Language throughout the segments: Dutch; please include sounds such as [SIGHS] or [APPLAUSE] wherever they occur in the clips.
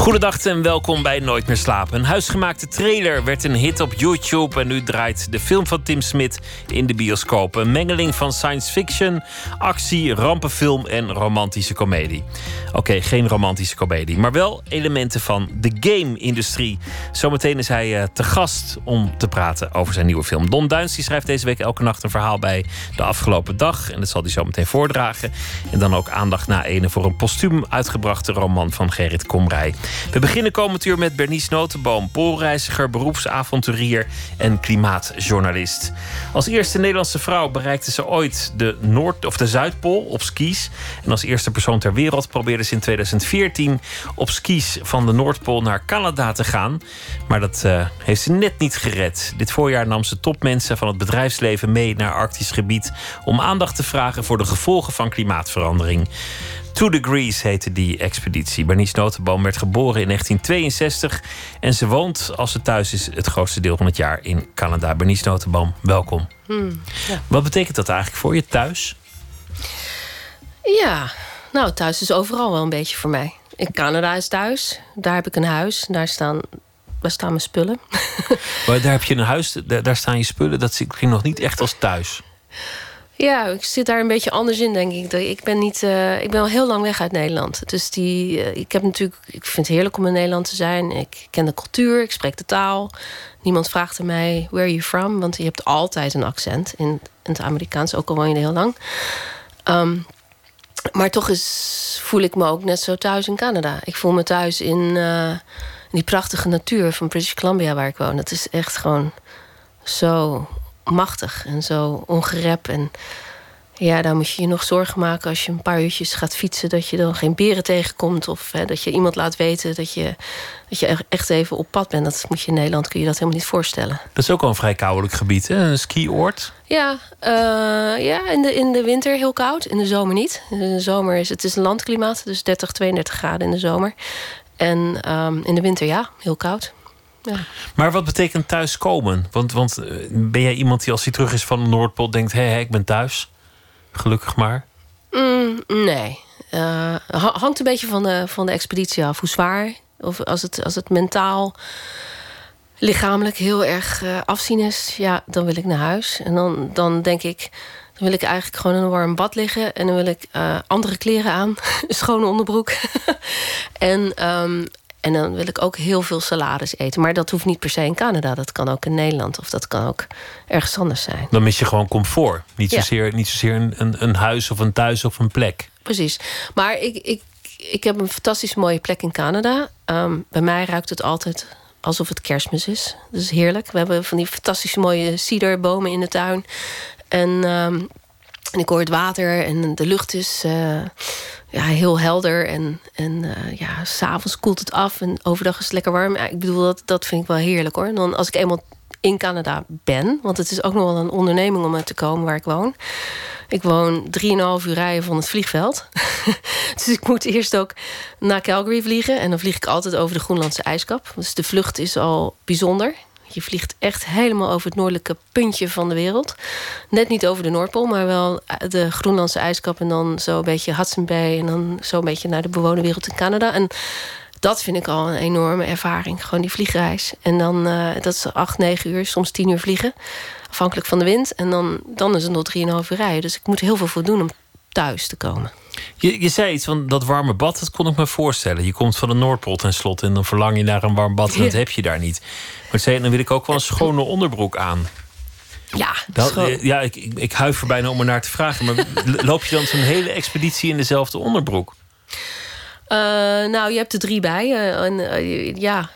Goedendag en welkom bij Nooit meer slapen. Een huisgemaakte trailer werd een hit op YouTube en nu draait de film van Tim Smit in de bioscoop. Een mengeling van science fiction, actie, rampenfilm en romantische komedie. Oké, geen romantische komedie, maar wel elementen van de game-industrie. Zometeen is hij uh, te gast om te praten over zijn nieuwe film. Don Duins die schrijft deze week elke nacht een verhaal bij de afgelopen dag. En dat zal hij zo meteen voordragen. En dan ook aandacht na ene voor een postuum uitgebrachte roman van Gerrit Komrij. We beginnen komend uur met Bernice Notenboom, poolreiziger, beroepsavonturier en klimaatjournalist. Als eerste Nederlandse vrouw bereikte ze ooit de Noord- of de Zuidpool op skis. En als eerste persoon ter wereld probeerde ze in 2014 op skis van de Noordpool naar Canada te gaan. Maar dat uh, heeft ze net niet gered. Dit voorjaar nam ze topmensen van het bedrijfsleven mee naar Arktisch gebied om aandacht te vragen voor de gevolgen van klimaatverandering. Two Degrees heette die expeditie. Bernice Notenboom werd geboren in 1962 en ze woont, als ze thuis is, het grootste deel van het jaar in Canada. Bernice Notenboom, welkom. Hmm, ja. Wat betekent dat eigenlijk voor je thuis? Ja, nou, thuis is overal wel een beetje voor mij. In Canada is thuis. Daar heb ik een huis. Daar staan, daar staan mijn spullen. Maar daar heb je een huis, daar, staan je spullen. Dat klinkt nog niet echt als thuis. Ja, ik zit daar een beetje anders in, denk ik. Ik ben, niet, uh, ik ben al heel lang weg uit Nederland. Dus die, uh, ik, heb natuurlijk, ik vind het heerlijk om in Nederland te zijn. Ik ken de cultuur, ik spreek de taal. Niemand vraagt aan mij, where are you from? Want je hebt altijd een accent in, het Amerikaans, ook al woon je er heel lang. Um, maar toch is, voel ik me ook net zo thuis in Canada. Ik voel me thuis in, uh, in die prachtige natuur van British Columbia waar ik woon. Het is echt gewoon zo machtig en zo ongerep. En ja, daar moet je je nog zorgen maken als je een paar uurtjes gaat fietsen... dat je dan geen beren tegenkomt. Of hè, dat je iemand laat weten dat je, dat je echt even op pad bent. Dat moet je in Nederland, kun je dat helemaal niet voorstellen. Dat is ook wel een vrij koudelijk gebied, hè? Een skioord. Ja, uh, ja in, de, in de winter heel koud. In de zomer niet. In de zomer is het is een landklimaat, dus 30, 32 graden in de zomer. En um, in de winter ja, heel koud. Ja. Maar wat betekent thuiskomen? Want, want ben jij iemand die als hij terug is van de Noordpool denkt: hé, hey, ik ben thuis? Gelukkig maar. Mm, nee. Uh, hangt een beetje van de, van de expeditie af. Hoe zwaar. Of als het, als het mentaal, lichamelijk heel erg uh, afzien is, ja, dan wil ik naar huis. En dan, dan denk ik. Dan wil ik eigenlijk gewoon in een warm bad liggen. En dan wil ik uh, andere kleren aan. [LAUGHS] schone onderbroek. [LAUGHS] en um, en dan wil ik ook heel veel salades eten. Maar dat hoeft niet per se in Canada. Dat kan ook in Nederland. Of dat kan ook ergens anders zijn. Dan mis je gewoon comfort. Niet zozeer, niet zozeer een, een, een, huis of een thuis of een plek. Precies. Maar ik, ik, ik heb een fantastisch mooie plek in Canada. Um, bij mij ruikt het altijd alsof het kerstmis is. Dat is heerlijk. We hebben van die fantastisch mooie ciderbomen in de tuin. En, um, en ik hoor het water en de lucht is... Uh, ja, heel helder. En, en uh, ja, s'avonds koelt het af en overdag is het lekker warm. Ja, ik bedoel, dat, dat vind ik wel heerlijk hoor. En dan als ik eenmaal in Canada ben, want het is ook nog wel een onderneming om uit te komen waar ik woon. Ik woon 3,5 uur rijden van het vliegveld. [LAUGHS] dus ik moet eerst ook naar Calgary vliegen. En dan vlieg ik altijd over de Groenlandse ijskap. Dus de vlucht is al bijzonder. Je vliegt echt helemaal over het noordelijke puntje van de wereld. Net niet over de Noordpool, maar wel de Groenlandse ijskap... en dan zo een beetje Hudson Bay... en dan zo een beetje naar de bewoonde wereld in Canada. En dat vind ik al een enorme ervaring, gewoon die vliegreis. En dan, uh, dat is acht, negen uur, soms tien uur vliegen. Afhankelijk van de wind. En dan, dan is het nog drieënhalf uur rijden. Dus ik moet heel veel voor doen om thuis te komen. Je, je zei iets van dat warme bad, dat kon ik me voorstellen. Je komt van de Noordpool tenslotte en dan verlang je naar een warm bad... en dat heb je daar niet. Maar zei, dan wil ik ook wel een schone onderbroek aan. Ja, dat, ja ik, ik, ik huiver bijna om er naar te vragen. Maar [LAUGHS] loop je dan zo'n hele expeditie in dezelfde onderbroek? Uh, nou, je hebt er drie bij. Uh, en, uh, ja,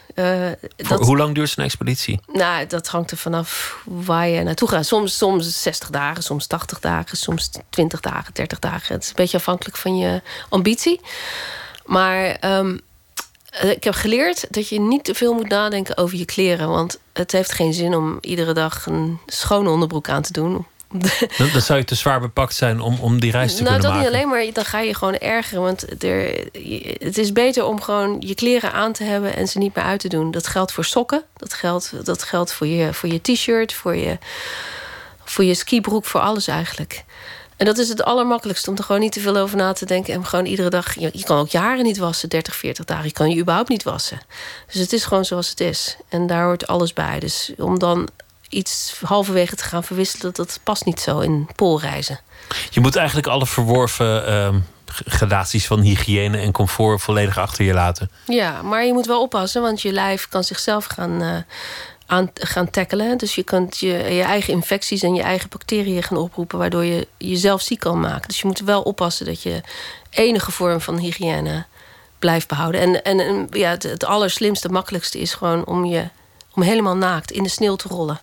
dat, hoe lang duurt zo'n expeditie? Nou, dat hangt er vanaf waar je naartoe gaat. Soms, soms 60 dagen, soms 80 dagen, soms 20 dagen, 30 dagen. Het is een beetje afhankelijk van je ambitie. Maar um, ik heb geleerd dat je niet te veel moet nadenken over je kleren. Want het heeft geen zin om iedere dag een schone onderbroek aan te doen. [LAUGHS] Dan, dan zou je te zwaar bepakt zijn om, om die reis te nou, kunnen dat maken. niet alleen, maar dan ga je gewoon ergeren. Want er, het is beter om gewoon je kleren aan te hebben en ze niet meer uit te doen. Dat geldt voor sokken, dat geldt, dat geldt voor je, voor je t-shirt, voor je, voor je skibroek, voor alles eigenlijk. En dat is het allermakkelijkste om er gewoon niet te veel over na te denken. En gewoon iedere dag. Je, je kan ook jaren niet wassen, 30, 40 dagen. Je kan je überhaupt niet wassen. Dus het is gewoon zoals het is. En daar hoort alles bij. Dus om dan iets halverwege te gaan verwisselen, dat past niet zo in poolreizen. Je moet eigenlijk alle verworven g- gradaties van hygiëne en comfort volledig achter je laten. Ja, maar je moet wel oppassen, want je lijf kan zichzelf gaan, eh, aan, gaan tackelen. Dus je kunt je, je eigen infecties en je eigen bacteriën gaan oproepen, waardoor je jezelf ziek kan maken. Dus je moet wel oppassen dat je enige vorm van hygiëne blijft behouden. En, en, en ja, het, het allerslimste, makkelijkste is gewoon om je om helemaal naakt in de sneeuw te rollen.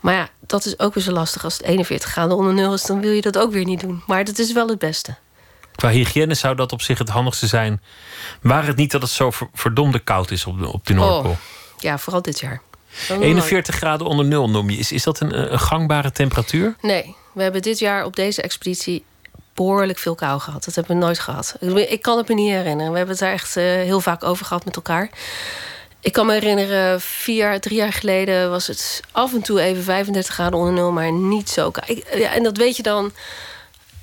Maar ja, dat is ook weer zo lastig. Als het 41 graden onder nul is, dan wil je dat ook weer niet doen. Maar dat is wel het beste. Qua hygiëne zou dat op zich het handigste zijn. Waar het niet dat het zo ver- verdomde koud is op de, op de Noordpool. Oh, ja, vooral dit jaar. Dan 41 graden onder nul noem je. Is, is dat een, een gangbare temperatuur? Nee, we hebben dit jaar op deze expeditie behoorlijk veel kou gehad. Dat hebben we nooit gehad. Ik, ik kan het me niet herinneren. We hebben het daar echt eh, heel vaak over gehad met elkaar. Ik kan me herinneren, vier, drie jaar geleden was het af en toe even 35 graden onder nul, maar niet zo ja, en dat weet je dan.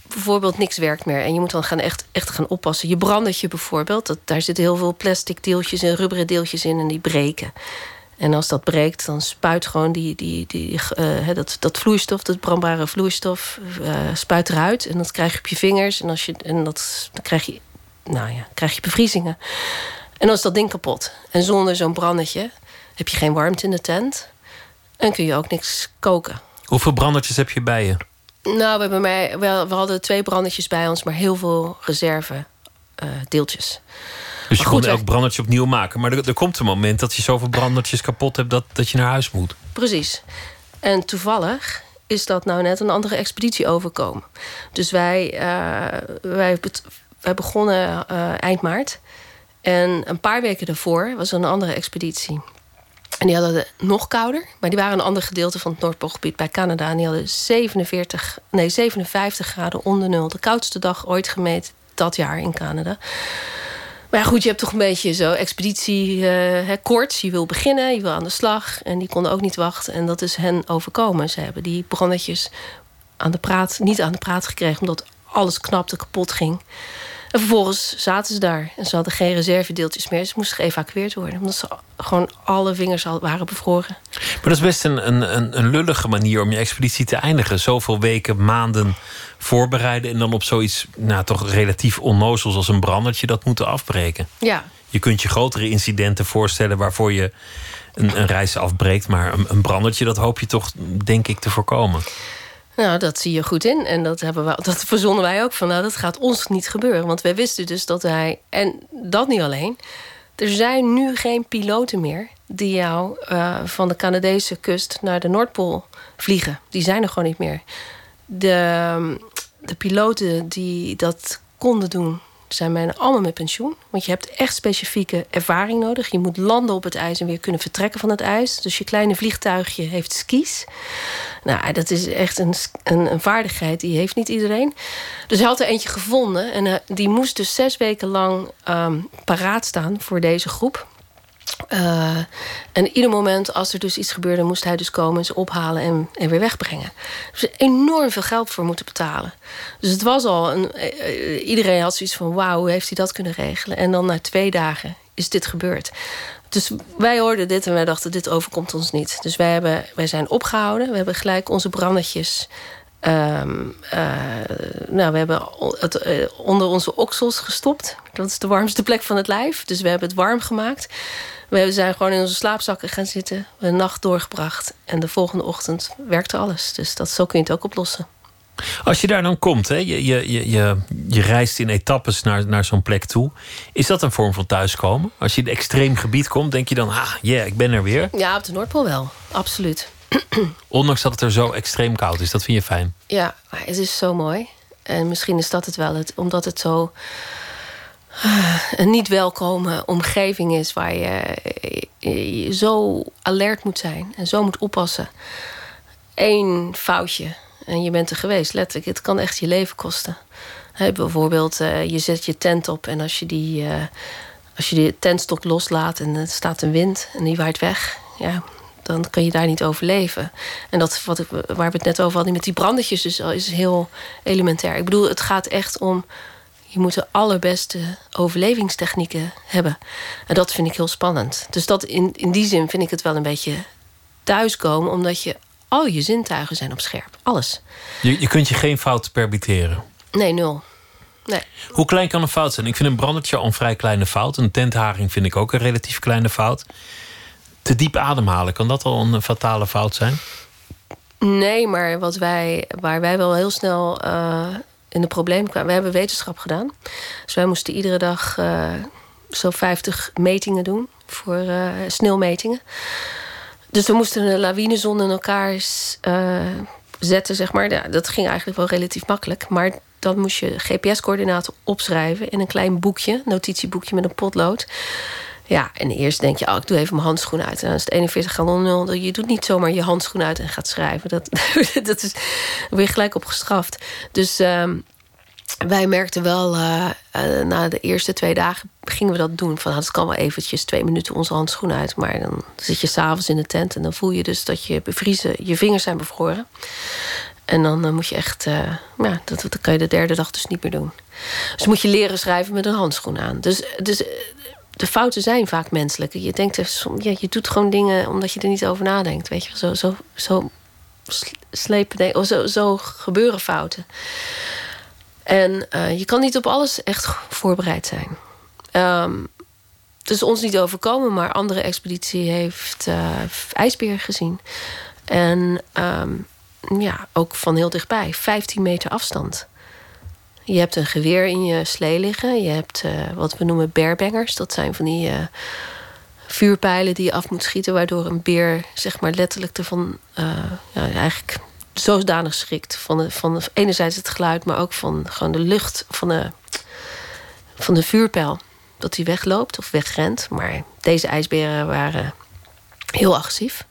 Bijvoorbeeld niks werkt meer. En je moet dan gaan echt, echt gaan oppassen. Je brandertje bijvoorbeeld, dat, daar zitten heel veel plastic deeltjes en rubberen deeltjes in en die breken. En als dat breekt, dan spuit gewoon die, die, die, eh, dat, dat vloeistof, dat brandbare vloeistof, eh, spuit eruit. En dat krijg je op je vingers. En, als je, en dat, dan krijg je, nou ja, krijg je bevriezingen. En dan is dat ding kapot. En zonder zo'n brandetje heb je geen warmte in de tent. En kun je ook niks koken. Hoeveel brandertjes heb je bij je? Nou, we, hebben maar, wel, we hadden twee brandetjes bij ons, maar heel veel reserve eh, deeltjes. Dus je goed, kon elk brandertje opnieuw maken. Maar er, er komt een moment dat je zoveel brandertjes kapot hebt dat, dat je naar huis moet. Precies. En toevallig is dat nou net een andere expeditie overkomen. Dus wij, eh, wij, wij begonnen eh, eind maart. En een paar weken daarvoor was er een andere expeditie. En die hadden het nog kouder, maar die waren een ander gedeelte van het Noordpoolgebied bij Canada. En die hadden 47, nee, 57 graden onder nul. De koudste dag ooit gemeten dat jaar in Canada. Maar ja, goed, je hebt toch een beetje zo expeditie eh, hè, koorts. Je wil beginnen, je wil aan de slag. En die konden ook niet wachten. En dat is hen overkomen. Ze hebben die brandetjes aan de praat, niet aan de praat gekregen... omdat alles knapte, kapot ging. En vervolgens zaten ze daar. En ze hadden geen reservedeeltjes meer. Ze moesten geëvacueerd worden. Omdat ze gewoon alle vingers al waren bevroren. Maar dat is best een, een, een, een lullige manier om je expeditie te eindigen. Zoveel weken, maanden voorbereiden en dan op zoiets nou, toch relatief onnozels als een brandertje dat moeten afbreken. Ja, Je kunt je grotere incidenten voorstellen waarvoor je een, een reis afbreekt. Maar een, een brandertje, dat hoop je toch, denk ik, te voorkomen. Nou, dat zie je goed in. En dat, hebben we, dat verzonnen wij ook van. Nou, dat gaat ons niet gebeuren. Want wij wisten dus dat hij. En dat niet alleen. Er zijn nu geen piloten meer die jou eh, van de Canadese kust naar de Noordpool vliegen. Die zijn er gewoon niet meer. De, de piloten die dat konden doen, zijn bijna allemaal met pensioen. Want je hebt echt specifieke ervaring nodig. Je moet landen op het ijs en weer kunnen vertrekken van het ijs. Dus je kleine vliegtuigje heeft skis. Nou, dat is echt een, een, vaardigheid die heeft niet iedereen. Dus hij had er eentje gevonden. En eh, die moest dus zes weken lang ehm, paraat staan voor deze groep. Uh, en ieder moment als er dus iets gebeurde, moest hij dus komen, ze ophalen en, en weer wegbrengen. Dus enorm veel geld voor moeten betalen. Dus het was al een. Uh, iedereen had zoiets van: wauw, hoe heeft hij dat kunnen regelen? En dan na twee dagen is dit gebeurd. Dus wij hoorden dit en wij dachten: dit overkomt ons niet. Dus wij, hebben, wij zijn opgehouden. We hebben gelijk onze brandertjes. Um, uh, nou, we hebben het onder onze oksels gestopt. Dat is de warmste plek van het lijf. Dus we hebben het warm gemaakt. We zijn gewoon in onze slaapzakken gaan zitten. We hebben een nacht doorgebracht. En de volgende ochtend werkte alles. Dus dat, zo kun je het ook oplossen. Als je daar dan komt, hè, je, je, je, je, je reist in etappes naar, naar zo'n plek toe. Is dat een vorm van thuiskomen? Als je in een extreem gebied komt, denk je dan... ah, yeah, ik ben er weer? Ja, op de Noordpool wel. Absoluut. [CLEARS THROAT] Ondanks dat het er zo extreem koud is. Dat vind je fijn? Ja, het is zo mooi. En misschien is dat het wel. Het, omdat het zo... [SIGHS] een niet welkome omgeving is... waar je, zo alert moet zijn en zo moet oppassen. Eén foutje en je bent er geweest, letterlijk, het kan echt je leven kosten. Bijvoorbeeld, uh, je zet je tent op en als je die, uh, als je die tentstok loslaat en er staat een wind en die waait weg, ja, dan kan je daar niet overleven. En dat wat ik, waar we het net over hadden met die brandertjes, dus, is heel elementair. Ik bedoel, het gaat echt om. Je moet de allerbeste overlevingstechnieken hebben. En dat vind ik heel spannend. Dus dat in, in die zin vind ik het wel een beetje thuiskomen, omdat je al je zintuigen zijn op scherp. Alles. Je, je kunt je geen fout permitteren. Nee, nul. Nee. Hoe klein kan een fout zijn? Ik vind een brandertje al een vrij kleine fout. Een tentharing vind ik ook een relatief kleine fout. Te diep ademhalen, kan dat al een fatale fout zijn? Nee, maar wat wij, waar wij wel heel snel uh, in de probleem kwamen. We hebben wetenschap gedaan. Dus wij moesten iedere dag uh, zo'n 50 metingen doen voor uh, sneeuwmetingen. Dus we moesten een lawinezone in elkaar zetten, zeg maar. Ja, dat ging eigenlijk wel relatief makkelijk. Maar dan moest je GPS-coördinaten opschrijven in een klein boekje, notitieboekje met een potlood. Ja, en eerst denk je, oh, ik doe even mijn handschoen uit. En dan is het 41 galon 0. Je doet niet zomaar je handschoen uit en gaat schrijven. Dat, [LAUGHS] dat is, weer je gelijk op gestraft. Dus uh, wij merkten wel, uh, uh, na de eerste twee dagen gingen we dat doen. Van, nou, dat kan wel eventjes twee minuten onze handschoen uit. Maar dan zit je s'avonds in de tent en dan voel je dus dat je bevriezen, je vingers zijn bevroren. En dan uh, moet je echt, ja, dat, dat kan je de derde dag dus niet meer doen. Dus moet je leren schrijven met een handschoen aan. Dus, dus de fouten zijn vaak menselijk. Je denkt, ja, je doet gewoon dingen omdat je er niet over nadenkt. Weet je, zo, zo, zo slepen, of zo, zo gebeuren fouten. En uh, je kan niet op alles echt voorbereid zijn. Um, is ons niet overkomen, maar andere expeditie heeft uh, ijsbeer gezien. En um, ja, ook van heel dichtbij, 15 meter afstand. Je hebt een geweer in je slee liggen. Je hebt uh, wat we noemen bearbangers. Dat zijn van die uh, vuurpijlen die je af moet schieten... waardoor een beer zeg maar letterlijk ervan uh, ja, eigenlijk zodanig schrikt. Van, de, van enerzijds het geluid, maar ook van gewoon de lucht van de, van de vuurpijl. Dat hij wegloopt of wegrent. Maar deze ijsberen waren heel agressief.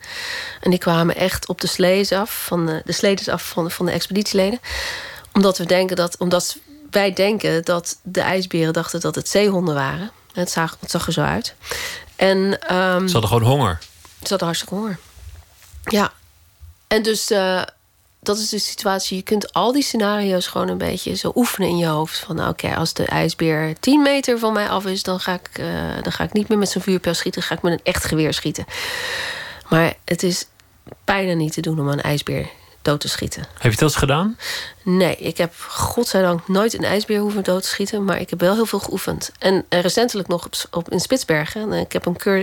En die kwamen echt op de slees af, van de, sledes af van, van de expeditieleden omdat we denken dat, omdat wij denken dat de ijsberen dachten dat het zeehonden waren. Het zag, het zag er zo uit. En, um, ze hadden gewoon honger. Ze hadden hartstikke honger. Ja. En dus uh, dat is de situatie. Je kunt al die scenario's gewoon een beetje zo oefenen in je hoofd. Van nou, oké, als de ijsbeer 10 meter van mij af is, dan ga ik, uh, dan ga ik niet meer met zo'n vuurpijl schieten. Dan ga ik met een echt geweer schieten. Maar het is bijna niet te doen om een ijsbeer dood te schieten. Heb je het eens gedaan? Nee, ik heb godzijdank nooit een ijsbeer hoeven dood te schieten. Maar ik heb wel heel veel geoefend. En, recentelijk nog op, op, in Spitsbergen. Ik heb, een keur,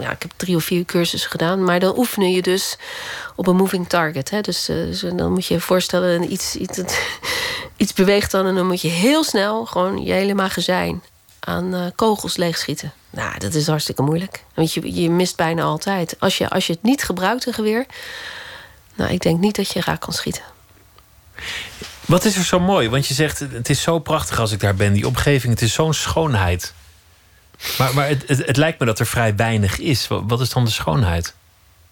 ja, ik heb drie of vier cursussen gedaan. Maar dan oefenen je dus op een moving target. Hè? Dus, uh, dus dan moet je je voorstellen, iets, iets, [LAUGHS] iets beweegt dan... en dan moet je heel snel gewoon je hele magazijn aan kogels leegschieten. Nou, dat is hartstikke moeilijk. Want je, je mist bijna altijd. Als je, als je het niet gebruikt, een geweer nou, ik denk niet dat je raak kan schieten. Wat is er zo mooi? Want je zegt, het is zo prachtig als ik daar ben. Die omgeving, het is zo'n schoonheid. Maar, maar het, het, het, lijkt me dat er vrij weinig is. Wat is dan de schoonheid?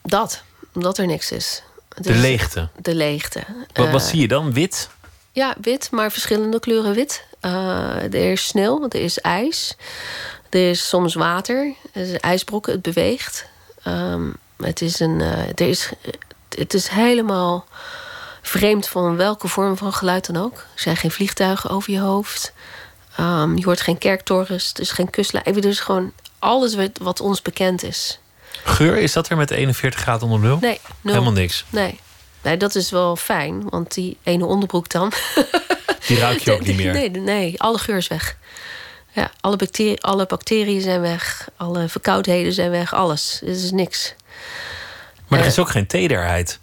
Dat, omdat er niks is. de leegte? De leegte. Wat, wat uh, zie je dan? Wit? Ja, wit, maar verschillende kleuren wit. Uh, er is sneeuw, er is ijs. Er is soms water. Er is ijsbrokken, het beweegt. Um, het is een, uh, er is het is helemaal vreemd van welke vorm van geluid dan ook. Er zijn geen vliegtuigen over je hoofd. Um, je hoort geen kerktorens, er is geen kustlijn. Even dus gewoon alles wat ons bekend is. Geur, is dat er met 41 graden onder nul? Nee, nul. Helemaal niks? Nee. nee, dat is wel fijn, want die ene onderbroek dan... [LAUGHS] Die ruik je ook niet [LAUGHS] meer? Nee, nee, alle geur is weg. Ja, alle, bacteriën, alle bacteriën zijn weg, alle verkoudheden zijn weg, alles. Er is niks. Maar er is ook geen tederheid.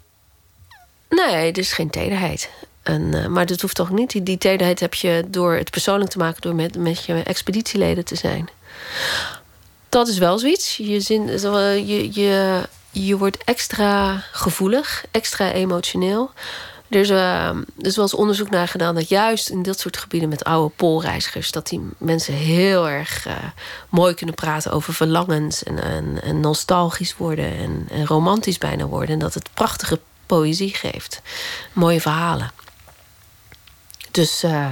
Nee, er is geen tederheid. En, uh, maar dat hoeft toch niet. Die, die tederheid heb je door het persoonlijk te maken, door met, met je expeditieleden te zijn. Dat is wel zoiets. Je, zin, je, je, je wordt extra gevoelig, extra emotioneel. Er is, uh, er is wel eens onderzoek naar gedaan dat juist in dat soort gebieden met oude poolreizigers, dat die mensen heel erg uh, mooi kunnen praten over verlangens en, en, en nostalgisch worden en, romantisch bijna worden. En dat het prachtige poëzie geeft. Mooie verhalen. Dus uh,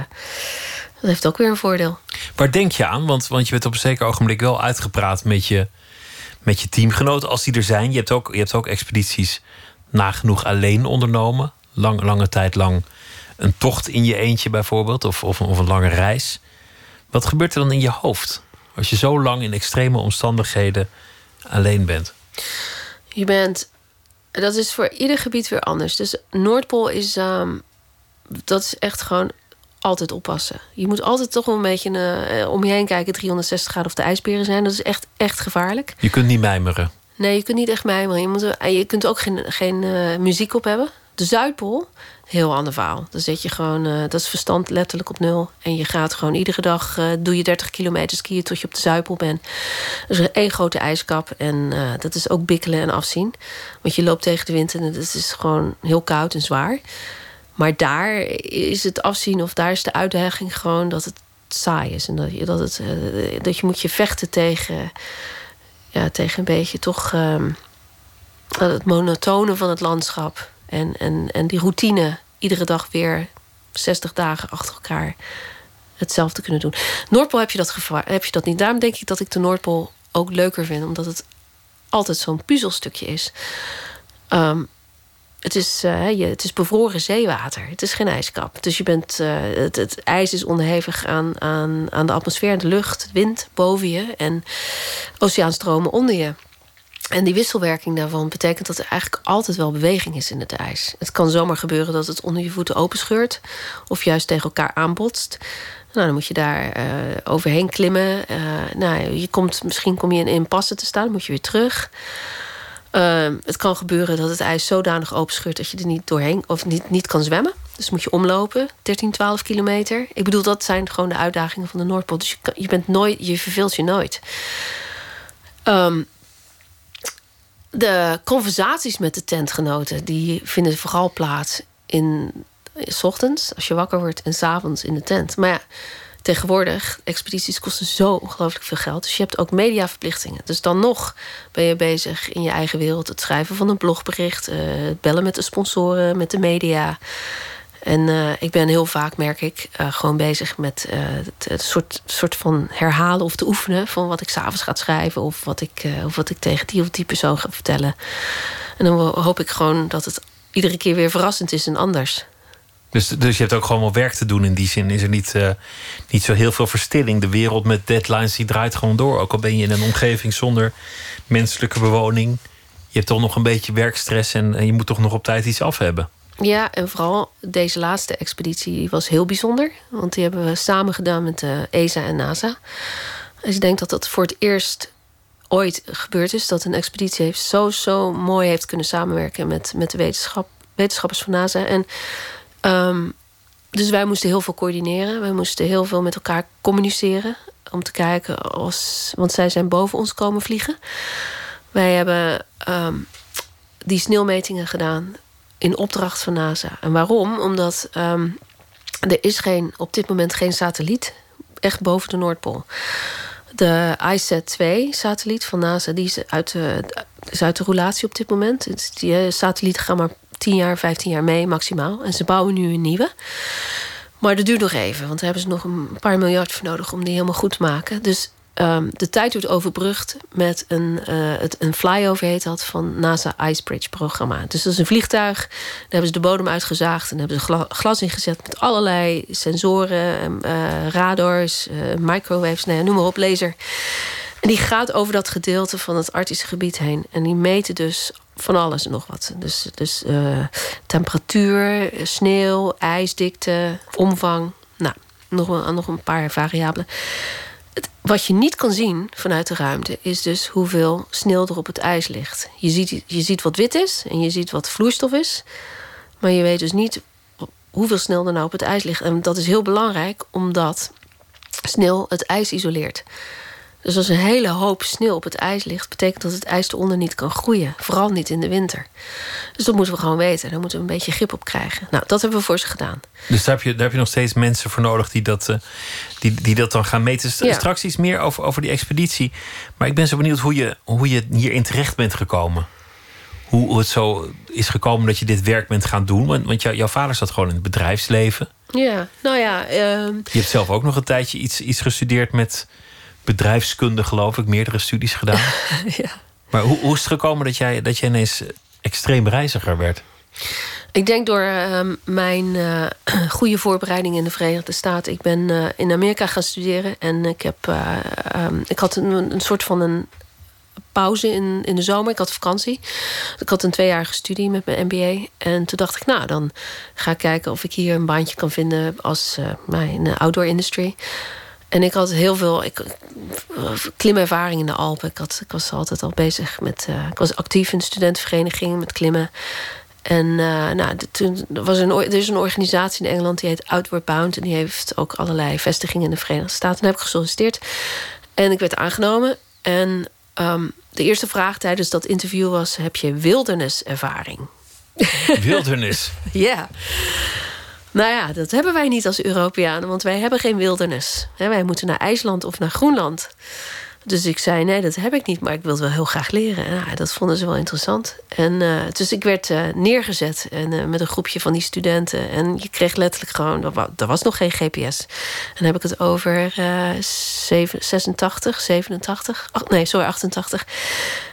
dat heeft ook weer een voordeel. Waar denk je aan? Want, want je bent op een zeker ogenblik wel uitgepraat met je, met je teamgenoten, als die er zijn. Je hebt ook, je hebt ook expedities nagenoeg alleen ondernomen. Lang, lange tijd lang een tocht in je eentje bijvoorbeeld, of, of, of een lange reis. Wat gebeurt er dan in je hoofd als je zo lang in extreme omstandigheden alleen bent? Je bent. Dat is voor ieder gebied weer anders. Dus Noordpool is. Um, dat is echt gewoon altijd oppassen. Je moet altijd toch wel een beetje uh, om je heen kijken, 360 graden of de ijsberen zijn. Dat is echt, echt gevaarlijk. Je kunt niet mijmeren. Nee, je kunt niet echt mijmeren. Je, moet, je kunt ook geen, geen uh, muziek op hebben. De Zuidpool, heel ander verhaal. Dan zet je gewoon, uh, dat is verstand letterlijk op nul. En je gaat gewoon iedere dag, uh, doe je 30 kilometer skiën tot je op de Zuidpool bent. Er is één grote ijskap en uh, dat is ook bikkelen en afzien. Want je loopt tegen de wind en het is gewoon heel koud en zwaar. Maar daar is het afzien of daar is de uitdaging gewoon dat het saai is. En dat je, dat het, dat je moet je vechten tegen, ja, tegen een beetje toch um, het monotone van het landschap. En, en, en die routine, iedere dag weer 60 dagen achter elkaar hetzelfde kunnen doen. Noordpool heb je dat, heb je dat niet. Daarom denk ik dat ik de Noordpool ook leuker vind, omdat het altijd zo'n puzzelstukje is. Um, het is, uh, het is bevroren zeewater. Het is geen ijskap. Dus je bent, uh, het, het, ijs is onderhevig aan, aan, aan de atmosfeer, de lucht, wind boven je en oceaanstromen onder je. En die wisselwerking daarvan betekent dat er eigenlijk altijd wel beweging is in het ijs. Het kan zomaar gebeuren dat het onder je voeten openscheurt of juist tegen elkaar aanbotst. Nou, dan moet je daar uh, overheen klimmen. Uh, nou, je komt, misschien kom je in een passen te staan, dan moet je weer terug. Uh, het kan gebeuren dat het ijs zodanig openscheurt dat je er niet doorheen of niet, niet kan zwemmen. Dus moet je omlopen, 13, 12 kilometer. Ik bedoel, dat zijn gewoon de uitdagingen van de Noordpool. Dus je, je, bent nooit, je verveelt je nooit. Um, de conversaties met de tentgenoten die vinden vooral plaats in, s ochtends, als je wakker wordt, en s'avonds in de tent. Maar ja, tegenwoordig, expedities kosten zo ongelooflijk veel geld. Dus je hebt ook mediaverplichtingen. Dus dan nog ben je bezig in je eigen wereld. Het schrijven van een blogbericht, uh, bellen met de sponsoren, met de media. En uh, ik ben heel vaak, merk ik, uh, gewoon bezig met uh, het, soort, soort van herhalen of te oefenen van wat ik s'avonds ga schrijven of wat ik, of wat ik tegen die of die persoon ga vertellen. En dan hoop ik gewoon dat het iedere keer weer verrassend is en anders. Dus, dus je hebt ook gewoon wel werk te doen in die zin. Is er niet, niet zo heel veel verstilling. De wereld met deadlines die draait gewoon door. Ook al ben je in een omgeving zonder menselijke bewoning. Je hebt toch nog een beetje werkstress en je moet toch nog op tijd iets af hebben. Ja, en vooral deze laatste expeditie was heel bijzonder. Want die hebben we samen gedaan met de ESA en NASA. Dus ik denk dat dat voor het eerst ooit gebeurd is... dat een expeditie heeft zo, zo mooi heeft kunnen samenwerken... met, met de wetenschap, wetenschappers van NASA. En, um, dus wij moesten heel veel coördineren. Wij moesten heel veel met elkaar communiceren. Om te kijken, als, want zij zijn boven ons komen vliegen. Wij hebben um, die sneeuwmetingen gedaan in opdracht van NASA. En waarom? Omdat um, er is geen, op dit moment geen satelliet echt boven de Noordpool. De ISAT-2-satelliet van NASA die is, uit de, is de roulatie op dit moment. Die uh, satellieten gaan maar 10 jaar, 15 jaar mee maximaal. En ze bouwen nu een nieuwe. Maar dat duurt nog even, want daar hebben ze nog een paar miljard voor nodig om die helemaal goed te maken. Dus um, de tijd wordt overbrugd met een, uh, het, een flyover heet dat van NASA Icebridge programma. Dus dat is een vliegtuig. Daar hebben ze de bodem uitgezaagd en hebben ze gla glas ingezet met allerlei sensoren, uh, radars, uh, microwaves, nee, noem maar op, laser. En die gaat over dat gedeelte van het Arctische gebied heen. En die meten dus van alles en nog wat. Dus, dus temperatuur, sneeuw, ijsdikte, omvang. Nou, nog, nog een paar variabelen wat je niet kan zien vanuit de ruimte is dus hoeveel sneeuw er op het ijs ligt. Je ziet, je ziet wat wit is en je ziet wat vloeistof is. Maar je weet dus niet hoeveel sneeuw er nou op het ijs ligt. En dat is heel belangrijk omdat sneeuw het ijs isoleert. Dus als een hele hoop sneeuw op het ijs ligt, betekent dat het ijs eronder niet kan groeien. Vooral niet in de winter. Dus dat moeten we gewoon weten. Daar moeten we een beetje grip op krijgen. Nou, dat hebben we voor ze gedaan. Dus daar heb je, daar heb je nog steeds mensen voor nodig die dat, uh, die, die dat dan gaan meten. Ja. Straks iets meer over, over die expeditie. Maar ik ben zo benieuwd hoe je, hoe je hierin terecht bent gekomen. hoe, het zo is gekomen dat je dit werk bent gaan doen. Want, want jou- jouw vader zat gewoon in het bedrijfsleven. Ja, nou ja. ehm, Je hebt zelf ook nog een tijdje iets, iets gestudeerd met bedrijfskunde, geloof ik. Meerdere studies gedaan. [LAUGHS] ja. Maar hoe, hoe is het gekomen dat jij, dat jij ineens extreem reiziger werd? Ik denk door ehm, mijn eh, [CLEARS THROAT] goede voorbereiding in de Verenigde Staten. Ik ben eh, in Amerika gaan studeren en ik, heb, eh, ehm, ik had een, een soort van een pauze in, in de zomer. Ik had vakantie. Ik had een tweejarige studie met mijn MBA. En toen dacht ik, nou, dan ga ik kijken of ik hier een baantje kan vinden als in de outdoor industry. En ik had heel veel ik, klimervaring in de Alpen. Ik, had, ik was altijd al bezig met. eh, ik was actief in de studentenvereniging met klimmen. En uh, nou, de, toen was een, er is een organisatie in Engeland die heet Outward Bound. En die heeft ook allerlei vestigingen in de Verenigde Staten. En daar heb ik gesolliciteerd. En ik werd aangenomen. En um, de eerste vraag tijdens dat interview was: heb je wilderniservaring? Wildernis? [LAUGHS] Ja. Nou ja, dat hebben wij niet als Europeanen, want wij hebben geen wildernis. Wij moeten naar IJsland of naar Groenland. Dus ik zei, nee, dat heb ik niet, maar ik wil het wel heel graag leren. En nou, dat vonden ze wel interessant. En uh, dus ik werd uh, neergezet en, uh, met een groepje van die studenten. En je kreeg letterlijk gewoon, er was nog geen GPS. En dan heb ik het over 7, 86, 87, ach, nee, sorry, 88.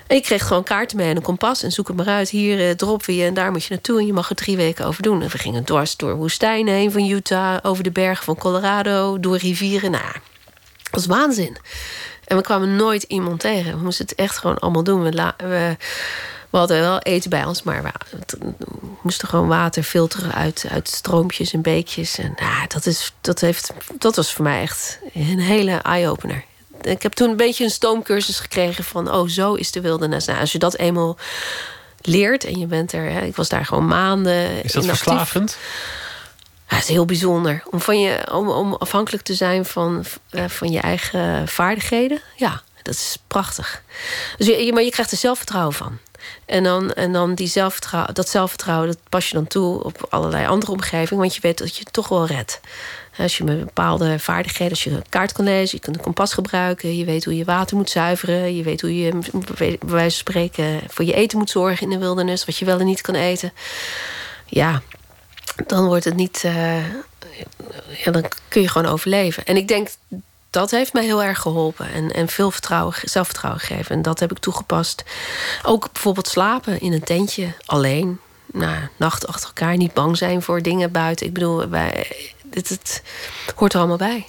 En ik kreeg gewoon kaarten mee en een kompas. En zoek het maar uit. Hier drop je en daar moet je naartoe. En je mag er drie weken over doen. En we gingen dwars door woestijnen heen van Utah. Over de bergen van Colorado. Door rivieren. Nou, dat was waanzin. En we kwamen nooit iemand tegen. We moesten het echt gewoon allemaal doen. We, we, we hadden wel eten bij ons, maar we, we, moesten gewoon water filteren uit, uit stroompjes en beekjes. En nou, dat, is, dat, heeft, dat was voor mij echt een hele eye-opener. Ik heb toen een beetje een stoomcursus gekregen van... oh, zo is de wildernis. Nou, als je dat eenmaal leert en je bent er... Hè, ik was daar gewoon maanden Is dat verslavend? Ja, het is heel bijzonder. Om, van je, om, om afhankelijk te zijn van, uh, van je eigen vaardigheden. Ja, dat is prachtig. Dus je, maar je krijgt er zelfvertrouwen van. En dan, en dan die zelfvertrouwen, dat zelfvertrouwen dat pas je dan toe op allerlei andere omgevingen. Want je weet dat je het toch wel redt. Als je met bepaalde vaardigheden, als je een kaart kan lezen, je kunt een kompas gebruiken, je weet hoe je water moet zuiveren, je weet hoe je bij wijze van spreken voor je eten moet zorgen in de wildernis, wat je wel en niet kan eten. Ja, dan wordt het niet. Uh, ja, dan kun je gewoon overleven. En ik denk dat heeft mij heel erg geholpen. En, en veel vertrouwen, zelfvertrouwen gegeven. En dat heb ik toegepast. Ook bijvoorbeeld slapen in een tentje, alleen. Nou, nacht achter elkaar, niet bang zijn voor dingen buiten. Ik bedoel, wij, dit, het hoort er allemaal bij.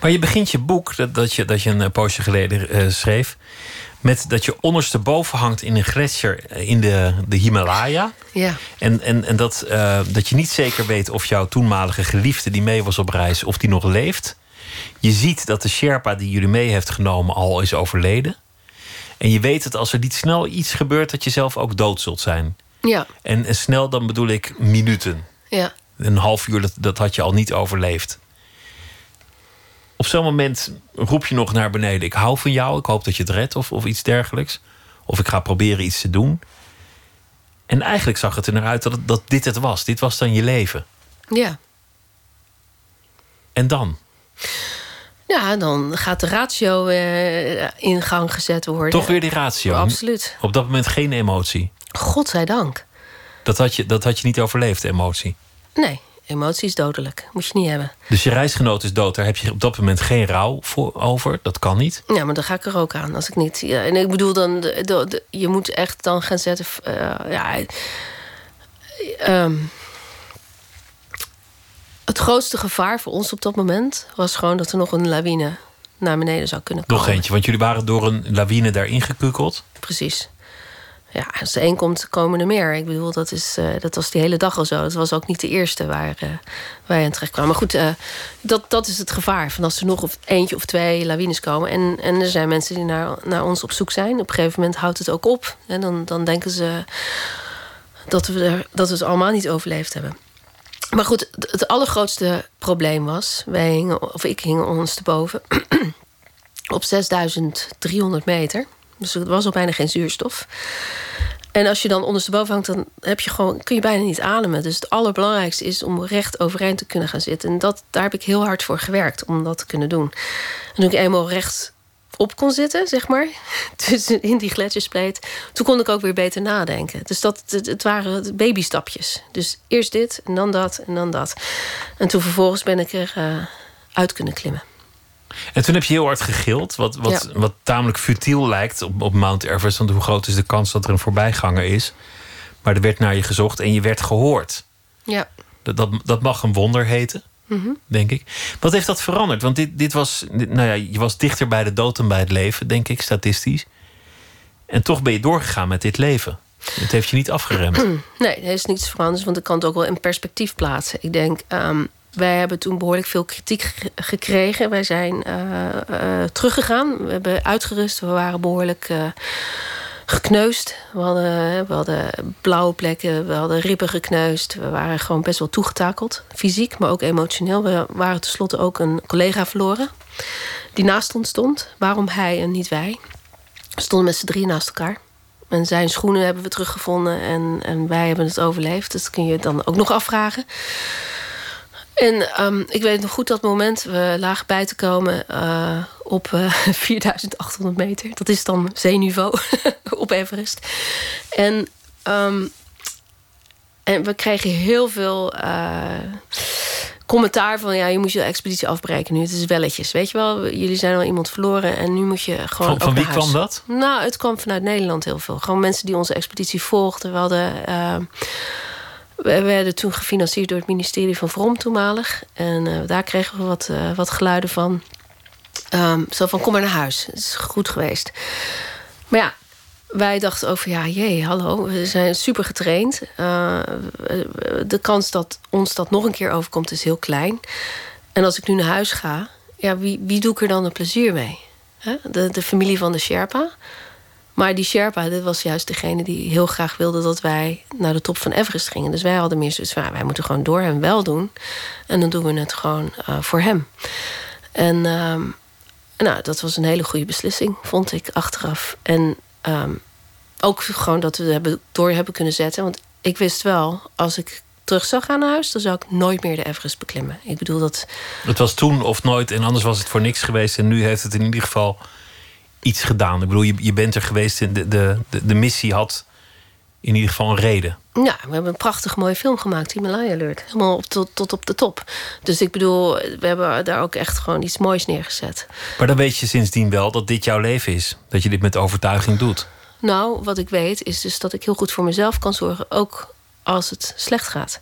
Maar je begint je boek, dat, dat, je, dat je een poosje geleden uh, schreef met dat je ondersteboven hangt in een gletsjer in de, de Himalaya. Ja. En, en, en dat, uh, dat je niet zeker weet of jouw toenmalige geliefde die mee was op reis, of die nog leeft. Je ziet dat de Sherpa die jullie mee heeft genomen al is overleden. En je weet dat als er niet snel iets gebeurt, dat je zelf ook dood zult zijn. Ja. En, en snel, dan bedoel ik minuten. Ja. Een half uur, dat, dat had je al niet overleefd. Op zo'n moment roep je nog naar beneden: Ik hou van jou, ik hoop dat je het redt, of, of iets dergelijks. Of ik ga proberen iets te doen. En eigenlijk zag het er naar uit dat, het, dat dit het was. Dit was dan je leven. Ja. En dan? Ja, dan gaat de ratio uh, in gang gezet worden. Toch weer die ratio? Absoluut. Op dat moment geen emotie? Godzijdank. Dat had je, dat had je niet overleefd, emotie? Nee, emotie is dodelijk. Moet je niet hebben. Dus je reisgenoot is dood. Daar heb je op dat moment geen rouw voor over. Dat kan niet. Ja, maar dan ga ik er ook aan. Als ik niet. Ja, en ik bedoel dan. De, de, de, je moet echt dan gaan zetten. Uh, ja. Um, het grootste gevaar voor ons op dat moment was gewoon dat er nog een lawine naar beneden zou kunnen komen. Nog eentje, want jullie waren door een lawine daarin gekukeld. Precies. Ja, als er één komt, komen er meer. Ik bedoel, dat, is, uh, dat was die hele dag al zo. Het was ook niet de eerste waar uh, wij aan terecht kwamen. Maar goed, uh, dat, dat is het gevaar. Van als er nog of eentje of twee lawines komen. En, en er zijn mensen die naar, naar ons op zoek zijn. Op een gegeven moment houdt het ook op. En dan, dan denken ze dat we, er, dat we het allemaal niet overleefd hebben. Maar goed, het allergrootste probleem was... Wij hingen, of ik hing ons te boven... [CLEARS THROAT] op 6300 meter... Dus er was al bijna geen zuurstof. En als je dan ondersteboven hangt, dan heb je gewoon, kun je bijna niet ademen. Dus het allerbelangrijkste is om recht overeind te kunnen gaan zitten. En dat, daar heb ik heel hard voor gewerkt om dat te kunnen doen. En toen ik eenmaal recht op kon zitten, zeg maar. [LAUGHS] Dus in die gletsjerspleet. Toen kon ik ook weer beter nadenken. Dus dat, het, waren babystapjes. Dus eerst dit en dan dat en dan dat. En toen vervolgens ben ik er uh, uit kunnen klimmen. En toen heb je heel hard gegild, wat, wat, wat tamelijk futiel lijkt op, op Mount Everest. Want hoe groot is de kans dat er een voorbijganger is? Maar er werd naar je gezocht en je werd gehoord. Ja. Dat, dat, dat mag een wonder heten, Mhm. denk ik. Wat heeft dat veranderd? Want dit, dit was, nou ja, je was dichter bij de dood dan bij het leven, denk ik, statistisch. En toch ben je doorgegaan met dit leven. Het heeft je niet afgeremd. [CLEARS THROAT] Nee, er is niets veranderd, want ik kan het ook wel in perspectief plaatsen. Ik denk, um, wij hebben toen behoorlijk veel kritiek gekregen. Wij zijn uh, uh, teruggegaan. We hebben uitgerust. We waren behoorlijk uh, gekneusd. We hadden, we hadden blauwe plekken. We hadden ribben gekneusd. We waren gewoon best wel toegetakeld. Fysiek, maar ook emotioneel. We waren tenslotte ook een collega verloren. Die naast ons stond. Waarom hij en niet wij? We stonden met z'n drie naast elkaar. En zijn schoenen hebben we teruggevonden. En, en wij hebben het overleefd. Dat kun je dan ook nog afvragen. En um, ik weet nog goed dat moment. We lagen bij te komen uh, op [LAUGHS] uh, 4800 meter. Dat is dan zeeniveau [LAUGHS] op Everest. En, um, en we kregen heel veel uh, commentaar van... ja, je moet je expeditie afbreken nu. Het is welletjes, weet je wel. Jullie zijn al iemand verloren en nu moet je gewoon Van, van wie kwam dat? Nou, het kwam vanuit Nederland heel veel. Gewoon mensen die onze expeditie volgden. We hadden... We werden toen gefinancierd door het ministerie van Vrom toenmalig. En uh, daar kregen we wat, uh, wat geluiden van. Um, zo van, kom maar naar huis. Het is goed geweest. Maar ja, wij dachten over, ja, jee, hallo. We zijn super getraind. Uh, de kans dat ons dat nog een keer overkomt is heel klein. En als ik nu naar huis ga, ja, wie, wie doe ik er dan een plezier mee? De, de familie van de Sherpa... Maar die Sherpa, dit was juist degene die heel graag wilde dat wij naar de top van Everest gingen. Dus wij hadden meer zoiets van, wij moeten gewoon door hem wel doen. En dan doen we het gewoon uh, voor hem. En um, nou, dat was een hele goede beslissing, vond ik achteraf. En um, ook gewoon dat we hebben, door hebben kunnen zetten. Want ik wist wel, als ik terug zou gaan naar huis, dan zou ik nooit meer de Everest beklimmen. Ik bedoel dat. Het was toen of nooit en anders was het voor niks geweest. En nu heeft het in ieder geval iets gedaan. Ik bedoel, je, je bent er geweest en de, de, de, de missie had in ieder geval een reden. Ja, we hebben een prachtig mooie film gemaakt, Himalaya Alert. Helemaal op, tot, tot op de top. Dus ik bedoel, we hebben daar ook echt gewoon iets moois neergezet. Maar dan weet je sindsdien wel dat dit jouw leven is. Dat je dit met overtuiging doet. Nou, wat ik weet is dus dat ik heel goed voor mezelf kan zorgen. Ook als het slecht gaat.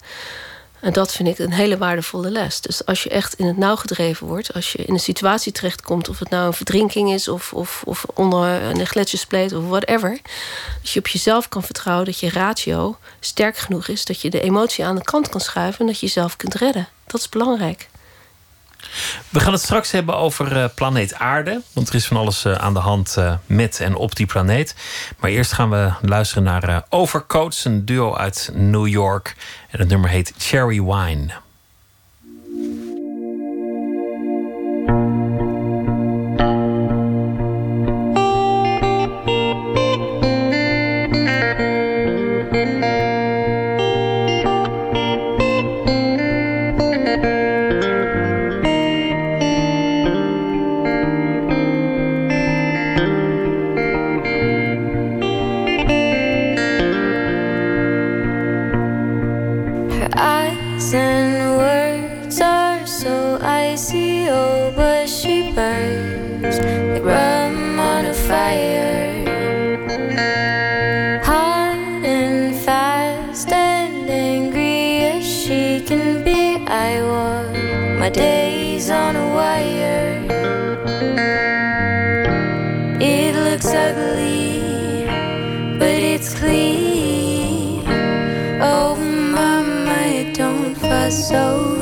En dat vind ik een hele waardevolle les. Dus als je echt in het nauw gedreven wordt, als je in een situatie terechtkomt, of het nou een verdrinking is of, of, of onder een gletsjerspleet of whatever, dat je op jezelf kan vertrouwen dat je ratio sterk genoeg is, dat je de emotie aan de kant kan schuiven en dat je jezelf kunt redden. Dat is belangrijk. We gaan het straks hebben over uh, planeet Aarde. Want er is van alles uh, aan de hand uh, met en op die planeet. Maar eerst gaan we luisteren naar Overcoats, een duo uit New York. En het nummer heet Cherry Wine. so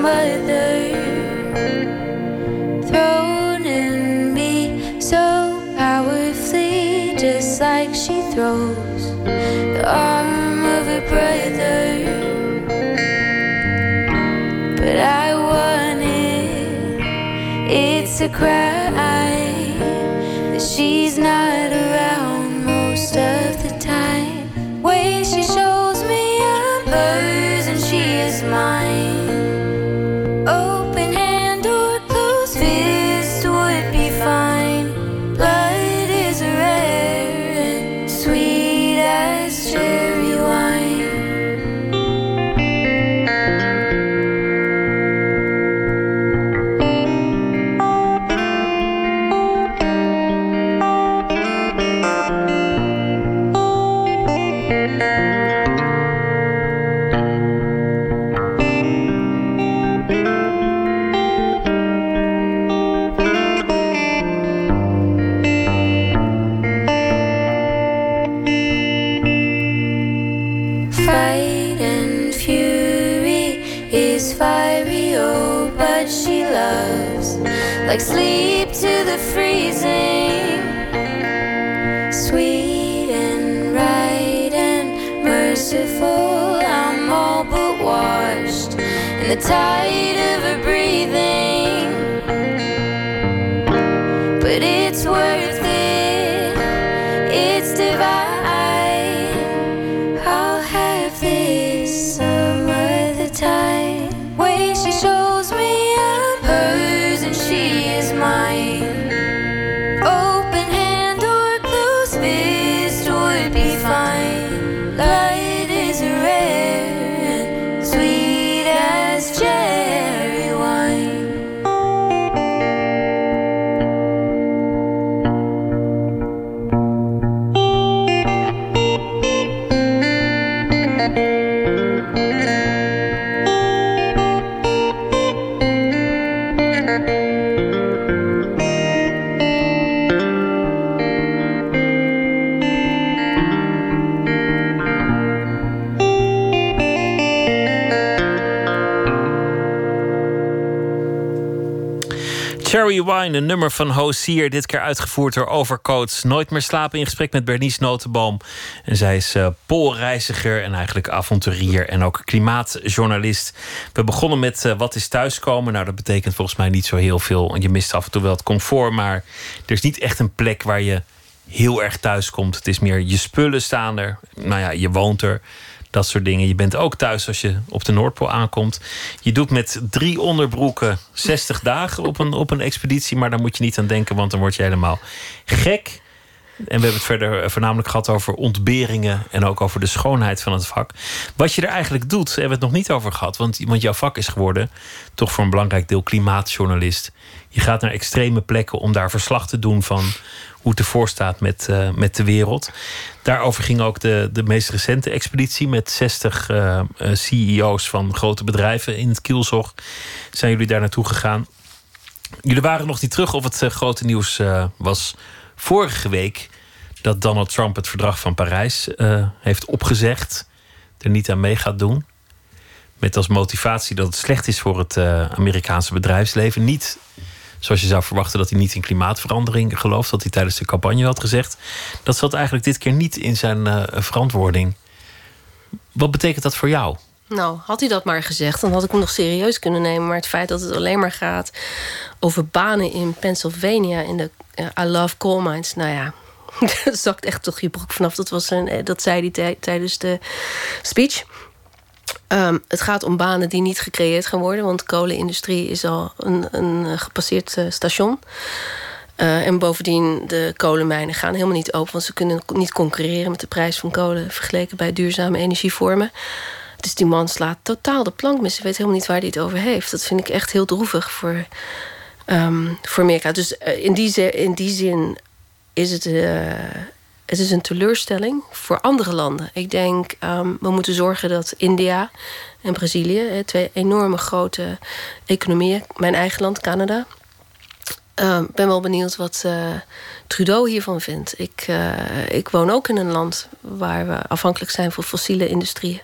mother thrown in me so powerfully, just like she throws the arm of a brother. But I want it, it's a crime. To the freezing. Sweet and right and merciful, I'm all but washed in the tide Een nummer van Hosier. Dit keer uitgevoerd door Overcoats. Nooit meer slapen in gesprek met Bernice Notenboom. En zij is uh, poolreiziger en eigenlijk avonturier en ook klimaatjournalist. We begonnen met uh, wat is thuiskomen. Nou, dat betekent volgens mij niet zo heel veel. Je mist af en toe wel het comfort, maar er is niet echt een plek waar je heel erg thuis komt. Het is meer je spullen staan er. Nou ja, je woont er. Dat soort dingen. Je bent ook thuis als je op de Noordpool aankomt. Je doet met drie onderbroeken 60 dagen op een, op een expeditie. Maar daar moet je niet aan denken, want dan word je helemaal gek. En we hebben het verder voornamelijk gehad over ontberingen en ook over de schoonheid van het vak. Wat je er eigenlijk doet, hebben we het nog niet over gehad. Want, want jouw vak is geworden toch voor een belangrijk deel klimaatjournalist. Je gaat naar extreme plekken om daar verslag te doen van hoe het ervoor staat met, uh, met de wereld. Daarover ging ook de, de meest recente expeditie met 60 uh, uh, CEO's van grote bedrijven in het Kielzog. Zijn jullie daar naartoe gegaan? Jullie waren nog niet terug of het eh, grote nieuws eh, was vorige week dat Donald Trump het verdrag van Parijs heeft opgezegd, er niet aan mee gaat doen. Met als motivatie dat het slecht is voor het Amerikaanse bedrijfsleven. Niet zoals je zou verwachten dat hij niet in klimaatverandering gelooft, dat hij tijdens de campagne had gezegd. Dat zat eigenlijk dit keer niet in zijn uh, verantwoording. Wat betekent dat voor jou? Nou, had hij dat maar gezegd, dan had ik hem nog serieus kunnen nemen. Maar het feit dat het alleen maar gaat over banen in Pennsylvania in de uh, I Love Coal Mines, nou ja, [LAUGHS] dat zakt echt toch je broek vanaf. Dat, was een, dat zei hij tijdens de speech. Um, het gaat om banen die niet gecreëerd gaan worden, want de kolenindustrie is al een, een gepasseerd uh, station. Uh, en bovendien, de kolenmijnen gaan helemaal niet open, want ze kunnen niet concurreren met de prijs van kolen vergeleken bij duurzame energievormen. Dus die man slaat totaal de plank mis. Ze weet helemaal niet waar hij het over heeft. Dat vind ik echt heel droevig voor, um, voor Amerika. Dus in, die, in die zin is het, het is een teleurstelling voor andere landen. Ik denk, um, we moeten zorgen dat India en Brazilië... twee enorme grote economieën, mijn eigen land, Canada... Ik uh, ben wel benieuwd wat uh, Trudeau hiervan vindt. Ik, uh, ik woon ook in een land waar we afhankelijk zijn van fossiele industrieën.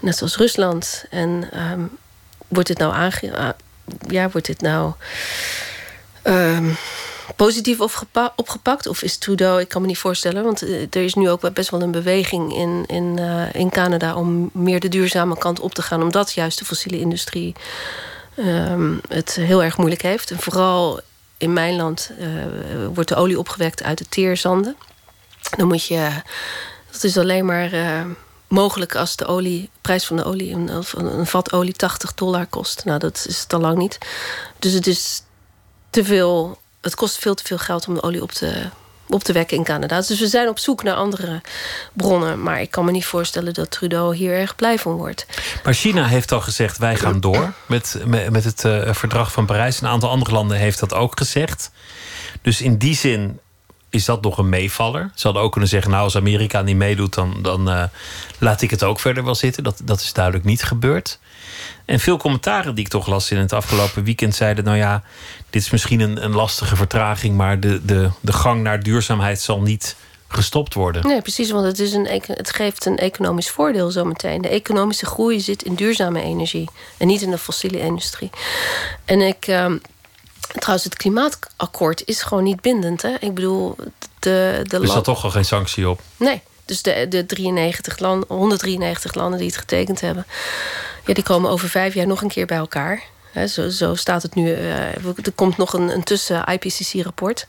Net zoals Rusland. En um, wordt dit nou aange... ja, wordt dit nou... positief opgepakt? Of is Trudeau, ik kan me niet voorstellen, want eh, er is nu ook best wel een beweging in, in, uh, in Canada om meer de duurzame kant op te gaan, omdat juist de fossiele industrie um, het heel erg moeilijk heeft. En vooral in mijn land uh, wordt de olie opgewekt uit de teerzanden. Dan moet je, dat is alleen maar mogelijk als de olie, prijs van de olie, een, een vat olie 80 dollar kost. Nou, dat is het al lang niet. Dus het is te veel het kost veel te veel geld om de olie op te, op te wekken in Canada. Dus we zijn op zoek naar andere bronnen. Maar ik kan me niet voorstellen dat Trudeau hier erg blij van wordt. Maar China heeft al gezegd: wij gaan door met, met, het uh, verdrag van Parijs. Een aantal andere landen heeft dat ook gezegd. Dus in die zin is dat nog een meevaller. Ze ook kunnen zeggen: Nou, als Amerika niet meedoet, dan, dan uh, laat ik het ook verder wel zitten. Dat, dat is duidelijk niet gebeurd. En veel commentaren die ik toch las in het afgelopen weekend zeiden: Nou ja, dit is misschien een, een lastige vertraging, maar de, de, de gang naar duurzaamheid zal niet gestopt worden. Nee, precies, want het, is een, het geeft een economisch voordeel zometeen. De economische groei zit in duurzame energie en niet in de fossiele industrie. En ik. Uh, trouwens, het klimaatakkoord is gewoon niet bindend. Hè? Ik bedoel, de. de er zat toch al geen sanctie op? Nee. Dus de, de 93 land, 193 landen die het getekend hebben, ja, die komen over vijf jaar nog een keer bij elkaar zo, zo, staat het nu. Uh, er komt nog een, een tussen-IPCC-rapport.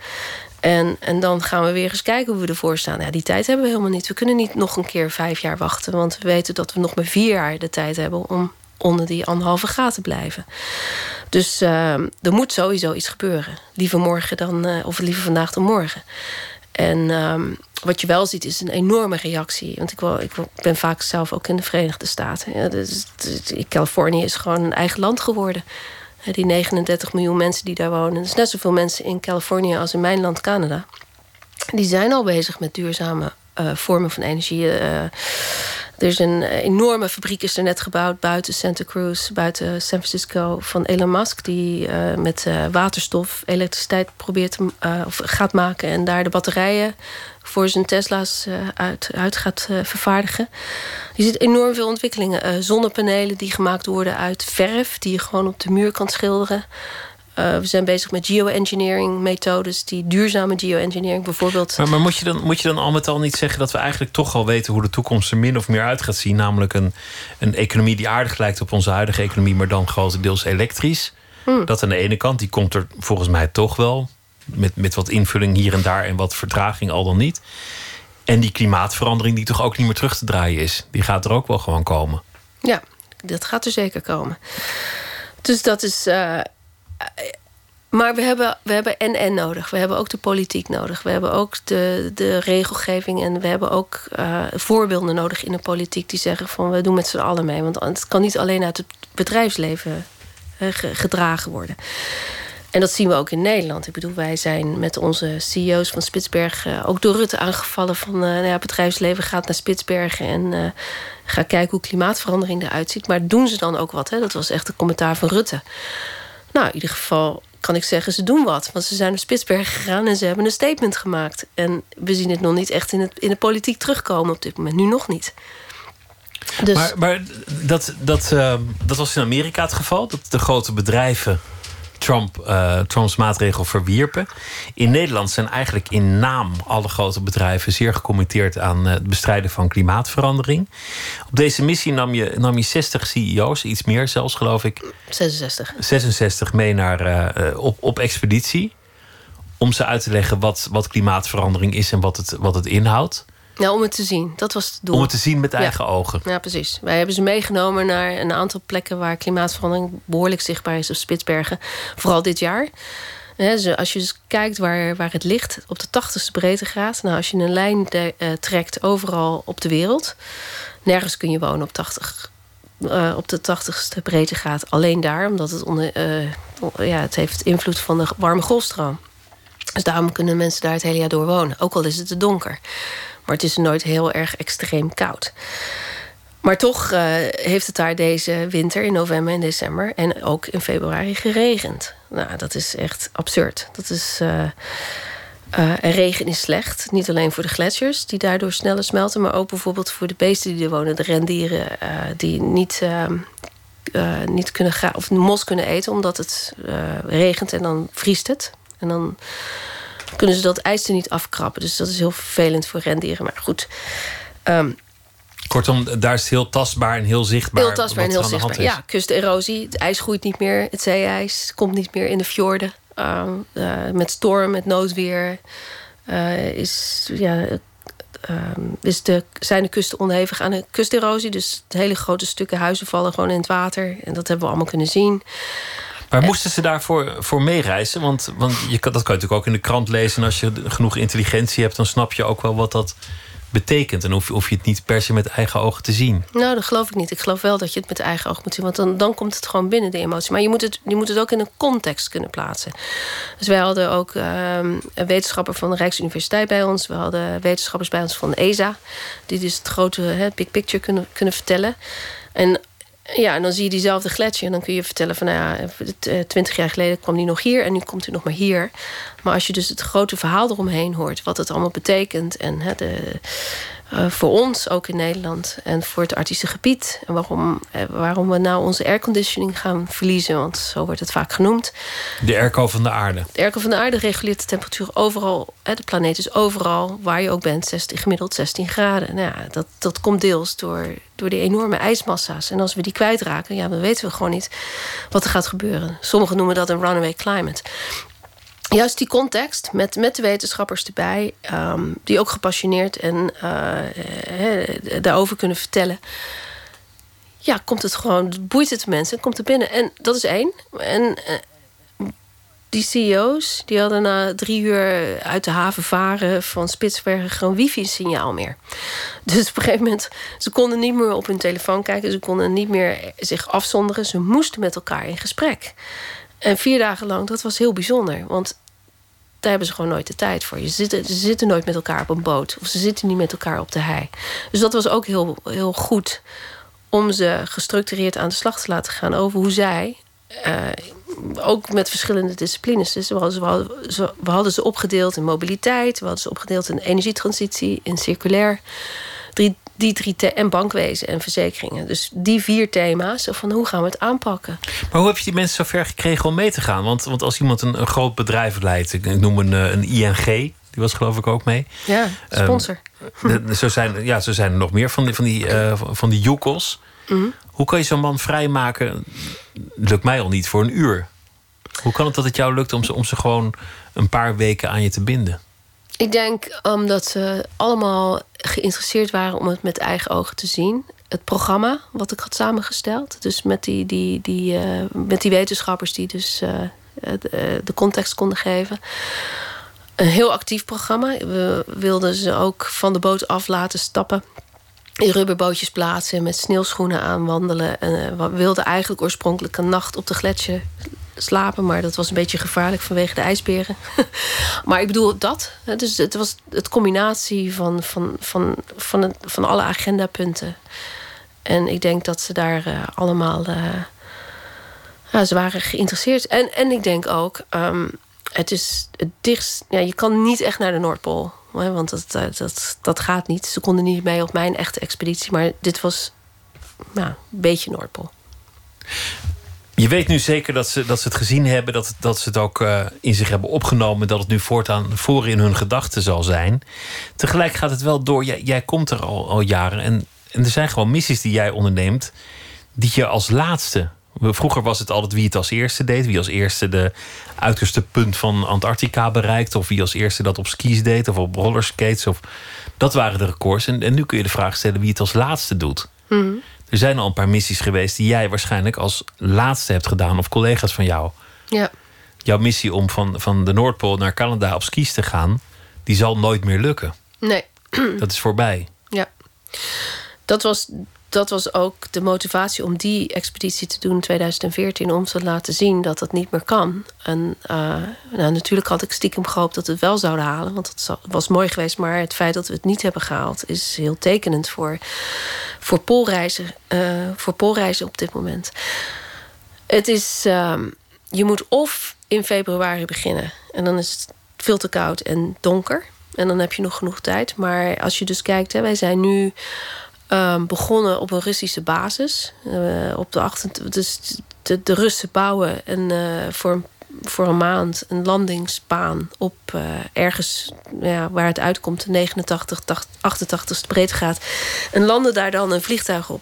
En, en dan gaan we weer eens kijken hoe we ervoor staan. Ja, die tijd hebben we helemaal niet. We kunnen niet nog een keer vijf jaar wachten. Want we weten dat we nog maar vier jaar de tijd hebben om onder die anderhalve te blijven. Dus uh, er moet sowieso iets gebeuren. Liever morgen dan, uh, of liever vandaag dan morgen. En um, wat je wel ziet is een enorme reactie. Want ik, wil, ik ben vaak zelf ook in de Verenigde Staten. Ja, dus, Californië is gewoon een eigen land geworden. Die 39 miljoen mensen die daar wonen. Er zijn net zoveel mensen in Californië als in mijn land Canada. Die zijn al bezig met duurzame uh, vormen van energie. Uh, er is een enorme fabriek is er net gebouwd buiten Santa Cruz, buiten San Francisco van Elon Musk, die uh, met waterstof elektriciteit probeert of gaat maken en daar de batterijen voor zijn Tesla's uh, uit, uit gaat uh, vervaardigen. Je ziet enorm veel ontwikkelingen. Uh, zonnepanelen die gemaakt worden uit verf, die je gewoon op de muur kan schilderen. We zijn bezig met geoengineering methodes, die duurzame geoengineering bijvoorbeeld. Maar, maar, moet, je dan, moet je dan al met al niet zeggen dat we eigenlijk toch al weten hoe de toekomst er min of meer uit gaat zien? Namelijk een, een economie die aardig lijkt op onze huidige economie, maar dan grotendeels elektrisch. Hmm. Dat aan de ene kant, die komt er volgens mij toch wel met, met wat invulling hier en daar en wat vertraging al dan niet. En die klimaatverandering die toch ook niet meer terug te draaien is. Die gaat er ook wel gewoon komen. Ja, dat gaat er zeker komen. Dus dat is. Uh, maar we hebben, we hebben en-en nodig. We hebben ook de politiek nodig. We hebben ook de, de regelgeving. En we hebben ook uh, voorbeelden nodig in de politiek die zeggen van we doen met z'n allen mee. Want het kan niet alleen uit het bedrijfsleven uh, gedragen worden. En dat zien we ook in Nederland. Ik bedoel, wij zijn met onze CEO's van Spitsbergen uh, ook door Rutte aangevallen van nou ja, het bedrijfsleven gaat naar Spitsbergen en ga kijken hoe klimaatverandering eruit ziet. Maar doen ze dan ook wat? Hè? Dat was echt een commentaar van Rutte. Nou, in ieder geval kan ik zeggen, ze doen wat. Want ze zijn naar Spitsbergen gegaan en ze hebben een statement gemaakt. En we zien het nog niet echt in, het, in de politiek terugkomen op dit moment. Nu nog niet. Dus... Maar, maar dat, dat, dat was in Amerika het geval. Dat de grote bedrijven Trump, uh, Trumps maatregel verwierpen. In Nederland zijn eigenlijk in naam alle grote bedrijven zeer gecommitteerd aan eh, het bestrijden van klimaatverandering. Op deze missie nam je, nam je 60 CEO's, iets meer zelfs geloof ik. 66. 66 mee naar, uh, op, op expeditie. Om ze uit te leggen wat, wat klimaatverandering is en wat het, wat het inhoudt. Ja, om het te zien. Dat was het doel. Om het te zien met eigen ogen. Ja, precies. Wij hebben ze meegenomen naar een aantal plekken waar klimaatverandering behoorlijk zichtbaar is op Spitsbergen. Vooral dit jaar. als je dus kijkt waar, waar het ligt, op de 80ste breedtegraad. Nou, als je een lijn de, uh, trekt overal op de wereld. Nergens kun je wonen op 80 uh, op de 80ste breedtegraad. Alleen daar, omdat het, onder, uh, ja, het heeft invloed van de warme golfstroom. Dus daarom kunnen mensen daar het hele jaar door wonen. Ook al is het te donker. Maar het is nooit heel erg extreem koud. Maar toch uh, heeft het daar deze winter in november en december en ook in februari geregend. Nou, dat is echt absurd. Dat is. Uh, uh, en regen is slecht. Niet alleen voor de gletsjers die daardoor sneller smelten, maar ook bijvoorbeeld voor de beesten die er wonen, de rendieren die niet, ehm, niet kunnen gaan of mos kunnen eten omdat het regent en dan vriest het. En dan kunnen ze dat ijs er niet afkrappen. Dus dat is heel vervelend voor rendieren. Maar goed. Ehm, Kortom, daar is het heel tastbaar en heel zichtbaar. Heel tastbaar en heel zichtbaar. Ja, kusterosie. Het ijs groeit niet meer. Het zeeijs komt niet meer in de fjorden. Ehm, eh, met storm, met noodweer. eh, is, ja, ehm, is de, zijn de kusten onderhevig aan de kusterosie. Dus hele grote stukken huizen vallen gewoon in het water. En dat hebben we allemaal kunnen zien. Maar moesten ze daarvoor voor meereizen? Want, want je kan, dat kan je natuurlijk ook in de krant lezen. En als je genoeg intelligentie hebt, dan snap je ook wel wat dat betekent. En hoef, hoef je het niet per se met eigen ogen te zien. Nou, dat geloof ik niet. Ik geloof wel dat je het met eigen oog moet zien. Want dan, dan komt het gewoon binnen, de emotie. Maar je moet het, je moet het ook in een context kunnen plaatsen. Dus wij hadden ook ehm, een wetenschapper van de Rijksuniversiteit bij ons. We hadden wetenschappers bij ons van de ESA. Die dus het grote hè, big picture kunnen, kunnen vertellen. En ja, en dan zie je diezelfde gletsjer. En dan kun je vertellen van, nou ja, eh, twintig jaar geleden kwam die nog hier. En nu komt hij nog maar hier. Maar als je dus het grote verhaal eromheen hoort. Wat het allemaal betekent. En hè, de, eh, voor ons ook in Nederland. En voor het artische gebied. En waarom, eh, waarom we nou onze airconditioning gaan verliezen. Want zo wordt het vaak genoemd. De airco van de aarde. De airco van de aarde reguleert de temperatuur overal. Hè, de planeet is overal, waar je ook bent, 16, gemiddeld 16 graden. Nou ja, dat, dat komt deels door, door die enorme ijsmassa's. En als we die kwijtraken, ja, dan weten we gewoon niet wat er gaat gebeuren. Sommigen noemen dat een runaway climate. Juist die context, met, met de wetenschappers erbij, ehm, die ook gepassioneerd en eh, eh, daarover kunnen vertellen. Ja, komt het gewoon, boeit het mensen, komt het binnen. En dat is één. En eh, die CEO's die hadden na drie uur uit de haven varen van Spitsbergen gewoon wifi-signaal meer. [LAUGHS] Dus op een gegeven moment, ze konden niet meer op hun telefoon kijken, ze konden niet meer zich afzonderen, ze moesten met elkaar in gesprek. En vier dagen lang, dat was heel bijzonder, want daar hebben ze gewoon nooit de tijd voor. Ze zitten, ze zitten nooit met elkaar op een boot, of ze zitten niet met elkaar op de hei. Dus dat was ook heel, heel goed om ze gestructureerd aan de slag te laten gaan over hoe zij uh, ook met verschillende disciplines. Dus we hadden, hadden, ze, opgedeeld in mobiliteit, we hadden ze opgedeeld in energietransitie, in circulair, die drie en bankwezen en verzekeringen. Dus die vier thema's, van hoe gaan we het aanpakken? Maar hoe heb je die mensen zover gekregen om mee te gaan? Want, want als iemand een, een groot bedrijf leidt, ik noem een, een ING, die was geloof ik ook mee. Ja, sponsor. Um, de, zo, zijn, ja, zo zijn er nog meer van die, van die, uh, van die joekels. Mm -hmm. Hoe kan je zo'n man vrijmaken? Lukt mij al niet voor een uur. Hoe kan het dat het jou lukt om ze, om ze gewoon een paar weken aan je te binden? Ik denk omdat ze allemaal geïnteresseerd waren om het met eigen ogen te zien. Het programma wat ik had samengesteld. Dus met die, die, die, uh, met die wetenschappers die dus de, de context konden geven. Een heel actief programma. We wilden ze ook van de boot af laten stappen in rubberbootjes plaatsen, met sneeuwschoenen aanwandelen. En uh, we wilden eigenlijk oorspronkelijk een nacht op de gletsjer slapen, maar dat was een beetje gevaarlijk vanwege de ijsberen. [LAUGHS] maar ik bedoel dat. Dus het was het combinatie van, van, van, van, van alle agendapunten. En ik denk dat ze daar uh, allemaal. Uh, ja, ze waren geïnteresseerd. En, en ik denk ook, um, het is het dichtst. Ja, je kan niet echt naar de Noordpool. Want dat, dat, dat gaat niet. Ze konden niet mee op mijn echte expeditie. Maar dit was nou, een beetje Noordpool. Je weet nu zeker dat ze, dat ze het gezien hebben. Dat, dat ze het ook uh, in zich hebben opgenomen. Dat het nu voortaan voor in hun gedachten zal zijn. Tegelijk gaat het wel door. Jij, jij komt er al, al jaren. En, en er zijn gewoon missies die jij onderneemt. Die je als laatste Vroeger was het altijd wie het als eerste deed. Wie als eerste de uiterste punt van Antarctica bereikt. Of wie als eerste dat op skis deed. Of op rollerskates. Of, dat waren de records. En, en nu kun je de vraag stellen wie het als laatste doet. Mm. Er zijn al een paar missies geweest die jij waarschijnlijk als laatste hebt gedaan. Of collega's van jou. Ja. Jouw missie om van, van de Noordpool naar Canada op skis te gaan. Die zal nooit meer lukken. Nee. Dat is voorbij. Ja. Dat was dat was ook de motivatie om die expeditie te doen in 2014. Om te laten zien dat dat niet meer kan. En uh, nou, natuurlijk had ik stiekem gehoopt dat we het wel zouden halen. Want het was mooi geweest. Maar het feit dat we het niet hebben gehaald is heel tekenend voor, voor, poolreizen, uh, voor poolreizen op dit moment. Het is. Uh, je moet of in februari beginnen. En dan is het veel te koud en donker. En dan heb je nog genoeg tijd. Maar als je dus kijkt, hè, wij zijn nu um, begonnen op een Russische basis. Uh, op de 28, dus de, Russen bouwen een, uh, voor voor een maand een landingsbaan op uh, ergens ja, waar het uitkomt, de 89, 88ste breedtegraad. En landen daar dan een vliegtuig op.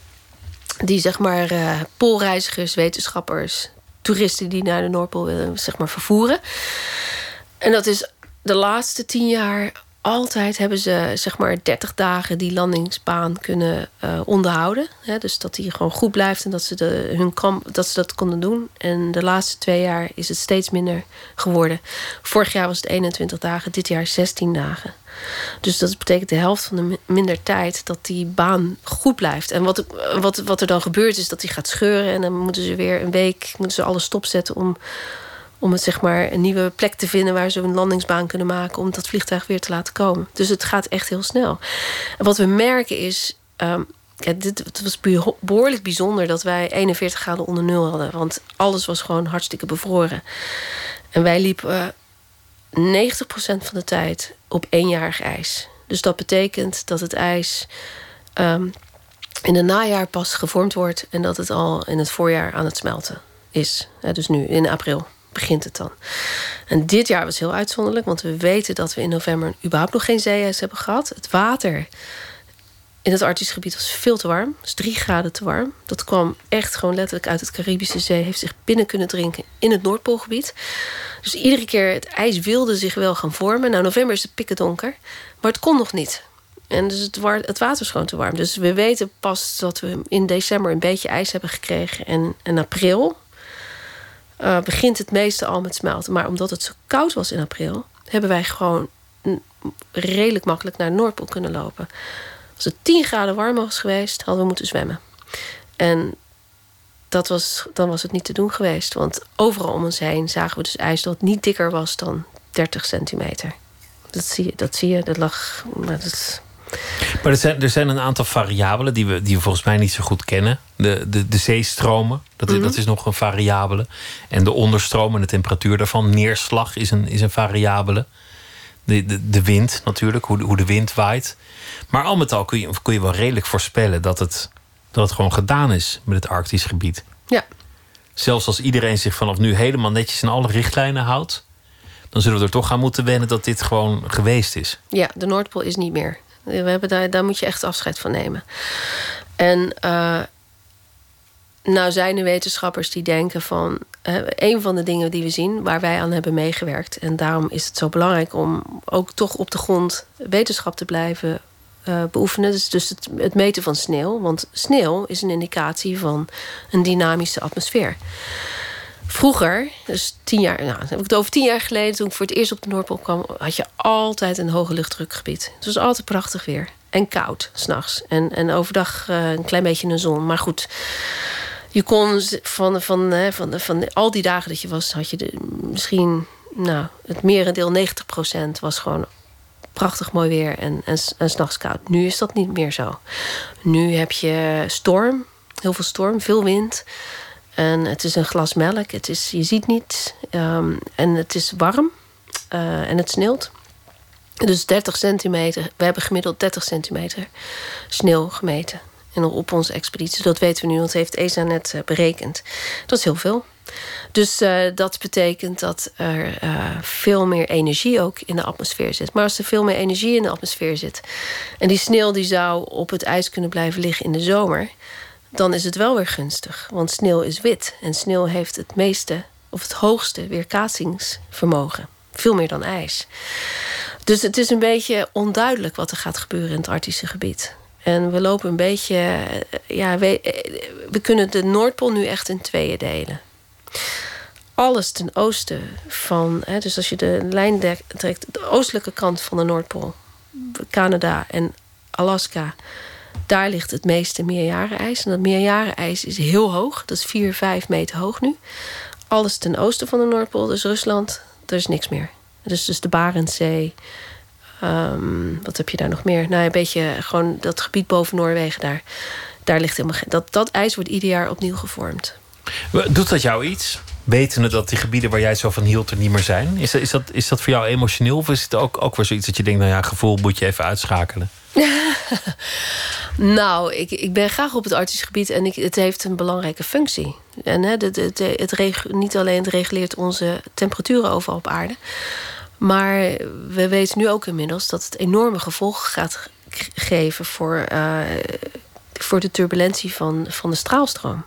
Die zeg maar uh, poolreizigers, wetenschappers, toeristen die naar de Noordpool willen zeg maar, vervoeren. En dat is de laatste tien jaar altijd hebben ze zeg maar 30 dagen die landingsbaan kunnen uh, onderhouden. Hè, dus dat die gewoon goed blijft en dat ze, de, hun kamp, dat ze dat konden doen. En de laatste twee jaar is het steeds minder geworden. Vorig jaar was het 21 dagen, dit jaar 16 dagen. Dus dat betekent de helft van de minder tijd dat die baan goed blijft. En wat, wat, wat er dan gebeurt is dat die gaat scheuren. En dan moeten ze weer een week moeten ze alles stopzetten om om het zeg maar een nieuwe plek te vinden waar ze een landingsbaan kunnen maken om dat vliegtuig weer te laten komen. Dus het gaat echt heel snel. En wat we merken is. Ja, dit, het was behoorlijk bijzonder dat wij 41 graden onder nul hadden. Want alles was gewoon hartstikke bevroren. En wij liepen uh, 90% van de tijd op éénjarig ijs. Dus dat betekent dat het ijs um, in het najaar pas gevormd wordt en dat het al in het voorjaar aan het smelten is. dus nu in april begint het dan. En dit jaar was heel uitzonderlijk, want we weten dat we in november überhaupt nog geen zeeijs hebben gehad. Het water in het Arktisch gebied was veel te warm. Dus drie graden te warm. Dat kwam echt gewoon letterlijk uit het Caribische Zee. Heeft zich binnen kunnen drinken in het Noordpoolgebied. Dus iedere keer het ijs wilde zich wel gaan vormen. Nou, november is het pikken donker. Maar het kon nog niet. En dus het, het water is gewoon te warm. Dus we weten pas dat we in december een beetje ijs hebben gekregen. En in april, uh, begint het meeste al met smelten. Maar omdat het zo koud was in april, hebben wij gewoon redelijk makkelijk naar Noordpool kunnen lopen. Als het 10 graden warmer was geweest, hadden we moeten zwemmen. En dat was, dan was het niet te doen geweest. Want overal om ons heen zagen we dus ijs dat niet dikker was dan 30 centimeter. Dat zie je, dat, zie je, dat lag. Dat, maar er zijn, er zijn een aantal variabelen die we, die we volgens mij niet zo goed kennen. De, de, de zeestromen, dat, mm dat is nog een variabele. En de onderstromen, de temperatuur daarvan. Neerslag is een, is een variabele. De, de, de wind natuurlijk, hoe de, hoe de wind waait. Maar al met al kun je, kun je wel redelijk voorspellen dat het, dat het gewoon gedaan is met het Arktisch gebied. Ja. Zelfs als iedereen zich vanaf nu helemaal netjes aan alle richtlijnen houdt, dan zullen we er toch aan moeten wennen dat dit gewoon geweest is. Ja, de Noordpool is niet meer. We hebben daar, daar moet je echt afscheid van nemen. En uh, nou zijn er wetenschappers die denken van... Een van de dingen die we zien, waar wij aan hebben meegewerkt... en daarom is het zo belangrijk om ook toch op de grond wetenschap te blijven uh, beoefenen. Dus, dus het, het, meten van sneeuw. Want sneeuw is een indicatie van een dynamische atmosfeer. Vroeger, dus tien jaar, nou, heb ik het over tien jaar geleden, toen ik voor het eerst op de Noordpool kwam, had je altijd een hoge luchtdrukgebied. Het was altijd prachtig weer. En koud, s'nachts. En, en overdag uh, een klein beetje een zon. Maar goed, je kon van, van, van, van, van al die dagen dat je was, had je de, misschien, nou, het merendeel, 90% was gewoon prachtig mooi weer en, en, en s'nachts koud. Nu is dat niet meer zo. Nu heb je storm, heel veel storm, veel wind. En het is een glas melk. Het is, je ziet niet. Um, en het is warm. Uh, en het sneeuwt. Dus 30 centimeter. We hebben gemiddeld 30 centimeter sneeuw gemeten. En op onze expeditie. Dat weten we nu, want heeft ESA net uh, berekend. Dat is heel veel. Dus uh, dat betekent dat er veel meer energie ook in de atmosfeer zit. Maar als er veel meer energie in de atmosfeer zit... en die sneeuw die zou op het ijs kunnen blijven liggen in de zomer dan is het wel weer gunstig. Want sneeuw is wit en sneeuw heeft het meeste of het hoogste weerkaatsingsvermogen. Veel meer dan ijs. Dus het is een beetje onduidelijk wat er gaat gebeuren in het Arctische gebied. En we lopen een beetje. Eh, ja, we, eh, we kunnen de Noordpool nu echt in tweeën delen. Alles ten oosten van. Hè, dus als je de lijn trekt, de oostelijke kant van de Noordpool, Canada en Alaska daar ligt het meeste meerjarenijs. En dat meerjarenijs is heel hoog. Dat is 4, 5 meter hoog nu. Alles ten oosten van de Noordpool, dus Rusland, er is niks meer. Dus, dus de Barentszee. Um, wat heb je daar nog meer? Nou, een beetje gewoon dat gebied boven Noorwegen daar. Daar ligt helemaal geen. Dat, dat ijs wordt ieder jaar opnieuw gevormd. Doet dat jou iets? Wetende dat die gebieden waar jij zo van hield er niet meer zijn? Is dat, is dat, is dat voor jou emotioneel? Of is het ook, ook weer zoiets dat je denkt, nou ja, gevoel moet je even uitschakelen? [LAUGHS] nou, ik, ik ben graag op het artistisch gebied en ik, het heeft een belangrijke functie. En hè, de, het reg, niet alleen het reguleert onze temperaturen overal op aarde. Maar we weten nu ook inmiddels dat het enorme gevolgen gaat geven voor, uh, voor de turbulentie van, van de straalstroom.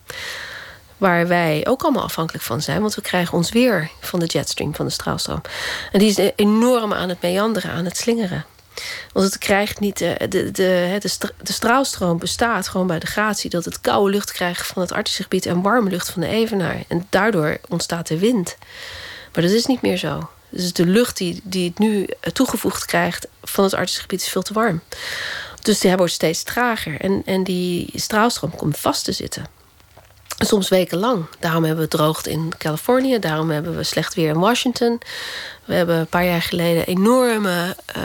Waar wij ook allemaal afhankelijk van zijn, want we krijgen ons weer van de jetstream van de straalstroom. En die is enorm aan het meanderen, aan het slingeren. Want het krijgt niet. De, de, de, de, straalstroom bestaat gewoon bij de gratie dat het koude lucht krijgt van het Arctische gebied en warme lucht van de Evenaar. En daardoor ontstaat de wind. Maar dat is niet meer zo. Dus de lucht die, die het nu toegevoegd krijgt van het Arctische gebied is veel te warm. Dus die wordt steeds trager. En, en die straalstroom komt vast te zitten. Soms wekenlang. Daarom hebben we droogte in Californië. Daarom hebben we slecht weer in Washington. We hebben een paar jaar geleden enorme uh,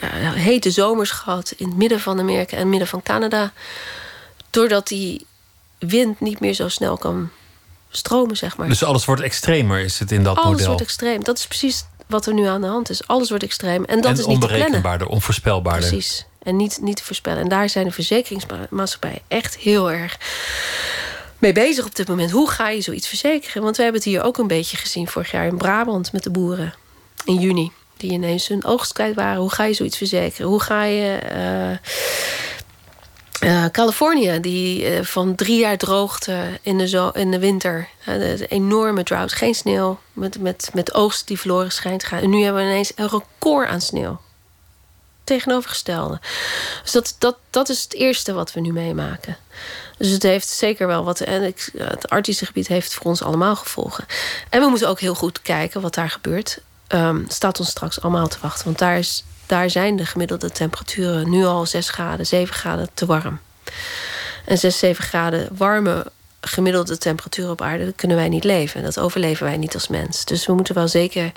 ja, hete zomers gehad in het midden van Amerika en het midden van Canada. Doordat die wind niet meer zo snel kan stromen, zeg maar. Dus alles wordt extremer, is het in dat alles model? Alles wordt extreem. Dat is precies wat er nu aan de hand is. Alles wordt extreem. En dat is niet onberekenbaarder, onvoorspelbaarder. Precies. En niet, niet te voorspellen. En daar zijn de verzekeringsmaatschappijen echt heel erg mee bezig op dit moment. Hoe ga je zoiets verzekeren? Want we hebben het hier ook een beetje gezien vorig jaar in Brabant met de boeren in juni die ineens hun oogst kwijt waren. Hoe ga je zoiets verzekeren? Hoe ga je. Uh, Californië, die van drie jaar droogte in de, zo in de winter. De, enorme drought, geen sneeuw. Met, met, met oogst die verloren schijnt gaan. En nu hebben we ineens een record aan sneeuw. Tegenovergestelde. Dus dat, dat, dat is het eerste wat we nu meemaken. Dus het heeft zeker wel wat. En het Arctische gebied heeft voor ons allemaal gevolgen. En we moeten ook heel goed kijken wat daar gebeurt um, staat ons straks allemaal te wachten. Want daar, is, daar zijn de gemiddelde temperaturen nu al 6 graden, 7 graden te warm. En 6, 7 graden warme gemiddelde temperatuur op aarde kunnen wij niet leven. En dat overleven wij niet als mens. Dus we moeten wel zeker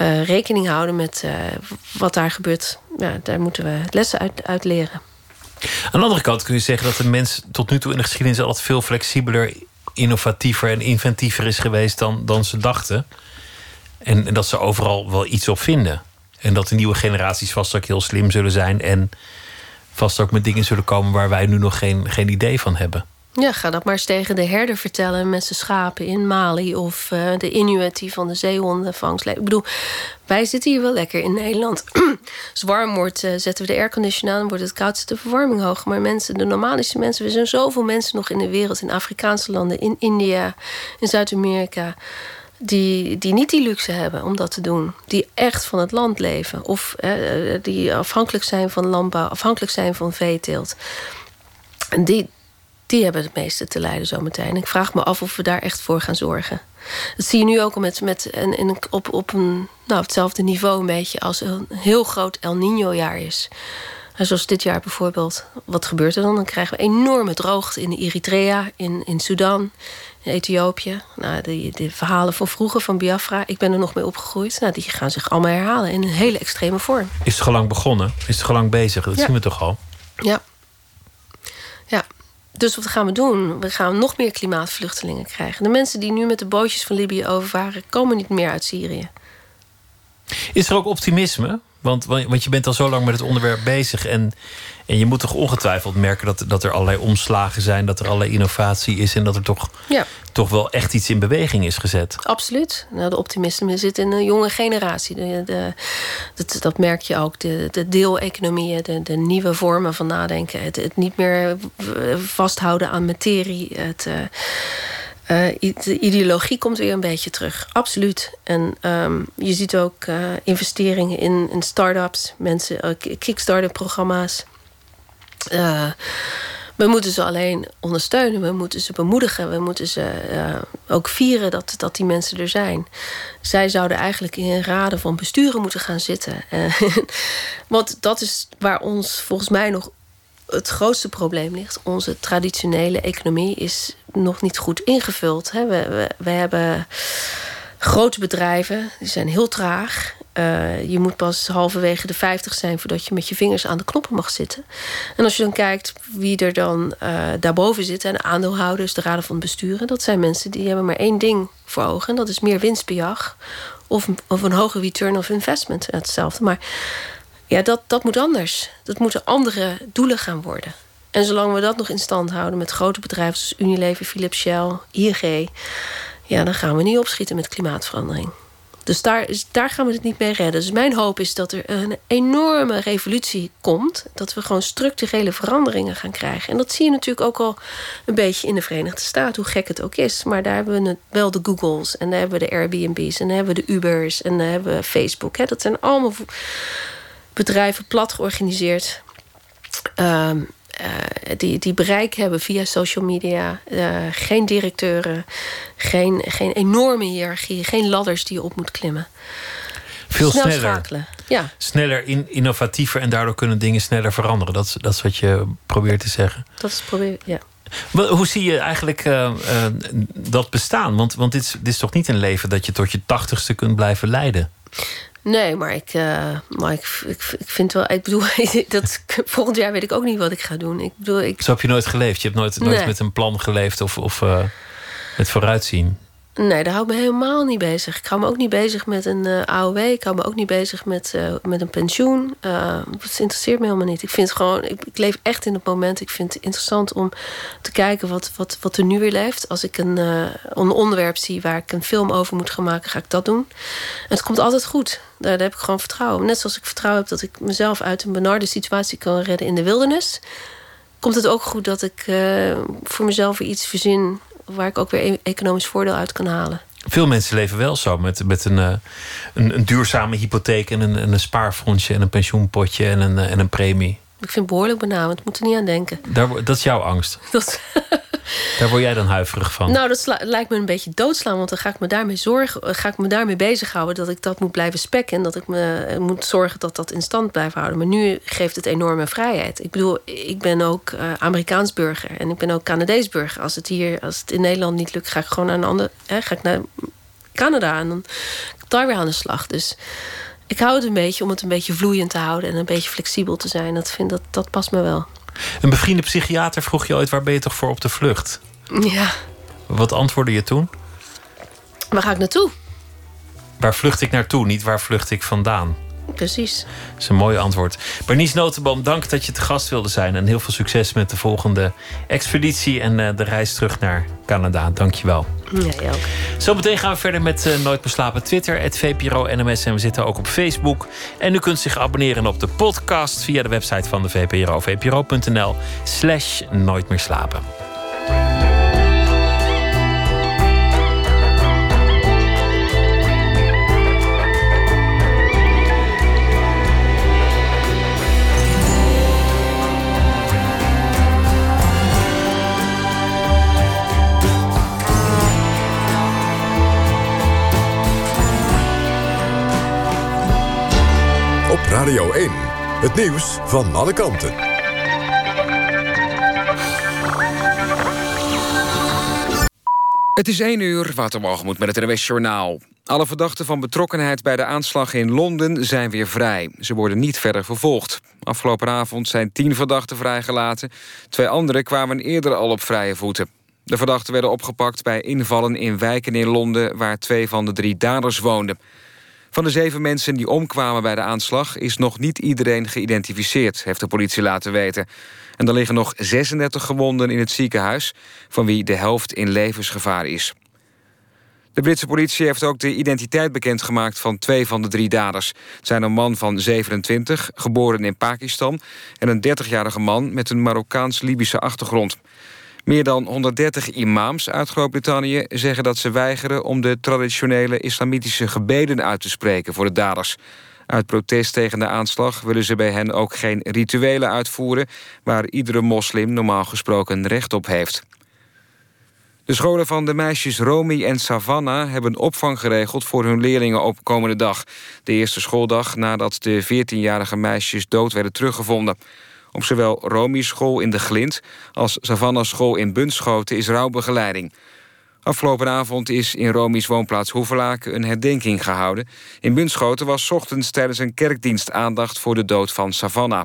uh, rekening houden met uh, wat daar gebeurt. Ja, daar moeten we lessen uit, uit leren. Aan de andere kant kun je zeggen dat de mens tot nu toe in de geschiedenis altijd veel flexibeler, innovatiever en inventiever is geweest dan, dan ze dachten. En, en, dat ze overal wel iets op vinden. En dat de nieuwe generaties vast ook heel slim zullen zijn. En vast ook met dingen zullen komen waar wij nu nog geen, geen idee van hebben. Ja, ga dat maar eens tegen de herder vertellen met zijn schapen in Mali. Of uh, de Inuit die van de zeehondenvangst. Ik bedoel, wij zitten hier wel lekker in Nederland. [CLEARS THROAT] Als warm wordt, uh, zetten we de aircondition aan. wordt het koud, zit de verwarming hoog. Maar mensen, de normalische mensen, er zijn zoveel mensen nog in de wereld. In Afrikaanse landen, in India, in Zuid-Amerika die, die niet die luxe hebben om dat te doen. Die echt van het land leven. Of eh, die afhankelijk zijn van landbouw, afhankelijk zijn van veeteelt. En die, die hebben het meeste te lijden zometeen. Ik vraag me af of we daar echt voor gaan zorgen. Dat zie je nu ook met, met een, op, op een, nou, hetzelfde niveau een beetje als een heel groot El Nino-jaar is. En zoals dit jaar bijvoorbeeld. Wat gebeurt er dan? Dan krijgen we enorme droogte in Eritrea, in, in Sudan, Ethiopië. Nou, de verhalen van vroeger, van Biafra, ik ben er nog mee opgegroeid. Nou, die gaan zich allemaal herhalen in een hele extreme vorm. Is het gelang begonnen? Is het gelang bezig? Dat zien we toch al? Ja. Ja. Dus wat gaan we doen? We gaan nog meer klimaatvluchtelingen krijgen. De mensen die nu met de bootjes van Libië overvaren, komen niet meer uit Syrië. Is er ook optimisme? Want, want je bent al zo lang met het onderwerp bezig. En, en je moet toch ongetwijfeld merken dat, dat er allerlei omslagen zijn, dat er allerlei innovatie is en dat er toch, ja. toch wel echt iets in beweging is gezet. Absoluut. Nou, de optimisme zit in een jonge generatie. De, de, dat, dat merk je ook. De, de deeleconomieën, de, de nieuwe vormen van nadenken. Het, het niet meer vasthouden aan materie. Het. Uh, uh, de ideologie komt weer een beetje terug. Absoluut. En um, je ziet ook uh, investeringen in, in start-ups, mensen, uh, Kickstarter-programma's. We moeten ze alleen ondersteunen, we moeten ze bemoedigen, we moeten ze ook vieren dat, dat die mensen er zijn. Zij zouden eigenlijk in raden van besturen moeten gaan zitten. [LAUGHS] Want dat is waar ons volgens mij nog het grootste probleem ligt. Onze traditionele economie is nog niet goed ingevuld. We, we, we hebben grote bedrijven, die zijn heel traag. Uh, je moet pas halverwege de 50 zijn voordat je met je vingers aan de knoppen mag zitten. En als je dan kijkt wie er dan uh, daarboven zitten, en aandeelhouders, de raden van besturen, dat zijn mensen die hebben maar één ding voor ogen. En dat is meer winstbejag of, of een hoge return of investment. Hetzelfde. Maar ja, dat, dat moet anders. Dat moeten andere doelen gaan worden. En zolang we dat nog in stand houden met grote bedrijven zoals Unilever, Philips, Shell, ING, ja, dan gaan we niet opschieten met klimaatverandering. Dus daar, daar gaan we het niet mee redden. Dus mijn hoop is dat er een enorme revolutie komt. Dat we gewoon structurele veranderingen gaan krijgen. En dat zie je natuurlijk ook al een beetje in de Verenigde Staten, hoe gek het ook is. Maar daar hebben we wel de Googles en daar hebben we de Airbnb's en daar hebben we de Ubers en daar hebben we Facebook. Hè. Dat zijn allemaal bedrijven plat georganiseerd. Ehm, uh, die, die bereik hebben via social media. Uh, geen directeuren, geen, geen enorme hiërarchie, geen ladders die je op moet klimmen. Veel Snel sneller. schakelen. Ja. Sneller, in, innovatiever en daardoor kunnen dingen sneller veranderen. Dat, is- dat is wat je probeert te zeggen. Dat is probeer, ja. Hoe zie je eigenlijk eh, eh, dat bestaan? Want, want dit, is, dit is toch niet een leven dat je tot je tachtigste kunt blijven leiden? Nee, maar ik, eh, maar ik, ik, ik vind wel. Ik bedoel, [LAUGHS] dat, volgend jaar weet ik ook niet wat ik ga doen. Ik bedoel, ik, Zo heb je nooit geleefd. Je hebt nooit, nooit Nee. met een plan geleefd of, of met vooruitzien. Nee, daar hou ik me helemaal niet bezig. Ik hou me ook niet bezig met een eh, AOW. Ik hou me ook niet bezig met, eh, met een pensioen. Dat interesseert me helemaal niet. Ik vind gewoon, ik, leef echt in het moment. Ik vind het interessant om te kijken wat, wat, wat er nu weer leeft. Als ik een, een onderwerp zie waar ik een film over moet gaan maken, ga ik dat doen. En het komt altijd goed. Daar, daar heb ik gewoon vertrouwen. Net zoals ik vertrouwen heb dat ik mezelf uit een benarde situatie kan redden in de wildernis. Komt het ook goed dat ik voor mezelf iets verzin waar ik ook weer e- economisch voordeel uit kan halen. Veel mensen leven wel zo met, met een, eh, een, duurzame hypotheek en een, en een spaarfondsje en een pensioenpotje en een, eh, en een premie. Ik vind het behoorlijk benauwend. Moet er niet aan denken. Daar, dat is jouw angst. [LAUGHS] Dat, Daar word jij dan huiverig van. nou, dat lijkt me een beetje doodslaan. Want dan ga ik me daarmee zorgen. eh, Ga ik me daarmee bezighouden dat ik dat moet blijven spekken. En dat ik me eh, moet zorgen dat dat in stand blijft houden. Maar nu geeft het enorme vrijheid. Ik bedoel, ik ben ook eh, Amerikaans burger. En ik ben ook Canadees burger. Als het hier, als het in Nederland niet lukt, ga ik gewoon naar een ander. Hè, ga ik naar Canada. En dan daar weer aan de slag. Dus ik hou het een beetje om het een beetje vloeiend te houden. En een beetje flexibel te zijn. Dat, vind, dat, dat past me wel. Een bevriende psychiater vroeg je ooit: waar ben je toch voor op de vlucht? Ja, Wat antwoordde je toen? waar ga ik naartoe? Waar vlucht ik naartoe, niet waar vlucht ik vandaan? Precies. Dat is een mooi antwoord. Bernice Notenboom, dank dat je te gast wilde zijn. En heel veel succes met de volgende expeditie en eh, de reis terug naar Canada. Dank je wel. Ja, ook. Zometeen gaan we verder met eh, Nooit Beslapen Twitter, het VPRO NMS. En we zitten ook op Facebook. En u kunt zich abonneren op de podcast via de website van de VPRO. vpro.nl slash Nooit meer slapen. Radio 1. Het nieuws van alle kanten. Het is 1 uur, Waterwalgemoed met het NWS Journaal. Alle verdachten van betrokkenheid bij de aanslag in Londen zijn weer vrij. Ze worden niet verder vervolgd. Afgelopen avond zijn tien verdachten vrijgelaten. Twee anderen kwamen eerder al op vrije voeten. De verdachten werden opgepakt bij invallen in wijken in Londen... waar twee van de drie daders woonden. Van de zeven mensen die omkwamen bij de aanslag... is nog niet iedereen geïdentificeerd, heeft de politie laten weten. En er liggen nog 36 gewonden in het ziekenhuis... van wie de helft in levensgevaar is. De Britse politie heeft ook de identiteit bekendgemaakt van twee van de drie daders. Het zijn een man van 27, geboren in Pakistan... en een 30-jarige man met een Marokkaans-Libische achtergrond. Meer dan 130 imams uit Groot-Brittannië zeggen dat ze weigeren... om de traditionele islamitische gebeden uit te spreken voor de daders. Uit protest tegen de aanslag willen ze bij hen ook geen rituelen uitvoeren... waar iedere moslim normaal gesproken recht op heeft. De scholen van de meisjes Romy en Savannah hebben opvang geregeld voor hun leerlingen op komende dag. De eerste schooldag nadat de 14-jarige meisjes dood werden teruggevonden. Op zowel Romy's school in de Glint als Savannah's school in Bunschoten is rouwbegeleiding. Afgelopen avond is in Romy's woonplaats Hoevelaken een herdenking gehouden. In Bunschoten was ochtends tijdens een kerkdienst aandacht voor de dood van Savannah.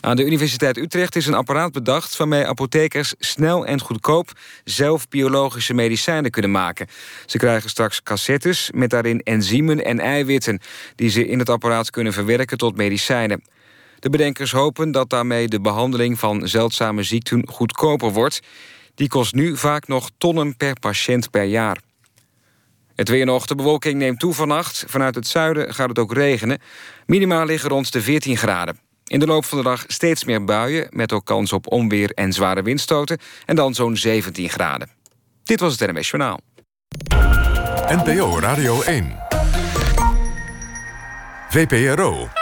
Aan de Universiteit Utrecht is een apparaat bedacht... waarmee apothekers snel en goedkoop zelf biologische medicijnen kunnen maken. Ze krijgen straks cassettes met daarin enzymen en eiwitten... die ze in het apparaat kunnen verwerken tot medicijnen. De bedenkers hopen dat daarmee de behandeling van zeldzame ziekten goedkoper wordt. Die kost nu vaak nog tonnen per patiënt per jaar. Het weer nog. De bewolking neemt toe vannacht. Vanuit het zuiden gaat het ook regenen. Minima liggen rond de 14 graden. In de loop van de dag steeds meer buien... met ook kans op onweer en zware windstoten. En dan zo'n 17 graden. Dit was het NMS Journaal. NPO Radio 1. VPRO.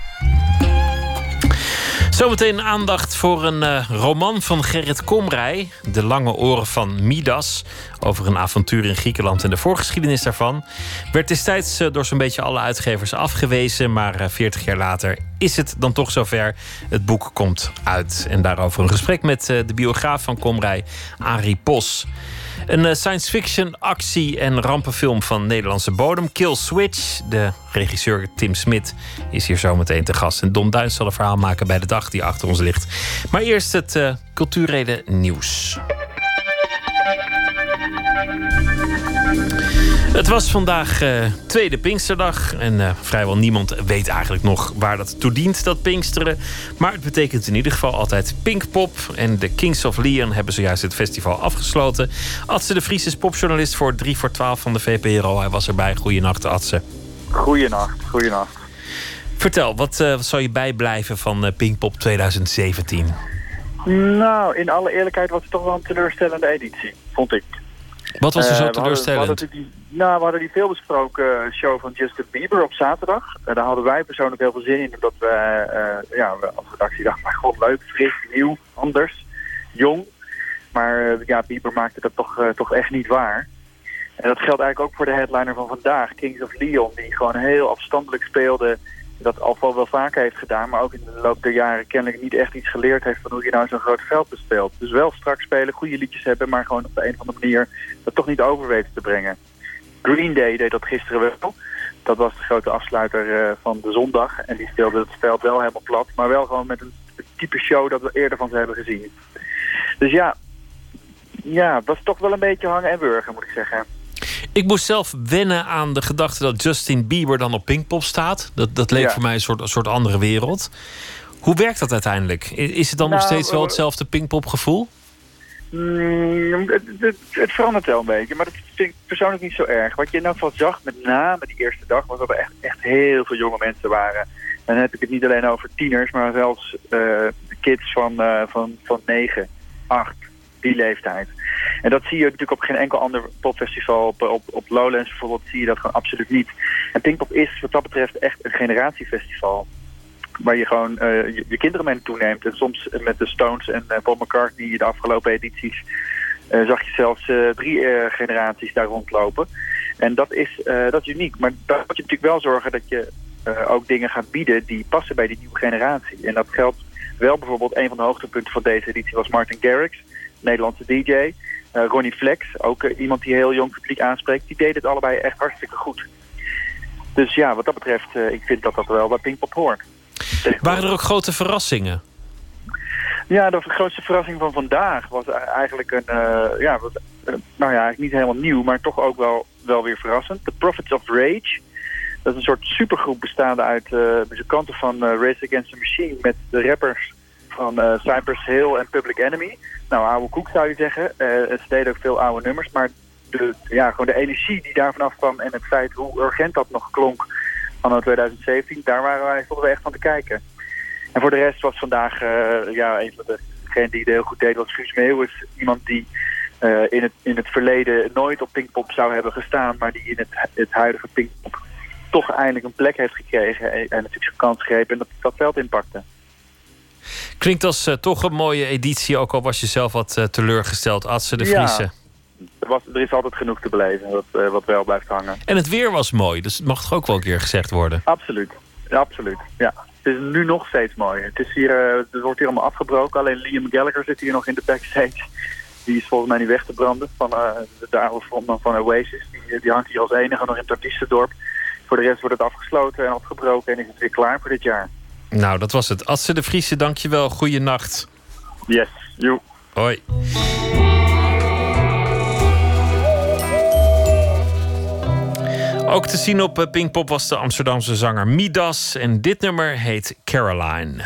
Zometeen aandacht voor een uh, roman van Gerrit Komrij. De lange oren van Midas. Over een avontuur in Griekenland en de voorgeschiedenis daarvan. Werd destijds uh, door zo'n beetje alle uitgevers afgewezen. Maar uh, 40 jaar later is het dan toch zover. Het boek komt uit. En daarover een gesprek met de biograaf van Komrij, Arie Pos. Een eh, science fiction actie- en rampenfilm van Nederlandse bodem. Kill Switch. De regisseur Tim Smit is hier zometeen te gast. En Don Duins zal een verhaal maken bij de dag die achter ons ligt. Maar eerst het uh, culturele nieuws. Het was vandaag uh, tweede Pinksterdag. En uh, vrijwel niemand weet eigenlijk nog waar dat toe dient, dat Pinksteren. Maar het betekent in ieder geval altijd Pinkpop. En de Kings of Leon hebben zojuist het festival afgesloten. Adse de Vries is popjournalist voor 3 voor 12 van de VPRO. Hij was erbij. Goeienacht, Adse. Goeienacht, goeienacht. Vertel, wat, uh, wat zou je bijblijven van Pinkpop 2017? Nou, in alle eerlijkheid was het toch wel een teleurstellende editie, vond ik. Wat was er zo teleurstellend? Uh, we, hadden, we, hadden die, nou, we hadden die veelbesproken show van Justin Bieber op zaterdag. Uh, daar hadden wij persoonlijk heel veel zin in. Omdat we, uh, ja, we als redactie dachten, maar god, leuk, fris, nieuw, anders, jong. Maar ja, Bieber maakte dat toch, toch echt niet waar. En dat geldt eigenlijk ook voor de headliner van vandaag, Kings of Leon. Die gewoon heel afstandelijk speelde dat Alfa wel vaker heeft gedaan, maar ook in de loop der jaren kennelijk niet echt iets geleerd heeft van hoe je nou zo'n groot veld bespeelt. Dus wel strak spelen, goede liedjes hebben, maar gewoon op de een of andere manier dat toch niet over weten te brengen. Green Day deed dat gisteren wel. Dat was de grote afsluiter uh, van de zondag. En die speelde het veld wel helemaal plat, maar wel gewoon met een type show dat we eerder van ze hebben gezien. Dus ja, ja, was toch wel een beetje hangen en burger, moet ik zeggen. Ik moest zelf wennen aan de gedachte dat Justin Bieber dan op Pinkpop staat. Dat, dat leek Ja. voor mij een soort, een soort andere wereld. Hoe werkt dat uiteindelijk? Is het dan nog Nou, steeds wel eh, hetzelfde Pinkpop gevoel? Mm, het, het, het verandert wel een beetje, maar dat vind ik persoonlijk niet zo erg. Wat je in elk geval zag, met name die eerste dag, was dat er echt, echt heel veel jonge mensen waren. En dan heb ik het niet alleen over tieners, maar zelfs eh, kids van, eh, van, van 9, 8, die leeftijd. En dat zie je natuurlijk op geen enkel ander popfestival. Op, op, op Lowlands bijvoorbeeld zie je dat gewoon absoluut niet. En Pinkpop is wat dat betreft echt een generatiefestival waar je gewoon eh, je, kinderen mee naartoe neemt. En soms met de Stones en eh, Paul McCartney de afgelopen edities... eh, zag je zelfs drie generaties daar rondlopen. En dat is, dat is uniek. Maar daar moet je natuurlijk wel zorgen dat je ook dingen gaat bieden... die passen bij die nieuwe generatie. En dat geldt wel bijvoorbeeld... een van de hoogtepunten van deze editie was Martin Garrix... Nederlandse DJ. Eh, Ronnie Flex, ook eh, iemand die heel jong publiek aanspreekt... die deed het allebei echt hartstikke goed. Dus ja, wat dat betreft... eh, ik vind dat dat wel bij Pinkpop hoort. Waren er ook grote verrassingen? Ja, de grootste verrassing van vandaag was eigenlijk een, ja, was, nou ja, eigenlijk niet helemaal nieuw, maar toch ook wel, wel weer verrassend. The Prophets of Rage. Dat is een soort supergroep bestaande uit eh, muzikanten van Race Against the Machine met de rappers van eh, Cypress Hill en Public Enemy. Nou, oude koek zou je zeggen. Eh, ze deden ook veel oude nummers, maar de, ja, gewoon de energie die daarvan afkwam en het feit hoe urgent dat nog klonk anno 2017, daar waren wij, stonden we echt van te kijken. En voor de rest was vandaag eh, ja, een van degenen die het heel goed deed was Guus Meeuwis. Iemand die eh, in, het, in het verleden nooit op Pinkpop zou hebben gestaan, maar die in het, het huidige Pinkpop toch eindelijk een plek heeft gekregen en, en natuurlijk zijn kans greep en dat, dat veld inpakte. Klinkt als eh, toch een mooie editie, ook al was je zelf wat eh, teleurgesteld. Adse de Ja. Friese. Er, was, er is altijd genoeg te beleven, wat, eh, wat wel blijft hangen. En het weer was mooi, dus het mag toch ook wel een keer gezegd worden. Absoluut, ja, absoluut, ja. Het is nu nog steeds mooi. Het, is hier, het wordt hier allemaal afgebroken. Alleen Liam Gallagher zit hier nog in de backstage. Die is volgens mij niet weg te branden van de oude frontman van Oasis. Die, die hangt hier als enige nog in het artiestendorp. Voor de rest wordt het afgesloten en afgebroken en is het weer klaar voor dit jaar. Nou, dat was het. Assen de Vriese, dankjewel. Goeienacht. Yes, joe. Hoi. Ook te zien op eh, Pinkpop was de Amsterdamse zanger Midas. En dit nummer heet Caroline.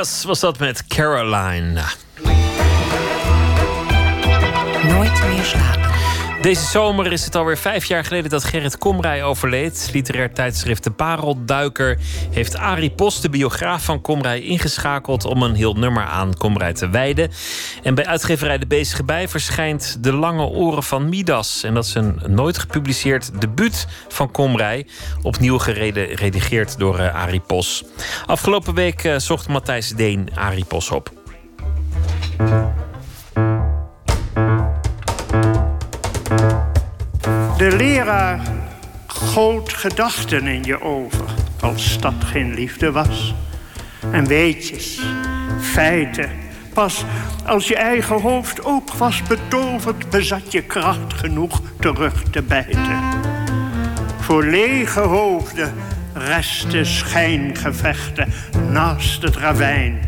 Was dat met Caroline. Nooit meer slapen. Deze zomer is het alweer vijf jaar geleden dat Gerrit Komrij overleed. Literair tijdschrift De Parelduiker heeft Arie Post, de biograaf van Komrij, ingeschakeld om een heel nummer aan Komrij te wijden. En bij uitgeverij De Bezige Bij verschijnt De Lange Oren van Midas. En dat is een nooit gepubliceerd debuut van Komrij. Opnieuw geredigeerd door uh, Arie Pos. Afgelopen week eh, zocht Matthijs Deen Arie Pos op. De leraar gooit gedachten in je over, als dat geen liefde was. En weetjes, feiten, pas als je eigen hoofd ook was betoverd, bezat je kracht genoeg terug te bijten. Voor lege hoofden resten schijngevechten naast het ravijn.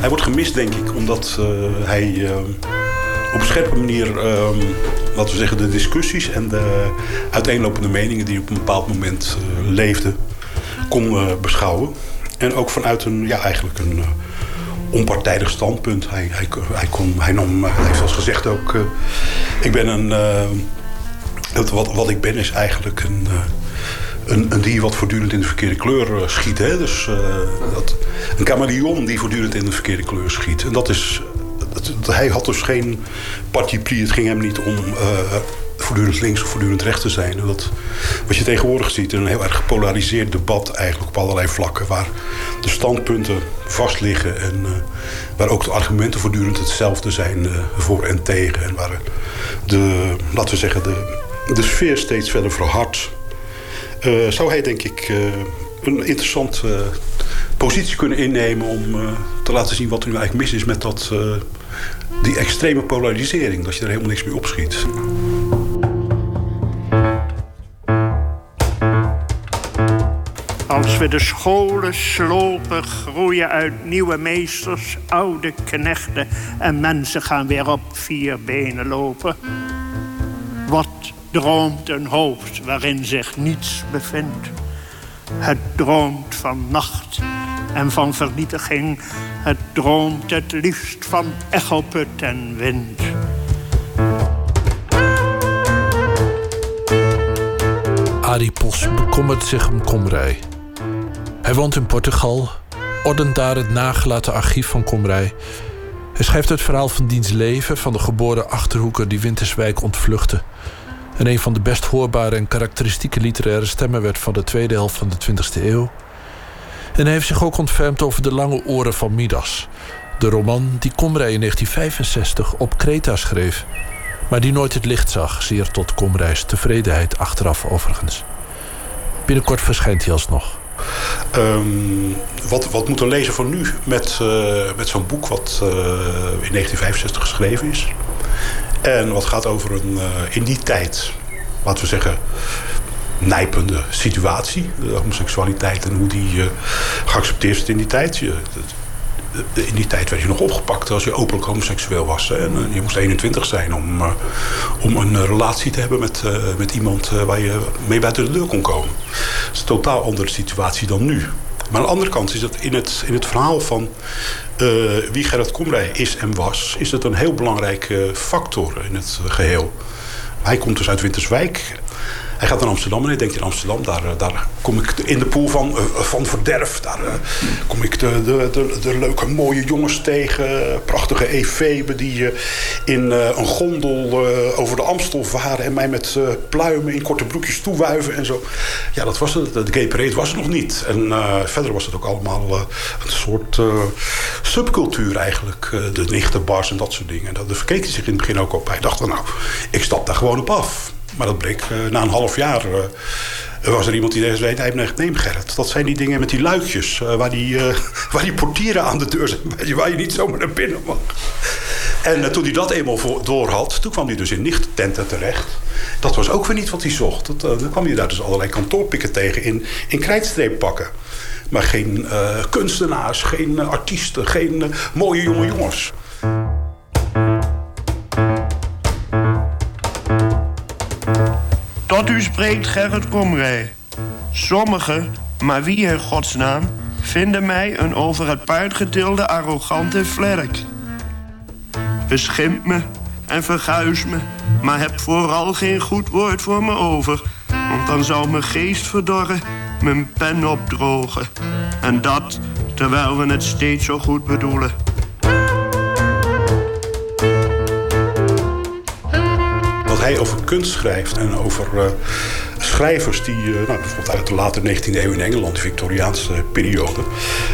Hij wordt gemist, denk ik, omdat uh, hij uh, op een scherpe manier, uh, laten we zeggen, de discussies en de uiteenlopende meningen die op een bepaald moment leefden, kon beschouwen. En ook vanuit een, ja, eigenlijk een onpartijdig standpunt. Hij, hij, kon, hij, nam, hij heeft zoals gezegd ook, ik ben een, wat, wat ik ben is eigenlijk een een, een, dier wat voortdurend in de verkeerde kleur eh, schiet. Hè? Dus, uh, dat, een chameleon die voortdurend in de verkeerde kleur schiet. En dat is. Dat, hij had dus geen parti Het ging hem niet om uh, voortdurend links of voortdurend rechts te zijn. En dat, wat je tegenwoordig ziet een heel erg gepolariseerd debat, eigenlijk op allerlei vlakken. Waar de standpunten vast liggen en uh, waar ook de argumenten voortdurend hetzelfde zijn voor en tegen. En waar de, laten we zeggen, de, de sfeer steeds verder verhardt. Uh, zou hij denk ik een interessante positie kunnen innemen om te laten zien wat er nu eigenlijk mis is met dat, die extreme polarisering. Dat je er helemaal niks mee opschiet. Als we de scholen slopen, groeien uit nieuwe meesters, oude knechten en mensen gaan weer op vier benen lopen. Wat droomt een hoofd waarin zich niets bevindt. Het droomt van nacht en van vernietiging. Het droomt het liefst van echoput en wind. Arie Pos bekommert zich om Komrij. Hij woont in Portugal, ordent daar het nagelaten archief van Komrij. Hij schrijft het verhaal van diens leven, van de geboren achterhoeker die Winterswijk ontvluchtte en een van de best hoorbare en karakteristieke literaire stemmen werd van de tweede helft van de 20e eeuw. En hij heeft zich ook ontfermd over de lange oren van Midas, de roman die Komrij in 1965 op Kreta schreef, maar die nooit het licht zag, zeer tot Komrijs tevredenheid achteraf overigens. Binnenkort verschijnt hij alsnog. Um, wat, wat moet een lezer van nu met, uh, met zo'n boek wat uh, in 1965 geschreven is? En wat gaat over een uh, in die tijd, laten we zeggen, nijpende situatie. De homoseksualiteit en hoe die geaccepteerd is in die tijd. In die tijd werd je nog opgepakt als je openlijk homoseksueel was. En uh, je moest 21 zijn om, om een relatie te hebben met, met iemand waar je mee buiten de deur kon komen. Dat is een totaal andere situatie dan nu. Maar aan de andere kant is dat in het, in het verhaal van wie Gerrit Komrij is en was... is het een heel belangrijke factor in het geheel. Hij komt dus uit Winterswijk. Hij gaat naar Amsterdam en hij denkt in Amsterdam, daar, eh, daar kom ik in de pool van, uh, van verderf. Daar uh, kom ik de, de, de, de, leuke mooie jongens tegen. Prachtige efeben die in een gondel over de Amstel varen... en mij met pluimen in korte broekjes toewuiven en zo. Ja, dat was het. De gay parade was het nog niet. En verder was het ook allemaal een soort subcultuur eigenlijk. de nichterbars en dat soort dingen. Daar verkeek hij zich in het begin ook op. Hij dacht van nou, ik stap daar gewoon op af. Maar dat bleek uh, na een half jaar. Uh, was er iemand die tegen zei: Nee, neem Gerrit. Dat zijn die dingen met die luikjes. Uh, waar, die, [LAUGHS] waar die portieren aan de deur zijn. [LAUGHS] Waar je niet zomaar naar binnen mag. En toen hij dat eenmaal door had. Toen kwam hij dus in nichttenten terecht. Dat was ook weer niet wat hij zocht. Dat, dan kwam hij daar dus allerlei kantoorpikken tegen. In, in krijtstreeppakken. Maar geen kunstenaars, geen artiesten, geen mooie jonge jongens. Spreekt Gerrit Komrij. Sommigen, maar wie in godsnaam, vinden mij een over het paard getilde arrogante vlerk. Beschimp me en verguis me, maar heb vooral geen goed woord voor me over. Want dan zou mijn geest verdorren, mijn pen opdrogen. En dat terwijl we het steeds zo goed bedoelen. Hij over kunst schrijft en over uh, schrijvers die, uh, nou, bijvoorbeeld uit de late 19e eeuw in Engeland, de Victoriaanse periode,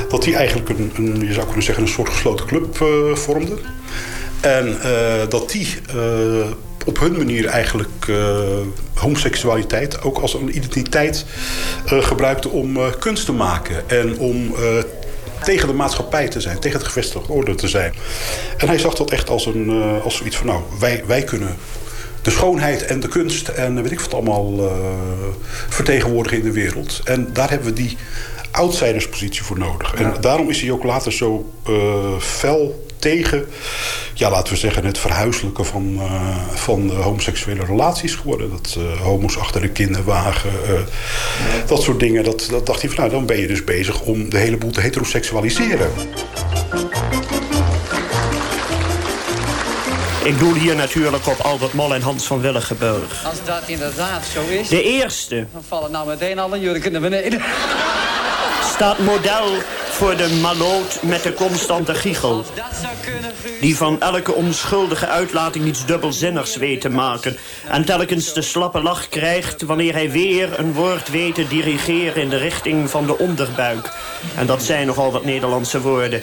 dat die eigenlijk een, een je zou kunnen zeggen, een soort gesloten club uh, vormden. En dat die op hun manier eigenlijk homoseksualiteit ook als een identiteit gebruikten om kunst te maken en om tegen de maatschappij te zijn, tegen het gevestigde orde te zijn. En hij zag dat echt als, een, als zoiets van, nou, wij, wij kunnen de schoonheid en de kunst en weet ik wat allemaal uh, vertegenwoordigen in de wereld. En daar hebben we die outsiderspositie voor nodig. En daarom is hij ook later zo uh, fel tegen, ja, laten we zeggen, het verhuiselijken van, uh, van homoseksuele relaties geworden. Dat uh, homo's achter de kinderwagen, dat soort dingen. Dat, dat dacht hij van, nou, dan ben je dus bezig om de hele boel te heteroseksualiseren. Ik doe hier natuurlijk op Albert Mol en Hans van Willigenburg. Als dat inderdaad zo is... De eerste... Dan vallen nou meteen alle jurken naar beneden. Staat model voor de maloot met de constante giechel. Die van elke onschuldige uitlating iets dubbelzinnigs weet te maken. En telkens de slappe lach krijgt wanneer hij weer een woord weet te dirigeren in de richting van de onderbuik. En dat zijn nogal wat Nederlandse woorden.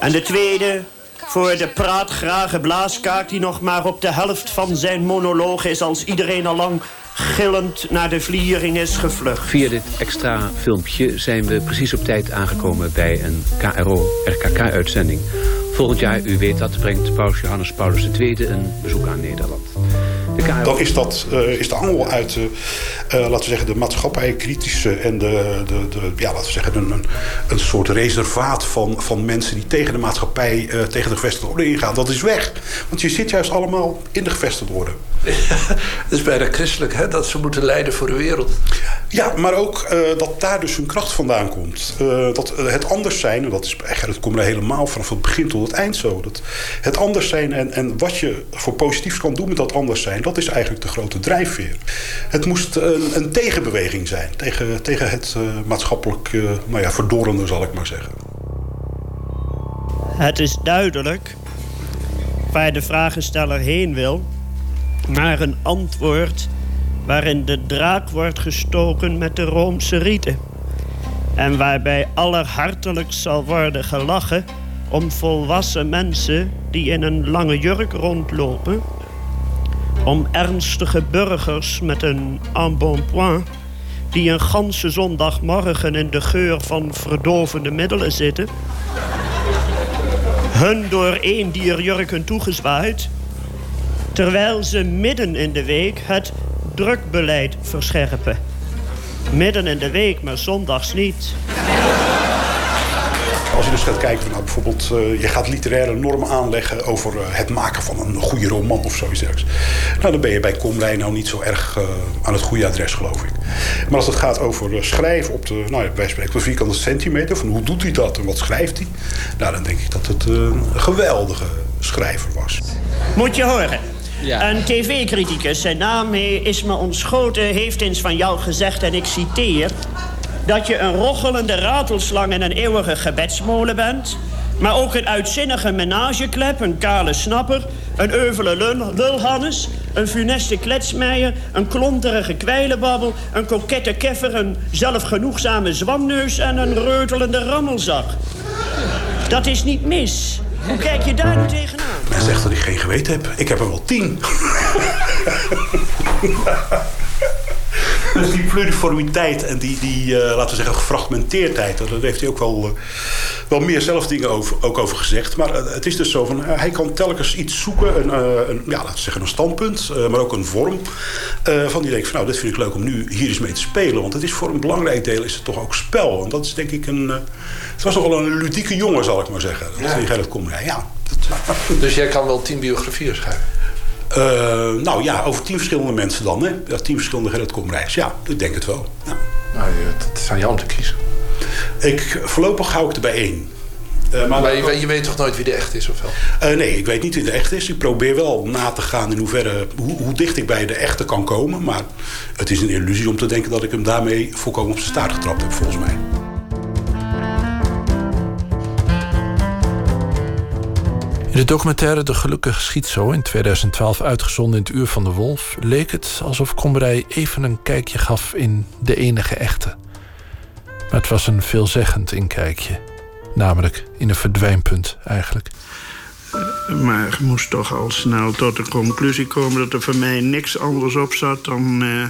En de tweede, voor de praatgrage blaaskaak die nog maar op de helft van zijn monoloog is... als iedereen al lang gillend naar de vliering is gevlucht. Via dit extra filmpje zijn we precies op tijd aangekomen... bij een KRO-RKK-uitzending. Volgend jaar, u weet dat, brengt Paus Johannes Paulus II een bezoek aan Nederland dan is, dat, uh, is de angel uit uh, laten we zeggen, de maatschappijkritische en de, de, de, ja, laten we zeggen, een, een soort reservaat van, van mensen die tegen de maatschappij, tegen de gevestigde orde ingaan. Dat is weg. Want je zit juist allemaal in de gevestigde orde. [LAUGHS] Het is bijna christelijk, hè? Dat ze moeten leiden voor de wereld. Ja, maar ook dat daar dus hun kracht vandaan komt. dat het anders zijn, en dat, is, dat komt er helemaal vanaf het begin tot het eind zo. Dat het anders zijn en, en wat je voor positiefs kan doen met dat anders zijn dat is eigenlijk de grote drijfveer. Het moest een, een tegenbeweging zijn tegen, tegen het uh, maatschappelijk uh, nou ja, verdorrende, zal ik maar zeggen. Het is duidelijk waar de vragensteller heen wil, naar een antwoord waarin de draak wordt gestoken met de Roomse rieten. En waarbij allerhartelijkst zal worden gelachen om volwassen mensen die in een lange jurk rondlopen om ernstige burgers met een embonpoint... die een ganse zondagmorgen in de geur van verdovende middelen zitten... hun door één dierjurken toegezwaaid... terwijl ze midden in de week het drukbeleid verscherpen. Midden in de week, maar zondags niet. Als je dus gaat kijken van nou, bijvoorbeeld, uh, je gaat literaire normen aanleggen over uh, het maken van een goede roman of zoiets dergelijks. Nou, dan ben je bij Comrij nou niet zo erg uh, aan het goede adres, geloof ik. Maar als het gaat over schrijven op de, nou, wij spreken op vierkante centimeter, van hoe doet hij dat en wat schrijft hij? Nou, dan denk ik dat het een geweldige schrijver was. Moet je horen. Ja. Een tv-criticus, zijn naam is me ontschoten, heeft eens van jou gezegd, en ik citeer dat je een rochelende ratelslang en een eeuwige gebedsmolen bent... maar ook een uitzinnige menageklep, een kale snapper... een euvele lul, lulhannes, een funeste kletsmeijer... een klonterige kwijlenbabbel, een kokette keffer... een zelfgenoegzame zwamneus en een reutelende rammelzak. Dat is niet mis. Hoe kijk je daar nu tegenaan? Men zegt dat ik geen geweten heb. Ik heb er wel tien. [LAUGHS] Dus die pluriformiteit en die, die uh, laten we zeggen, gefragmenteerdheid... daar heeft hij ook wel, uh, wel meer zelf dingen over, ook over gezegd. Maar uh, het is dus zo van, hij kan telkens iets zoeken... een, een ja, laten we zeggen een standpunt, maar ook een vorm... van die denkt van, nou, dit vind ik leuk om nu hier eens mee te spelen. Want het is voor een belangrijk deel is het toch ook spel. En dat is denk ik een... het was nogal een ludieke jongen, zal ik maar zeggen. Ja. Dat, ja, dat, dus jij kan wel tien biografieën schrijven? Uh, nou ja, over tien verschillende mensen dan. Hè? Ja, tien verschillende Gerrit Komreis. Ja, ik denk het wel. Ja. Nou, het is aan jou om te kiezen. Ik, voorlopig hou ik er bij één. Uh, maar, maar je, je, weet toch nooit wie de echt is, of wel? Uh, nee, ik weet niet wie de echt is. Ik probeer wel na te gaan in hoeverre, hoe, hoe, dicht ik bij de echte kan komen. Maar het is een illusie om te denken dat ik hem daarmee volkomen op zijn staart getrapt heb, volgens mij. De documentaire De Gelukkige Schiet Zo, in 2012 uitgezonden in het Uur van de Wolf, leek het alsof Komrij even een kijkje gaf in de enige echte. Maar het was een veelzeggend inkijkje. Namelijk in een verdwijnpunt eigenlijk. Maar ik moest toch al snel tot de conclusie komen dat er voor mij niks anders op zat dan uh,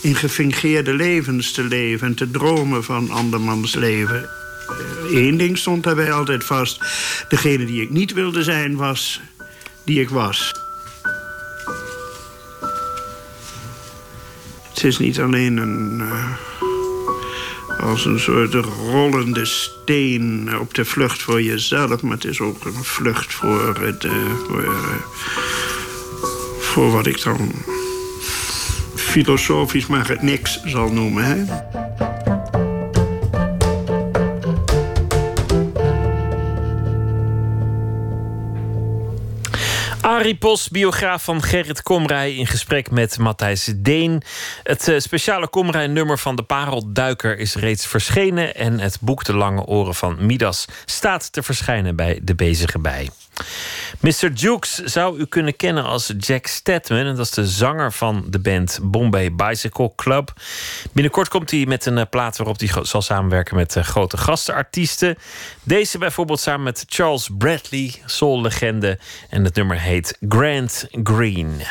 in gefingeerde levens te leven en te dromen van andermans leven. Eén eh, ding stond daarbij altijd vast. Degene die ik niet wilde zijn was die ik was. Het is niet alleen een... Uh, als een soort rollende steen op de vlucht voor jezelf... maar het is ook een vlucht voor, het, uh, voor, uh, voor wat ik dan filosofisch maar het niks zal noemen. Hè? Arie Pos, biograaf van Gerrit Komrij... in gesprek met Matthijs Deen. Het uh, speciale Komrij-nummer van de Parelduiker is reeds verschenen... en het boek De Lange Oren van Midas staat te verschijnen bij De Bezige Bij. Mr. Jukes zou u kunnen kennen als Jack Stedman. En dat is de zanger van de band Bombay Bicycle Club. Binnenkort komt hij met een eh, plaat waarop hij zal samenwerken met uh, grote gastenartiesten. Deze bijvoorbeeld samen met Charles Bradley, soul-legende. En het nummer heet Grant Green.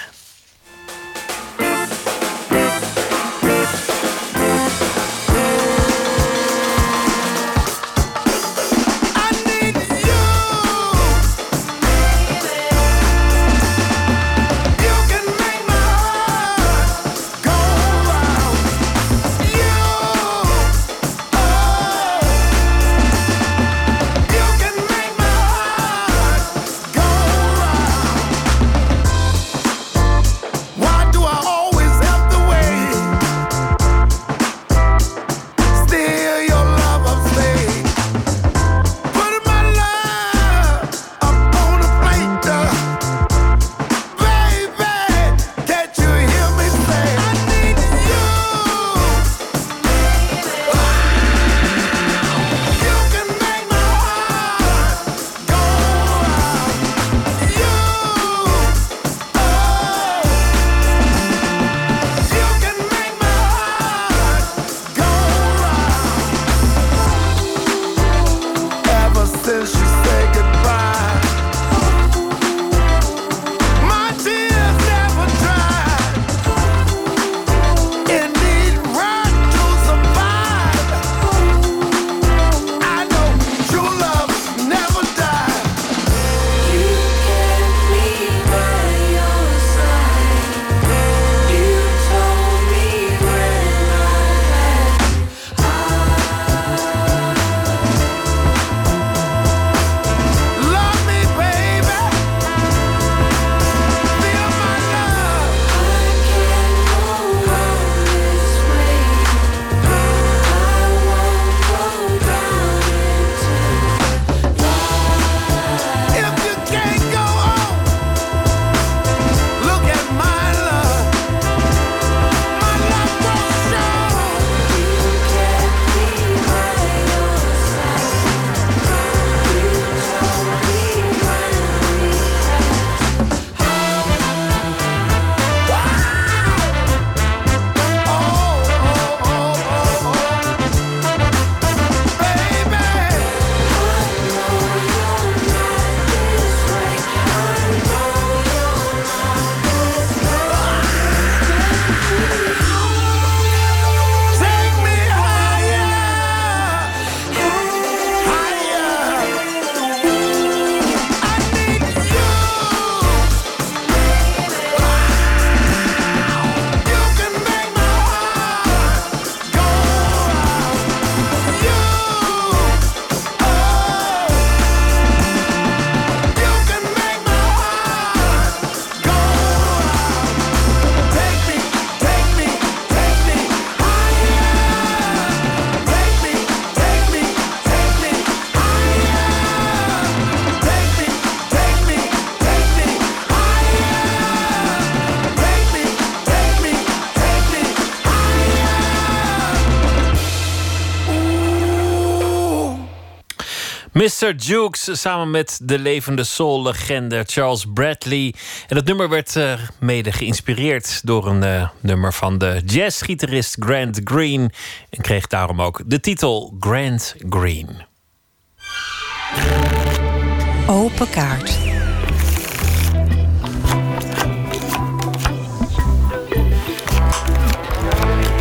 Mr. Jukes samen met de levende soul-legende Charles Bradley. En het nummer werd uh, mede geïnspireerd door een uh, nummer van de jazzgitarist Grant Green. En kreeg daarom ook de titel Grant Green. Open kaart.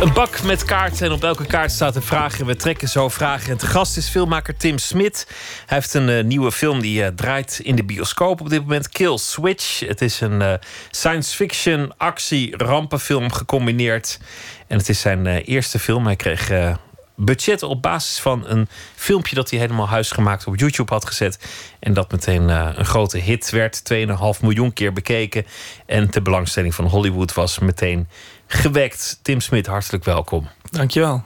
Een bak met kaarten en op elke kaart staat een vraag. En we trekken zo vragen. En te gast is filmmaker Tim Smit. Hij heeft een uh, nieuwe film die uh, draait in de bioscoop op dit moment. Kill Switch. Het is een uh, science fiction actie rampenfilm gecombineerd. En het is zijn eerste film. Hij kreeg budget op basis van een filmpje dat hij helemaal huisgemaakt op YouTube had gezet. En dat meteen een grote hit werd. 2,5 miljoen keer bekeken. En de belangstelling van Hollywood was meteen gewekt. Tim Smit, hartelijk welkom. Dankjewel.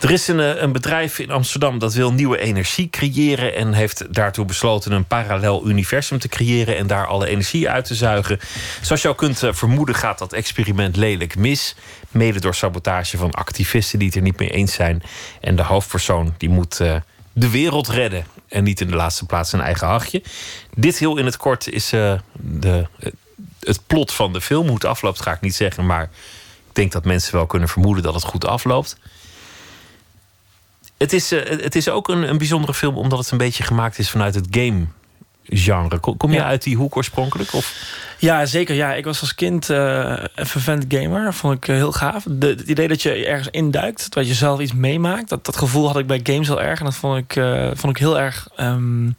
Er is een, eh, een bedrijf in Amsterdam dat wil nieuwe energie creëren en heeft daartoe besloten een parallel universum te creëren en daar alle energie uit te zuigen. Zoals je al kunt eh, vermoeden gaat dat experiment lelijk mis. Mede door sabotage van activisten die het er niet mee eens zijn. En de hoofdpersoon die moet uh, de wereld redden. En niet in de laatste plaats zijn eigen hachje. Dit heel in het kort is uh, de, het plot van de film. Hoe het afloopt ga ik niet zeggen, maar ik denk dat mensen wel kunnen vermoeden dat het goed afloopt. Het is, uh, het is ook een, een bijzondere film omdat het een beetje gemaakt is vanuit het game genre. Kom je Ja. uit die hoek oorspronkelijk? Of? Ja, zeker. Ja, ik was als kind eh, een vervent gamer. Vond ik eh, heel gaaf. De, het idee dat je ergens induikt, dat je zelf iets meemaakt. Dat, dat gevoel had ik bij games heel erg. En dat vond ik, eh, vond ik heel erg ehm,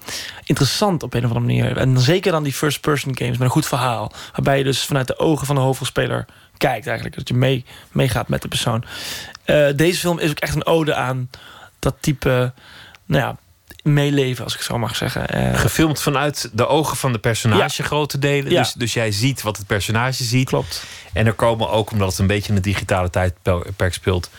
interessant op een of andere manier. En zeker dan die first-person games met een goed verhaal. Waarbij je dus vanuit de ogen van de hoofdrolspeler kijkt eigenlijk. Dat je mee, meegaat met de persoon. Deze film is ook echt een ode aan dat type... Nou ja, meeleven, als ik zo mag zeggen. Eh, Gefilmd vanuit de ogen van de personage, Ja. grote delen. Ja. Dus, dus jij ziet wat het personage ziet. Klopt. En er komen ook, omdat het een beetje in de digitale tijdperk speelt,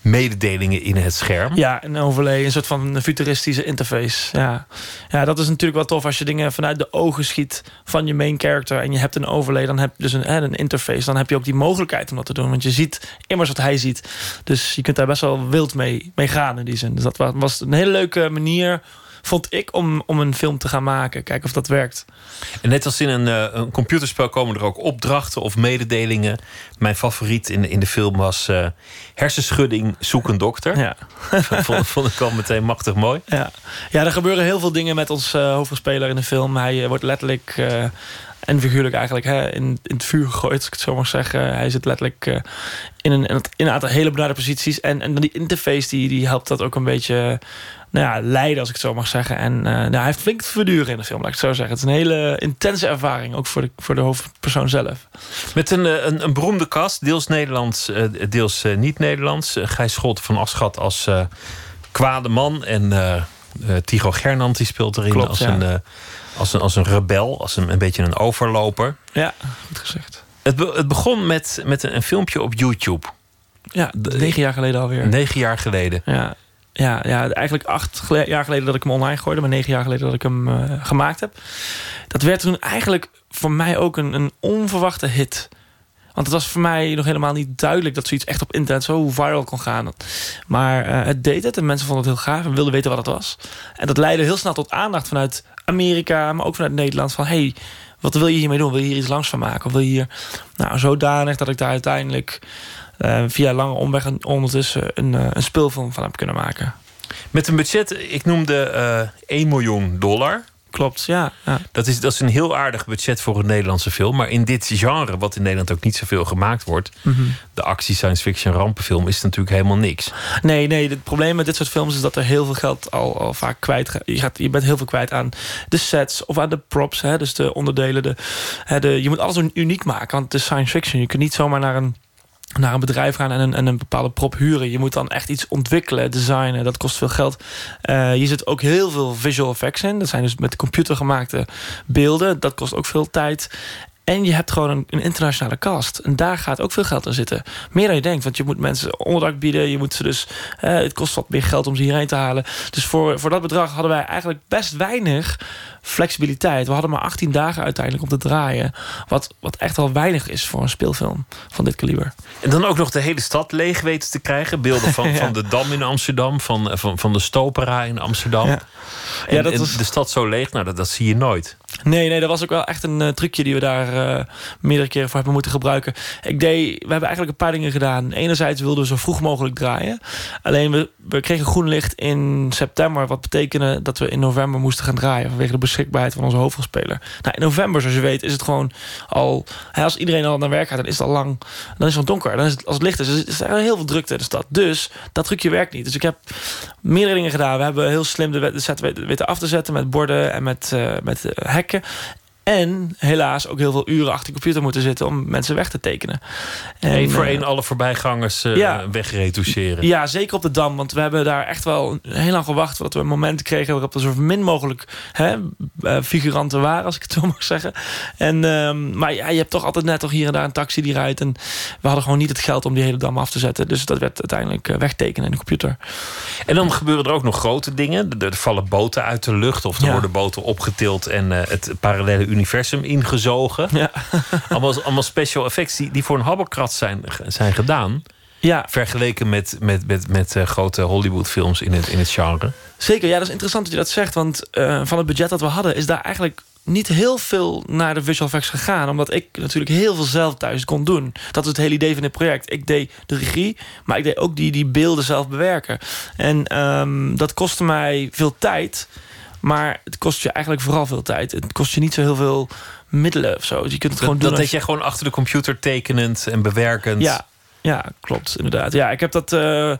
mededelingen in het scherm. Ja, een overlay, een soort van futuristische interface. Ja. ja, dat is natuurlijk wel tof als je dingen vanuit de ogen schiet van je main character en je hebt een overlay, dan heb je dus een, een interface. Dan heb je ook die mogelijkheid om dat te doen, want je ziet immers wat hij ziet. Dus je kunt daar best wel wild mee, mee gaan in die zin. Dus dat wa- was een hele leuke manier, vond ik, om, om een film te gaan maken. Kijken of dat werkt. En net als in een, eh, een computerspel komen er ook opdrachten of mededelingen. Mijn favoriet in, in de film was eh, hersenschudding, zoek een dokter. Ja. [LAUGHS] vond, vond ik al meteen machtig mooi. Ja. ja, er gebeuren heel veel dingen met ons eh, hoofdrolspeler in de film. Hij wordt letterlijk en figuurlijk eigenlijk hè, in, in het vuur gegooid, als ik het zo mag zeggen. Hij zit letterlijk in, een, in een- in een aantal hele benarde posities. En, en die interface die, die helpt dat ook een beetje nou ja, leiden, als ik het zo mag zeggen. En eh, nou, hij heeft flink te verduren in de film, laat ik het zo zeggen. Het is een hele intense ervaring, ook voor de, voor de hoofdpersoon zelf. Met een, eh, een, een beroemde cast, deels Nederlands, eh, deels niet-Nederlands. Gijs Scholte van Aschat als eh, kwade man. En eh, Tycho Gernand die speelt erin Klopt, als, ja. een, als, een, als een rebel, als een, een beetje een overloper. Ja, goed gezegd. Het, be- het begon met, met een, een filmpje op YouTube. Ja, negen jaar geleden alweer. Negen jaar geleden. Ja, ja, ja eigenlijk acht jaar geleden dat ik hem online gooide, maar negen jaar geleden dat ik hem eh, gemaakt heb. Dat werd toen eigenlijk voor mij ook een, een onverwachte hit. Want het was voor mij nog helemaal niet duidelijk dat zoiets echt op internet zo viral kon gaan. Maar eh, het deed het en mensen vonden het heel gaaf en wilden weten wat het was. En dat leidde heel snel tot aandacht vanuit Amerika, maar ook vanuit Nederland. Van hey, wat wil je hiermee doen? Wil je hier iets langs van maken? Of wil je hier nou, zodanig dat ik daar uiteindelijk via lange omweg en ondertussen een, eh, een speelfilm van heb kunnen maken. Met een budget, ik noemde eh 1 miljoen dollar. Klopt, ja. ja. Dat, is, dat is een heel aardig budget voor een Nederlandse film. Maar in dit genre, wat in Nederland ook niet zoveel gemaakt wordt... Mhm. de actie, science fiction, rampenfilm... is het natuurlijk helemaal niks. Nee, nee, het probleem met dit soort films is dat er heel veel geld al, al vaak kwijt gaat. Je, gaat. je bent heel veel kwijt aan de sets of aan de props, hè, dus de onderdelen. De, hè, de, je moet alles uniek maken, want het is science fiction. Je kunt niet zomaar naar een naar een bedrijf gaan en een, en een bepaalde prop huren. Je moet dan echt iets ontwikkelen, designen. Dat kost veel geld. Eh je zit ook heel veel visual effects in. Dat zijn dus met computer gemaakte beelden. Dat kost ook veel tijd. En je hebt gewoon een, een internationale cast. En daar gaat ook veel geld in zitten. Meer dan je denkt. Want je moet mensen onderdak bieden. Je moet ze dus, eh, het kost wat meer geld om ze hierheen te halen. Dus voor, voor dat bedrag hadden wij eigenlijk best weinig flexibiliteit. We hadden maar 18 dagen uiteindelijk om te draaien. Wat, wat echt al weinig is voor een speelfilm van dit kaliber. En dan ook nog de hele stad leeg weten te krijgen. Beelden van, [LAUGHS] Ja. van de Dam in Amsterdam, van, van, van de Stopera in Amsterdam. Ja. En, Ja, dat en was- de stad zo leeg, nou, dat, dat zie je nooit. Nee, nee, dat was ook wel echt een eh, trucje die we daar eh, meerdere keren voor hebben moeten gebruiken. Ik deed, we hebben eigenlijk een paar dingen gedaan. Enerzijds wilden we zo vroeg mogelijk draaien. Alleen we, we kregen groen licht in september, wat betekende dat we in november moesten gaan draaien vanwege de beschikbaarheid van onze hoofdrolspeler. Nou, in november, zoals je weet, is het gewoon al. Als iedereen al naar werk gaat, dan is het al lang. Dan is het al donker. Dan is het als het licht is. Dus er is heel veel drukte in de stad. Dus dat trucje werkt niet. Dus ik heb meerdere dingen gedaan. We hebben heel slim de wet- de af te zetten met borden en met, eh, met eh, hekken. En helaas ook heel veel uren achter de computer moeten zitten om mensen weg te tekenen. En, Eén voor eh, één alle voorbijgangers eh ja. wegretoucheren. ja, zeker op de Dam. Want we hebben daar echt wel heel lang gewacht... voordat we een moment kregen waarop er zo min mogelijk hè, eh, figuranten waren... als ik het zo mag zeggen. En, ehm, maar ja, je hebt toch altijd net toch hier en daar een taxi die rijdt. En we hadden gewoon niet het geld om die hele Dam af te zetten. Dus dat werd uiteindelijk wegtekenen in de computer. En dan gebeuren er ook nog grote dingen. Er vallen boten uit de lucht of er Ja. worden boten opgetild en het parallele universum ingezogen. Ja. [LAUGHS] allemaal, allemaal special effects die, die voor een habberkrat zijn, zijn gedaan. Ja. Vergeleken met, met, met, met eh, grote Hollywoodfilms in het, in het genre. Zeker, ja, dat is interessant dat je dat zegt. Want eh, van het budget dat we hadden, is daar eigenlijk niet heel veel naar de visual effects gegaan. Omdat ik natuurlijk heel veel zelf thuis kon doen. Dat is het hele idee van dit project. Ik deed de regie, maar ik deed ook die, die beelden zelf bewerken. En ehm, dat kostte mij veel tijd. Maar het kost je eigenlijk vooral veel tijd. Het kost je niet zo heel veel middelen of zo. Dus je kunt het gewoon Dat, doen. dat als deed jij gewoon achter de computer tekenend en bewerkend. ja, ja, klopt, inderdaad. Ja, ik heb dat eh,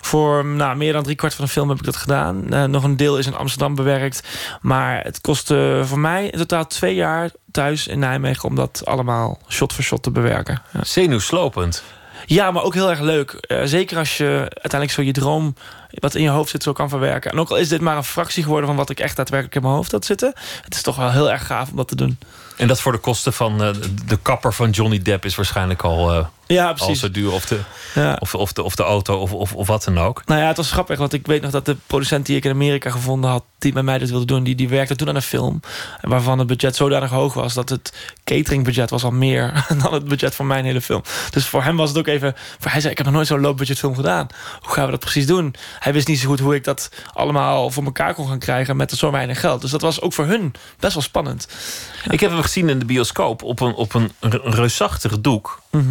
voor nou, meer dan drie kwart van de film heb ik dat gedaan. Eh, nog een deel is in Amsterdam bewerkt. Maar het kostte voor mij in totaal twee jaar thuis in Nijmegen... om dat allemaal shot voor shot te bewerken. Ja. Zenuwslopend. Ja, maar ook heel erg leuk. Eh, zeker als je uiteindelijk zo je droom wat in je hoofd zit zo kan verwerken. En ook al is dit maar een fractie geworden van wat ik echt daadwerkelijk in mijn hoofd had zitten. Het is toch wel heel erg gaaf om dat te doen. En dat voor de kosten van eh, de kapper van Johnny Depp is waarschijnlijk al, eh, Ja, precies. zo duur. Of de, Ja. of, of, de, of de auto of, of, of wat dan ook. Nou ja, het was grappig, want ik weet nog dat de producent die ik in Amerika gevonden had, die met mij dit wilde doen, die, die werkte toen aan een film. Waarvan het budget zodanig hoog was dat het cateringbudget was al meer [LAUGHS] dan het budget van mijn hele film. Dus voor hem was het ook even. Voor hij zei: Ik heb nog nooit zo'n low budget film gedaan. Hoe gaan we dat precies doen? Hij wist niet zo goed hoe ik dat allemaal voor elkaar kon gaan krijgen met zo weinig geld. Dus dat was ook voor hun best wel spannend. Ik heb hem gezien in de bioscoop op een, op een re- reusachtig doek. Mhm.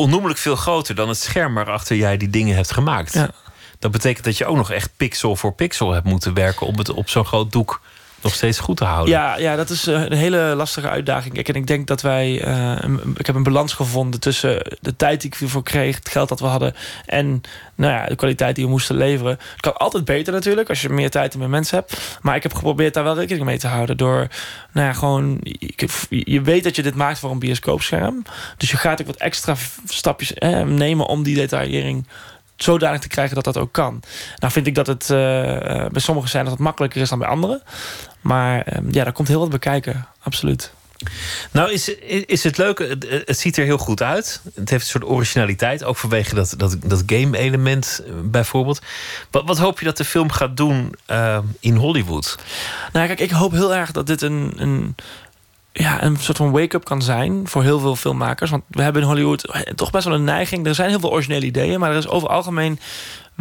Onnoemelijk veel groter dan het scherm waarachter jij die dingen hebt gemaakt. Ja. Dat betekent dat je ook nog echt pixel voor pixel hebt moeten werken om het op zo'n groot doek nog steeds goed te houden. Ja, ja, dat is eh, een hele lastige uitdaging. En ik denk dat wij. eh, ik heb een balans gevonden tussen de tijd die ik ervoor kreeg, het geld dat we hadden. en nou ja, de kwaliteit die we moesten leveren. Het kan altijd beter natuurlijk, als je meer tijd en meer mensen hebt. Maar ik heb geprobeerd daar wel rekening mee te houden. Door, nou ja, gewoon. Je weet dat je dit maakt voor een bioscoopscherm. Dus je gaat ook wat extra stapjes eh, nemen om die detaillering zodanig te krijgen dat dat ook kan. Nou vind ik dat het eh, bij sommigen zijn dat het makkelijker is dan bij anderen. Maar eh, ja, daar komt heel wat bij kijken. Absoluut. Nou, is, is het leuke, het, het ziet er heel goed uit. Het heeft een soort originaliteit, ook vanwege dat, dat, dat game-element eh, bijvoorbeeld. Wat, wat hoop je dat de film gaat doen eh, in Hollywood? Nou, kijk, ik hoop heel erg dat dit een, een, ja, een soort van wake-up kan zijn voor heel veel filmmakers. Want we hebben in Hollywood toch best wel een neiging. Er zijn heel veel originele ideeën, maar er is over algemeen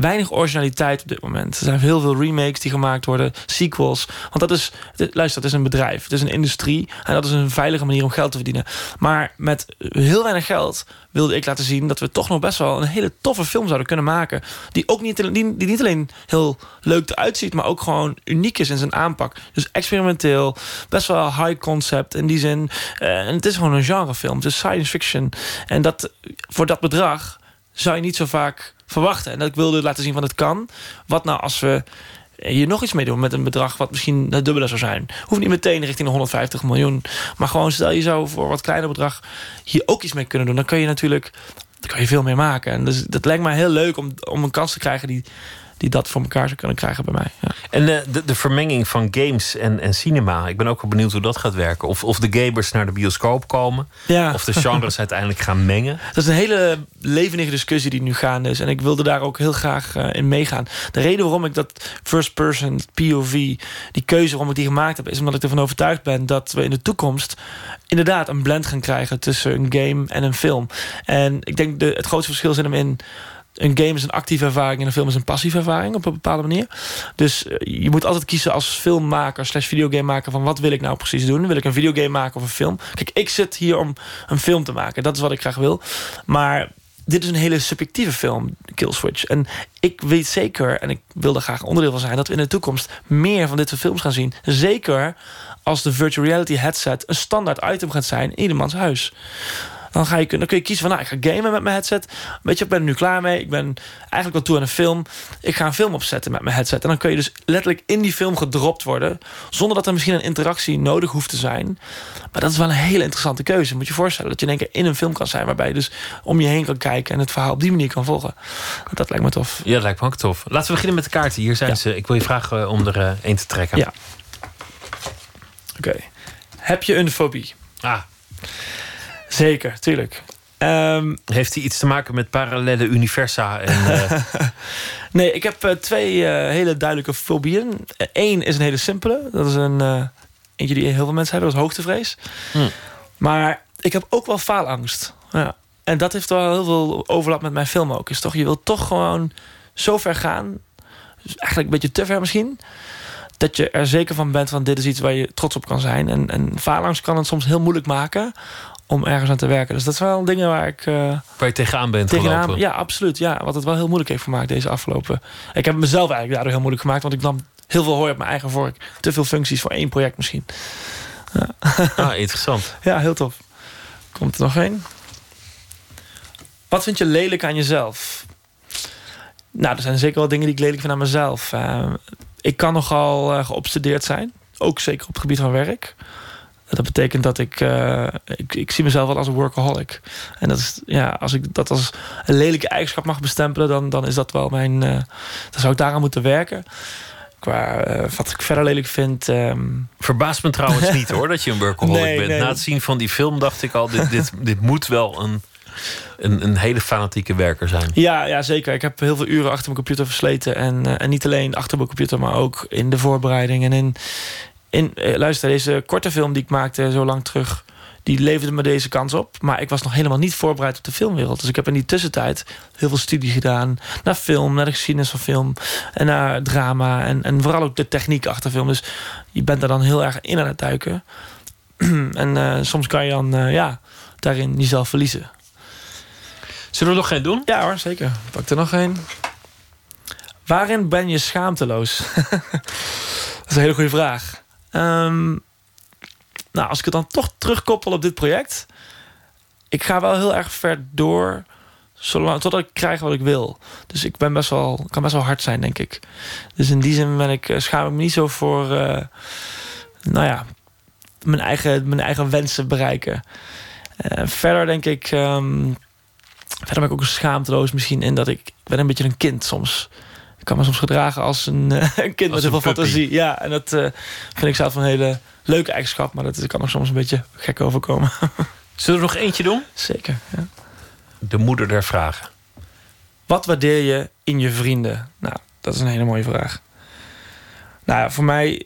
weinig originaliteit op dit moment. Er zijn heel veel remakes die gemaakt worden, sequels. Want dat is, luister, het is een bedrijf, het is een industrie en dat is een veilige manier om geld te verdienen. Maar met heel weinig geld wilde ik laten zien dat we toch nog best wel een hele toffe film zouden kunnen maken. Die ook niet, die niet alleen heel leuk eruit ziet, maar ook gewoon uniek is in zijn aanpak. Dus experimenteel, best wel high concept in die zin. Eh, en het is gewoon een genrefilm, het is science fiction. En dat voor dat bedrag zou je niet zo vaak verwachten. En dat ik wilde laten zien van het kan. Wat nou als we hier nog iets mee doen met een bedrag wat misschien het dubbele zou zijn. Hoeft niet meteen richting de 150 miljoen. Maar gewoon stel je zou voor wat kleiner bedrag hier ook iets mee kunnen doen. Dan kun je natuurlijk dan kan je veel meer maken. En dus dat lijkt mij heel leuk om, om een kans te krijgen die die dat voor elkaar zou kunnen krijgen bij mij. Ja. En eh, de, de vermenging van games en, en cinema. Ik ben ook wel benieuwd hoe dat gaat werken. Of, of de gamers naar de bioscoop komen. Ja. Of de genres [LAUGHS] uiteindelijk gaan mengen. Dat is een hele levendige discussie die nu gaande is. En ik wilde daar ook heel graag eh, in meegaan. De reden waarom ik dat first person, POV, die keuze waarom ik die gemaakt heb... is omdat ik ervan overtuigd ben dat we in de toekomst... inderdaad een blend gaan krijgen tussen een game en een film. En ik denk de, het grootste verschil zit hem in een game is een actieve ervaring en een film is een passieve ervaring op een bepaalde manier. Dus eh, je moet altijd kiezen als filmmaker slash videogamemaker van wat wil ik nou precies doen? Wil ik een videogame maken of een film? Kijk, ik zit hier om een film te maken. Dat is wat ik graag wil. Maar dit is een hele subjectieve film, Killswitch. En ik weet zeker, en ik wil er graag onderdeel van zijn... dat we in de toekomst meer van dit soort films gaan zien. Zeker als de virtual reality headset een standaard item gaat zijn in iedermans huis. Dan, ga je, dan kun je kiezen van, nou, ik ga gamen met mijn headset. Weet je, ik ben er nu klaar mee. Ik ben eigenlijk wel toe aan een film. Ik ga een film opzetten met mijn headset. En dan kun je dus letterlijk in die film gedropt worden. Zonder dat er misschien een interactie nodig hoeft te zijn. Maar dat is wel een hele interessante keuze. Moet je je voorstellen dat je in één keer in een film kan zijn. Waarbij je dus om je heen kan kijken. En het verhaal op die manier kan volgen. Dat lijkt me tof. Ja, dat lijkt me ook tof. Laten we beginnen met de kaarten. Hier zijn ze. Ik wil je vragen eh, om er één te trekken. Ja. Oké. Okay. Heb je een fobie? Ah. Zeker, tuurlijk. Um, Heeft hij iets te maken met parallele universa? En, uh... [LAUGHS] nee, ik heb uh, twee uh, hele duidelijke fobieën. Eén is een hele simpele. Dat is een eentje die heel veel mensen hebben. Dat is hoogtevrees. Hmm. Maar ik heb ook wel faalangst. Ja. En dat heeft wel heel veel overlap met mijn film ook. Is toch, je wilt toch gewoon zo ver gaan. Dus eigenlijk een beetje te ver misschien. Dat je er zeker van bent van dit is iets waar je trots op kan zijn. En, en faalangst kan het soms heel moeilijk maken om ergens aan te werken. Dus dat zijn wel dingen waar ik... Uh, waar je tegenaan bent tegenaan, gelopen. Ja, absoluut. Ja, wat het wel heel moeilijk heeft gemaakt deze afgelopen... Ik heb het mezelf eigenlijk daardoor heel moeilijk gemaakt... want ik nam heel veel hooi op mijn eigen vork. Te veel functies voor één project misschien. Ja. Ah, interessant. [LAUGHS] ja, heel tof. Komt er nog één? Wat vind je lelijk aan jezelf? Nou, er zijn zeker wel dingen die ik lelijk vind aan mezelf. Uh, ik kan nogal uh, geobsedeerd zijn. Ook zeker op het gebied van werk. Dat betekent dat ik, uh, ik, ik zie mezelf wel als een workaholic. En dat is, ja, als ik dat als een lelijke eigenschap mag bestempelen, dan, dan is dat wel mijn. Uh, dan zou ik daaraan moeten werken. Qua uh, wat ik verder lelijk vind. Um... Verbaast me trouwens [LAUGHS] niet hoor dat je een workaholic nee, bent. Nee. Na het zien van die film dacht ik al: dit, dit, [LAUGHS] dit moet wel een, een, een, hele fanatieke werker zijn. Ja, ja, zeker. Ik heb heel veel uren achter mijn computer versleten. En, en niet alleen achter mijn computer, maar ook in de voorbereiding en in, in, eh, luister, deze korte film die ik maakte zo lang terug... die leverde me deze kans op. Maar ik was nog helemaal niet voorbereid op de filmwereld. Dus ik heb in die tussentijd heel veel studie gedaan... naar film, naar de geschiedenis van film... en naar drama en, en vooral ook de techniek achter film. Dus je bent daar dan heel erg in aan het duiken. [CLEARS THROAT] en uh, soms kan je dan uh, ja, daarin jezelf verliezen. Zullen we nog geen doen? Ja hoor, zeker. Pak er nog een. Waarin ben je schaamteloos? [LAUGHS] Dat is een hele goede vraag. Um, nou, als ik het dan toch terugkoppel op dit project. Ik ga wel heel erg ver door. Zolang, totdat ik krijg wat ik wil. Dus ik ben best wel, kan best wel hard zijn, denk ik. Dus in die zin ben ik, schaam ik me niet zo voor. Uh, nou ja, mijn eigen, mijn eigen wensen bereiken. Uh, verder denk ik. Um, verder ben ik ook schaamteloos misschien in dat ik, ik ben een beetje een kind soms ik kan me soms gedragen als een, uh, [LAUGHS] een kind als met heel veel fantasie. Ja, en dat uh, vind ik zelf een hele leuke eigenschap. Maar dat kan nog soms een beetje gek overkomen. [LAUGHS] Zullen we nog eentje doen? Zeker, ja. De moeder der vragen. Wat waardeer je in je vrienden? Nou, dat is een hele mooie vraag. Nou ja, voor mij...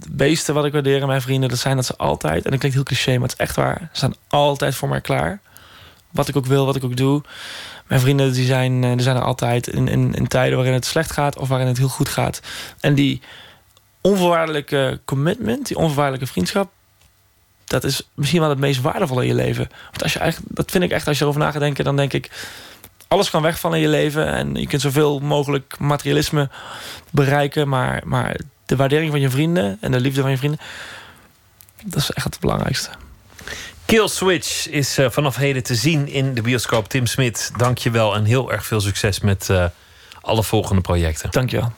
Het meeste wat ik waardeer in mijn vrienden... dat zijn dat ze altijd... en dat klinkt heel cliché, maar het is echt waar... ze staan altijd voor mij klaar. Wat ik ook wil, wat ik ook doe. Mijn vrienden die zijn, die zijn er altijd in tijden waarin het slecht gaat of waarin het heel goed gaat. En die onvoorwaardelijke commitment, die onvoorwaardelijke vriendschap, dat is misschien wel het meest waardevolle in je leven. Want als je eigenlijk, dat vind ik echt, als je erover na gaat denken, dan denk ik, alles kan wegvallen in je leven en je kunt zoveel mogelijk materialisme bereiken, maar, maar de waardering van je vrienden en de liefde van je vrienden, dat is echt het belangrijkste. Kill Switch is uh, vanaf heden te zien in de bioscoop. Tim Smit, dank je wel en heel erg veel succes met uh, alle volgende projecten. Dank je wel.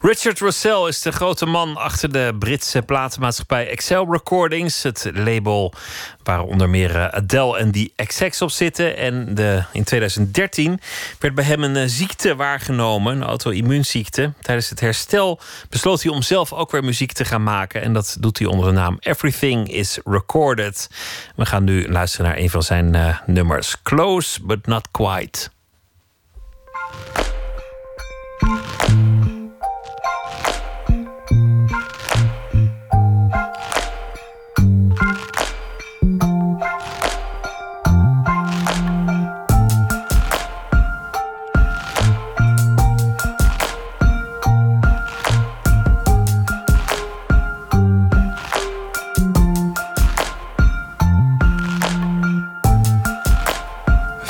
Richard Russell is de grote man achter de Britse platenmaatschappij Excel Recordings. Het label waar onder meer eh, Adele en die XX op zitten. En de, in 2013 werd bij hem een eh, ziekte waargenomen, een auto-immuunziekte. Tijdens het herstel besloot hij om zelf ook weer muziek te gaan maken. En dat doet hij onder de naam Everything is Recorded. We gaan nu luisteren naar een van zijn uh, nummers. Close, but not quite.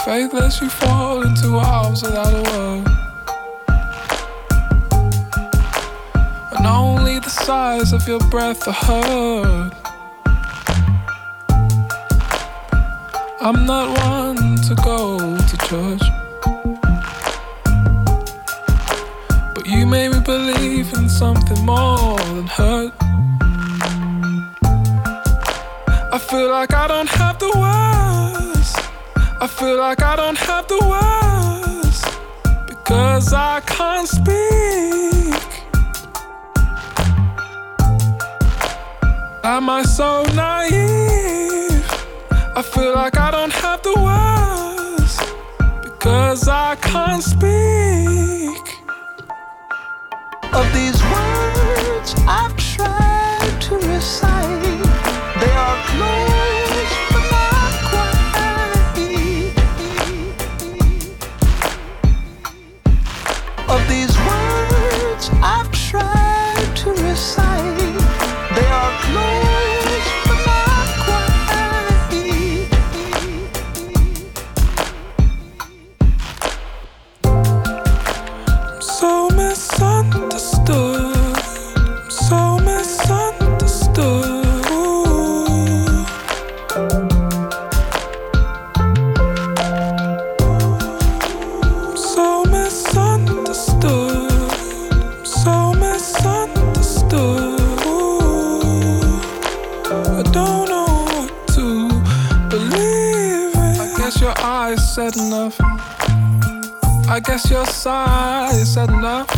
Faithless, you fall into a house without a word. And only the size of your breath are heard. I'm not one to go to church. But you made me believe in something more than hurt. I feel like I don't have the words. I feel like I don't have the words because I can't speak. Am I so naive? I feel like I don't have the words because I can't speak. Of these words I've tried to recite, they are close I guess your size said enough.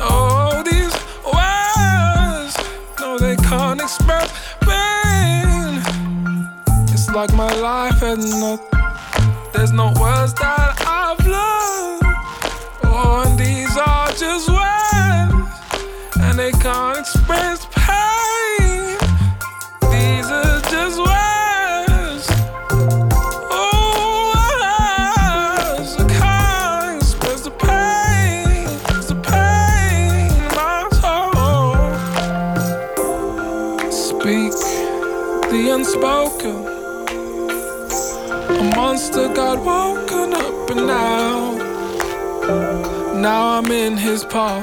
Oh, these words, no, they can't express pain. It's like my life had nothing. There's no words that I'm in his paw.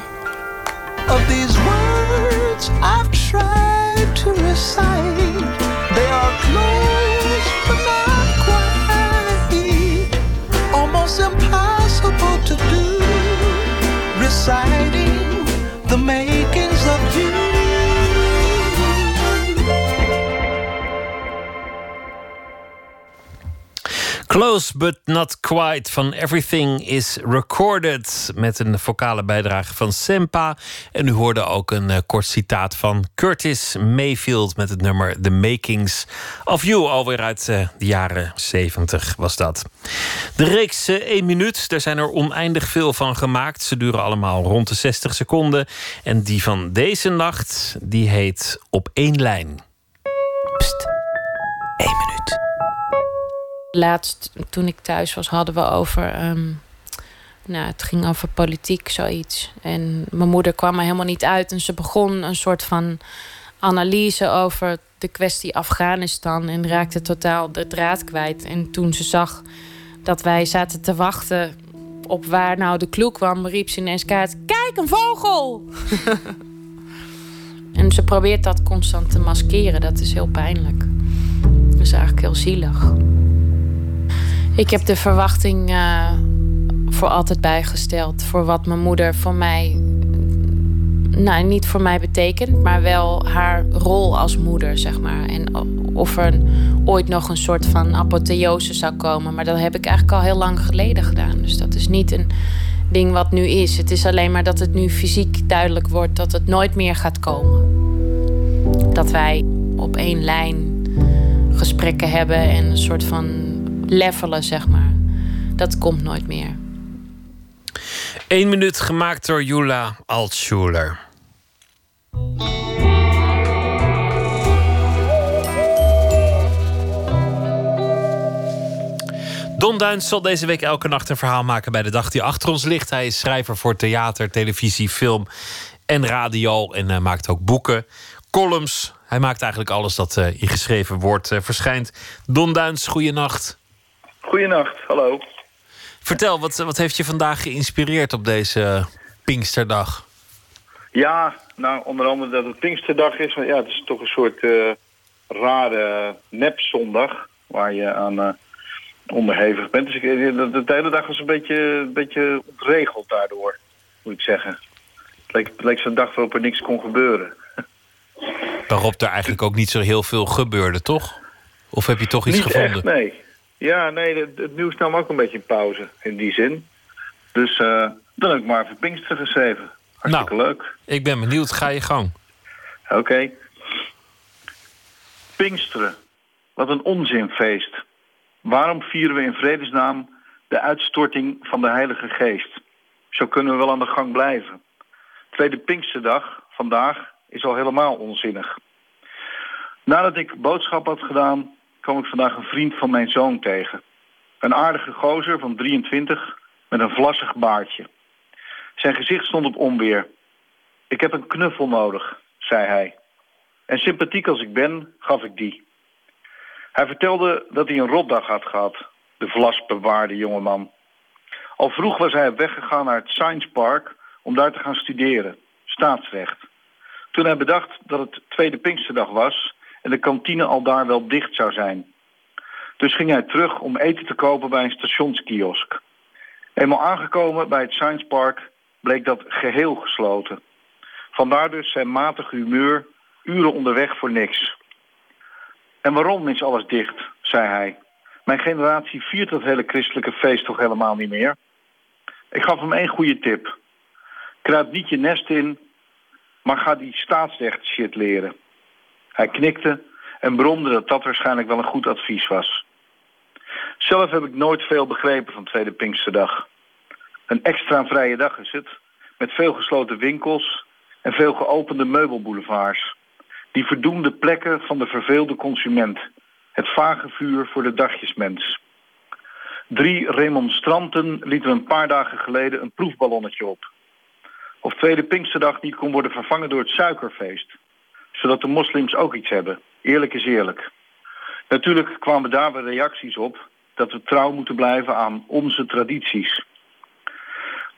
Of these words I've tried to recite, they are close but not quite. Almost impossible to do, reciting the makings Close but not quite van Everything is Recorded. Met een vocale bijdrage van Sempa. En u hoorde ook een eh, kort citaat van Curtis Mayfield met het nummer The Makings of You. Alweer uit eh, de jaren 70 was dat. De reeks eh, 1 minuut, daar zijn er oneindig veel van gemaakt. Ze duren allemaal rond de 60 seconden. En die van deze nacht, die heet Op één lijn. Laatst, toen ik thuis was, hadden we over. ehm, nou, het ging over politiek, zoiets. En mijn moeder kwam er helemaal niet uit. En ze begon een soort van analyse over de kwestie Afghanistan. En raakte totaal de draad kwijt. En toen ze zag dat wij zaten te wachten op waar nou de clue kwam, riep ze ineens kaart: Kijk, een vogel! [LAUGHS] en ze probeert dat constant te maskeren. Dat is heel pijnlijk. Dat is eigenlijk heel zielig. Ik heb de verwachting eh, voor altijd bijgesteld. Voor wat mijn moeder voor mij nou, niet voor mij betekent, maar wel haar rol als moeder, zeg maar. En of er ooit nog een soort van apotheose zou komen. Maar dat heb ik eigenlijk al heel lang geleden gedaan. Dus dat is niet een ding wat nu is. Het is alleen maar dat het nu fysiek duidelijk wordt dat het nooit meer gaat komen. Dat wij op één lijn gesprekken hebben en een soort van levelen, zeg maar. Dat komt nooit meer. Eén minuut gemaakt door Jula Altschuler. Don Duins zal deze week elke nacht een verhaal maken bij de dag die achter ons ligt. Hij is schrijver voor theater, televisie, film en radio. En hij maakt ook boeken, columns. Hij maakt eigenlijk alles dat eh, in geschreven woord eh, verschijnt. Don Duins, goeienacht. Goedenacht, hallo. Vertel, wat, wat heeft je vandaag geïnspireerd op deze Pinksterdag? Ja, nou, onder andere dat het Pinksterdag is. Maar ja, het is toch een soort eh, rare nepzondag waar je aan eh, onderhevig bent. Dus ik, eh, de, de hele dag was een beetje, een beetje ontregeld daardoor, moet ik zeggen. Het leek, het leek zo'n dag waarop er niks kon gebeuren. Waarop er eigenlijk ook niet zo heel veel gebeurde, toch? Of heb je toch iets Niet gevonden? echt, nee. Ja, nee, het, het nieuws nam ook een beetje in pauze in die zin. Dus eh, dan heb ik maar even Pinkster geschreven. Hartstikke leuk. Ik ben benieuwd, ga je gang. Oké. Pinksteren. Wat een onzinfeest. Waarom vieren we in vredesnaam de uitstorting van de Heilige Geest? Zo kunnen we wel aan de gang blijven. Tweede Pinksterdag, vandaag, is al helemaal onzinnig. Nadat ik boodschap had gedaan, kwam ik vandaag een vriend van mijn zoon tegen. Een aardige gozer van 23 met een vlassig baardje. Zijn gezicht stond op onweer. Ik heb een knuffel nodig, zei hij. En sympathiek als ik ben, gaf ik die. Hij vertelde dat hij een rotdag had gehad, de vlasbewaarde jongeman. Al vroeg was hij op weg gegaan naar het Science Park om daar te gaan studeren, staatsrecht. Toen hij bedacht dat het tweede Pinksterdag was en de kantine al daar wel dicht zou zijn. Dus ging hij terug om eten te kopen bij een stationskiosk. Eenmaal aangekomen bij het Science Park bleek dat geheel gesloten. Vandaar dus zijn matige humeur, uren onderweg voor niks. En waarom is alles dicht, zei hij. Mijn generatie viert dat hele christelijke feest toch helemaal niet meer? Ik gaf hem één goede tip. Kruip niet je nest in, maar ga die staatsrecht shit leren. Hij knikte en bromde dat dat waarschijnlijk wel een goed advies was. Zelf heb ik nooit veel begrepen van Tweede Pinksterdag. Een extra vrije dag is het, met veel gesloten winkels en veel geopende meubelboulevards. Die verdoemde plekken van de verveelde consument. Het vage vuur voor de dagjesmens. Drie remonstranten lieten een paar dagen geleden een proefballonnetje op. Of Tweede Pinksterdag niet kon worden vervangen door het suikerfeest. Zodat de moslims ook iets hebben. Eerlijk is eerlijk. Natuurlijk kwamen daar weer reacties op dat we trouw moeten blijven aan onze tradities.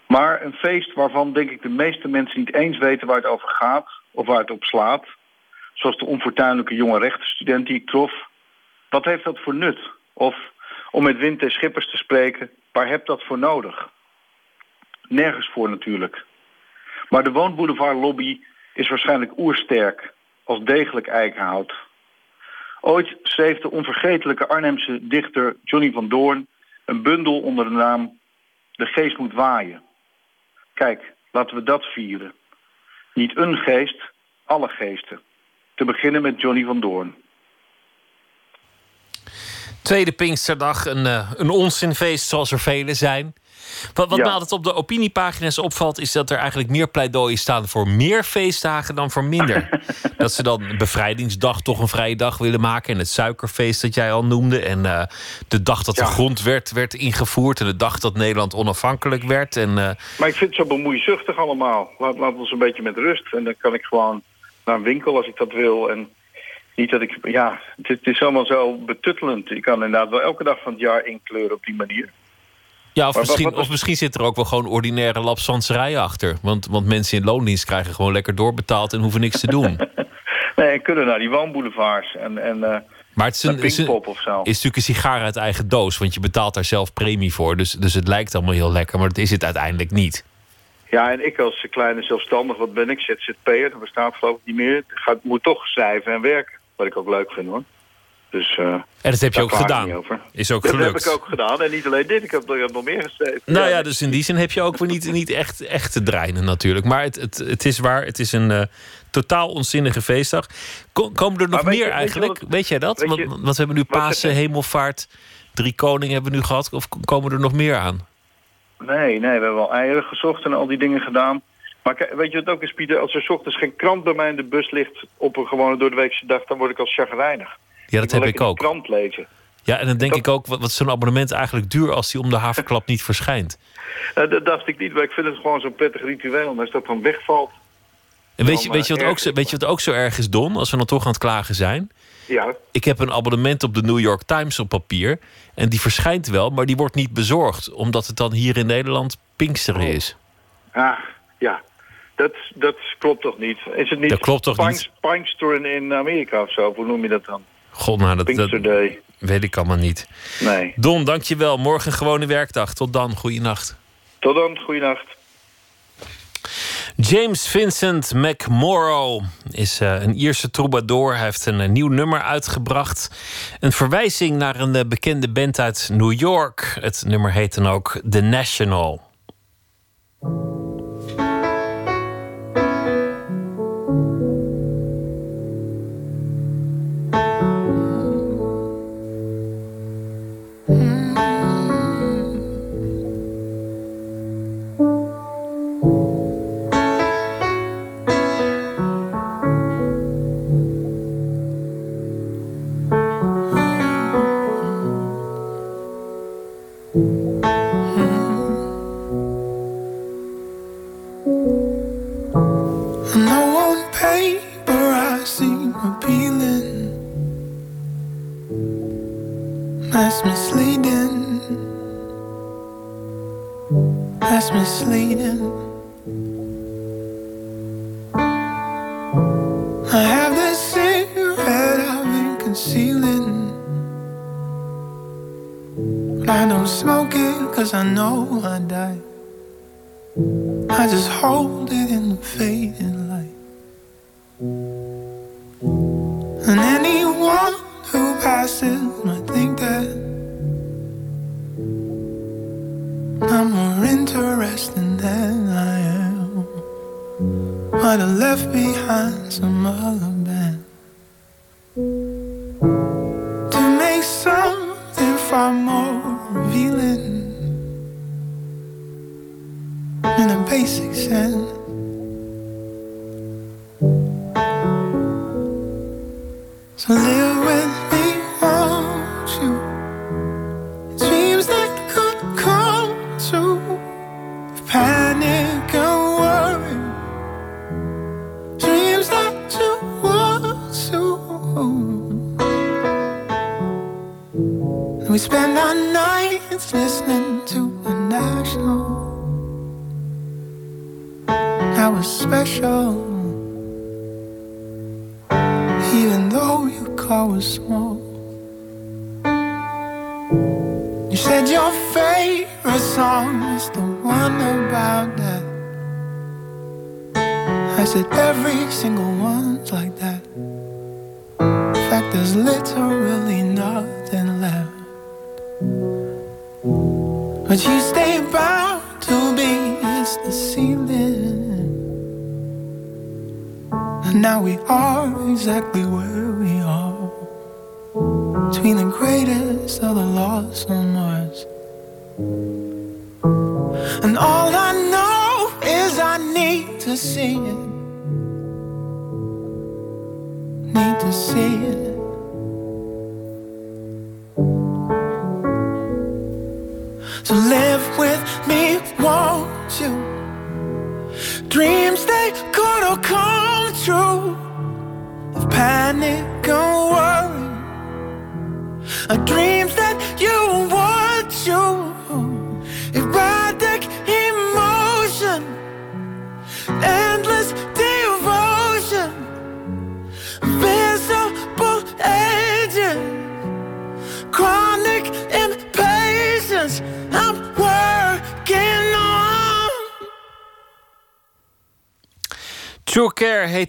Maar een feest waarvan denk ik de meeste mensen niet eens weten waar het over gaat of waar het op slaat. Zoals de onfortuinlijke jonge rechtenstudent die ik trof. Wat heeft dat voor nut? Of om met Wint en Schippers te spreken, waar heb dat voor nodig? Nergens voor natuurlijk. Maar de woonboulevardlobby is waarschijnlijk oersterk als degelijk eikenhout. Ooit schreef de onvergetelijke Arnhemse dichter Johnny van Doorn een bundel onder de naam De geest moet waaien. Kijk, laten we dat vieren. Niet een geest, alle geesten. Te beginnen met Johnny van Doorn. Tweede Pinksterdag, een, eh, een onzinfeest zoals er vele zijn. Wat, wat Ja. me altijd op de opiniepagina's opvalt... is dat er eigenlijk meer pleidooien staan voor meer feestdagen dan voor minder. [LAUGHS] dat ze dan bevrijdingsdag toch een vrije dag willen maken... en het suikerfeest dat jij al noemde... en eh, de dag dat de grondwet werd ingevoerd... en de dag dat Nederland onafhankelijk werd. En, eh, Maar ik vind het zo bemoeizuchtig allemaal. Laat, laat ons een beetje met rust. En dan kan ik gewoon naar een winkel als ik dat wil. En niet dat ik... Ja, het, is- het is allemaal zo betuttelend. Je kan inderdaad wel elke dag van het jaar inkleuren op die manier. ja, of, Maar misschien, wat- of misschien zit er ook wel gewoon ordinaire lapswanserij achter. Want, want mensen in loondienst krijgen gewoon lekker doorbetaald... en hoeven niks te doen. [LAUGHS] Nee, en kunnen naar die woonboulevards. En, en, eh, Maar het is, een, een- natuurlijk een sigaar uit eigen doos. Want je betaalt daar zelf premie voor. Dus, dus het lijkt allemaal heel lekker. Maar dat is het uiteindelijk niet. Ja, en ik als kleine zelfstandig, wat ben ik, ZZP'er, dat bestaat geloof ik niet meer. Ga, moet toch schrijven en werken, wat ik ook leuk vind hoor. Dus, eh, En dat heb je ook gedaan. Is ook dat gelukt. heb ik ook gedaan. En niet alleen dit, ik heb, heb nog meer geschreven. Nou ja, dus in die zin heb je ook weer niet, niet echt, echt te dreinen natuurlijk. Maar het, het, het is waar, het is een eh, totaal onzinnige feestdag. Ko- komen er nog Maar weet meer je- weet je eigenlijk? wat- weet jij dat? weet Want, je- want we hebben nu Pasen? Hemelvaart, Drie Koningen hebben we nu gehad. Of komen er nog meer aan? Nee, nee, we hebben wel eieren gezocht en al die dingen gedaan. Maar weet je wat ook is, Pieter? Als er 's ochtends geen krant bij mij in de bus ligt op een gewone doordeweekse dag, dan word ik al chagrijnig. Ja, dat wil heb ik ook. krant lezen. Ja, en dan denk ik ook, wat, wat is zo'n abonnement eigenlijk duur als die om de haverklap niet verschijnt? Nou, [LAUGHS] dat dacht ik niet, maar ik vind het gewoon zo'n prettig ritueel. En als dat dan wegvalt, En weet je, weet, je wat eh, ook zo, weet je wat ook zo erg is, Don? Als we dan toch aan het klagen zijn. ja, Ik heb een abonnement op de New York Times op papier. En die verschijnt wel, maar die wordt niet bezorgd. Omdat het dan hier in Nederland Pinksteren is. ah, ja. Dat, dat klopt toch niet? Is het niet Dat klopt toch niet? In Amerika of zo? Hoe noem je dat dan? God, nou, dat, dat Pinkster Day. weet ik allemaal niet. Nee. Don, dankjewel. Morgen gewone werkdag. Tot dan. Goeienacht. Tot dan, goeienacht. James Vincent McMorrow is eh, een Ierse troubadour. Hij heeft een eh, nieuw nummer uitgebracht. Een verwijzing naar een eh, bekende band uit New York. Het nummer heet dan ook The National.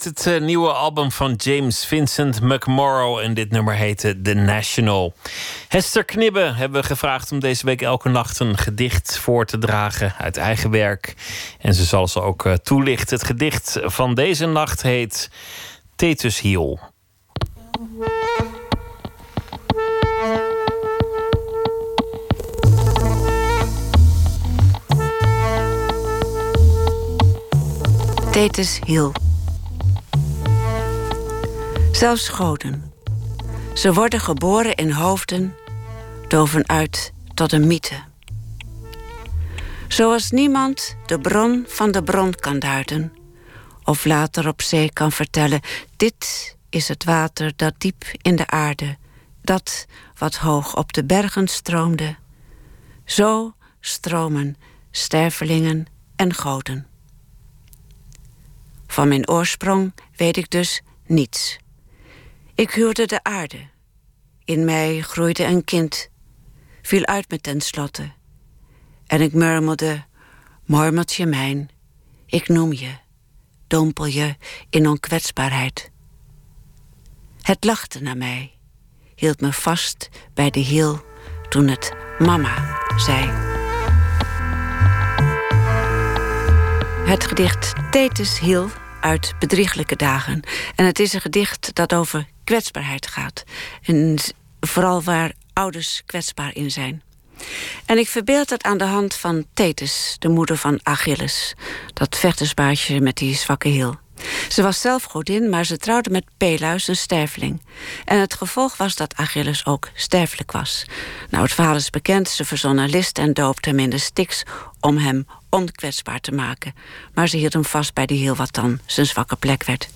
Het eh, nieuwe album van James Vincent McMorrow. En dit nummer heette The National. Hester Knibbe hebben we gevraagd om deze week elke nacht een gedicht voor te dragen uit eigen werk. En ze zal ze ook eh, toelichten. Het gedicht van deze nacht heet Tetus Hiel. Thetis Hiel. Zelfs goden. Ze worden geboren in hoofden, doven uit tot een mythe. Zoals niemand de bron van de bron kan duiden, of later op zee kan vertellen: dit is het water dat diep in de aarde, dat wat hoog op de bergen stroomde. Zo stromen stervelingen en goden. Van mijn oorsprong weet ik dus niets. Ik huurde de aarde. In mij groeide een kind, viel uit me tenslotte. En ik murmelde, mormeltje mijn, ik noem je, dompel je in onkwetsbaarheid. Het lachte naar mij, hield me vast bij de hiel toen het mama zei. Het gedicht Thetis Hiel uit bedrieglijke dagen. En het is een gedicht dat over kwetsbaarheid gaat. En vooral waar ouders kwetsbaar in zijn. En ik verbeeld dat aan de hand van Thetis, de moeder van Achilles. Dat vechtersbaasje met die zwakke hiel. Ze was zelf godin, maar ze trouwde met Peleus, een sterveling. En het gevolg was dat Achilles ook sterfelijk was. Nou, het verhaal is bekend. Ze verzon list en doopte hem in de Styx om hem onkwetsbaar te maken. Maar ze hield hem vast bij de hiel wat dan zijn zwakke plek werd.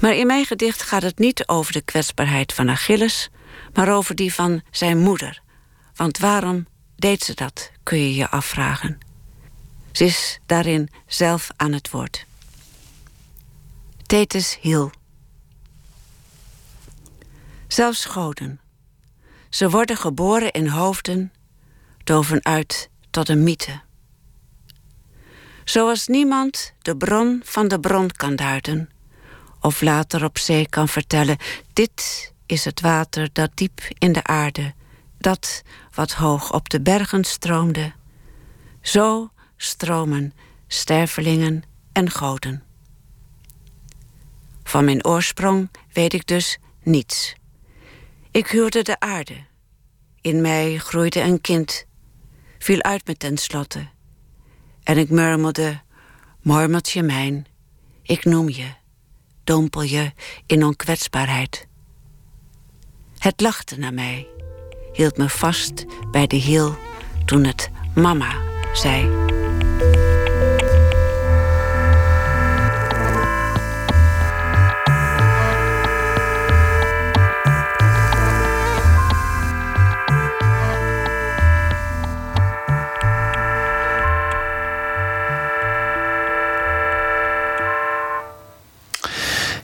Maar in mijn gedicht gaat het niet over de kwetsbaarheid van Achilles, maar over die van zijn moeder. Want waarom deed ze dat, kun je je afvragen. Ze is daarin zelf aan het woord. Thetis Hiel. Zelfs goden. Ze worden geboren in hoofden, doven uit tot een mythe. Zoals niemand de bron van de bron kan duiden, of later op zee kan vertellen: dit is het water dat diep in de aarde, dat wat hoog op de bergen stroomde. Zo stromen stervelingen en goden. Van mijn oorsprong weet ik dus niets. Ik huurde de aarde. In mij groeide een kind, viel uit me tenslotte. En ik murmelde, mormeltje mijn, ik noem je, dompel je in onkwetsbaarheid. Het lachte naar mij, hield me vast bij de hiel toen het mama zei.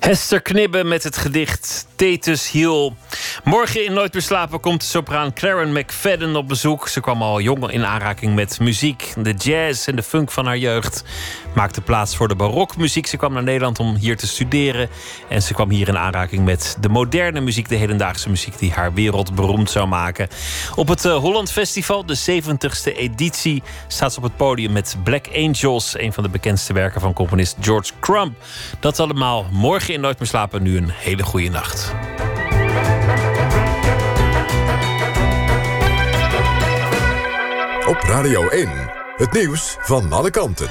Hester Knibbe met het gedicht Thetus Hiel. Morgen in Nooit meer slapen komt sopraan Claren McFadden op bezoek. Ze kwam al jong in aanraking met muziek, de jazz en de funk van haar jeugd. Maakte plaats voor de barokmuziek. Ze kwam naar Nederland om hier te studeren. En ze kwam hier in aanraking met de moderne muziek, de hedendaagse muziek die haar wereldberoemd zou maken. Op het uh, Holland Festival, de 70ste editie, staat ze op het podium met Black Angels, een van de bekendste werken van componist George Crumb. Dat allemaal morgen in Nooit meer slapen. Nu een hele goede nacht. Op Radio 1, het nieuws van alle kanten.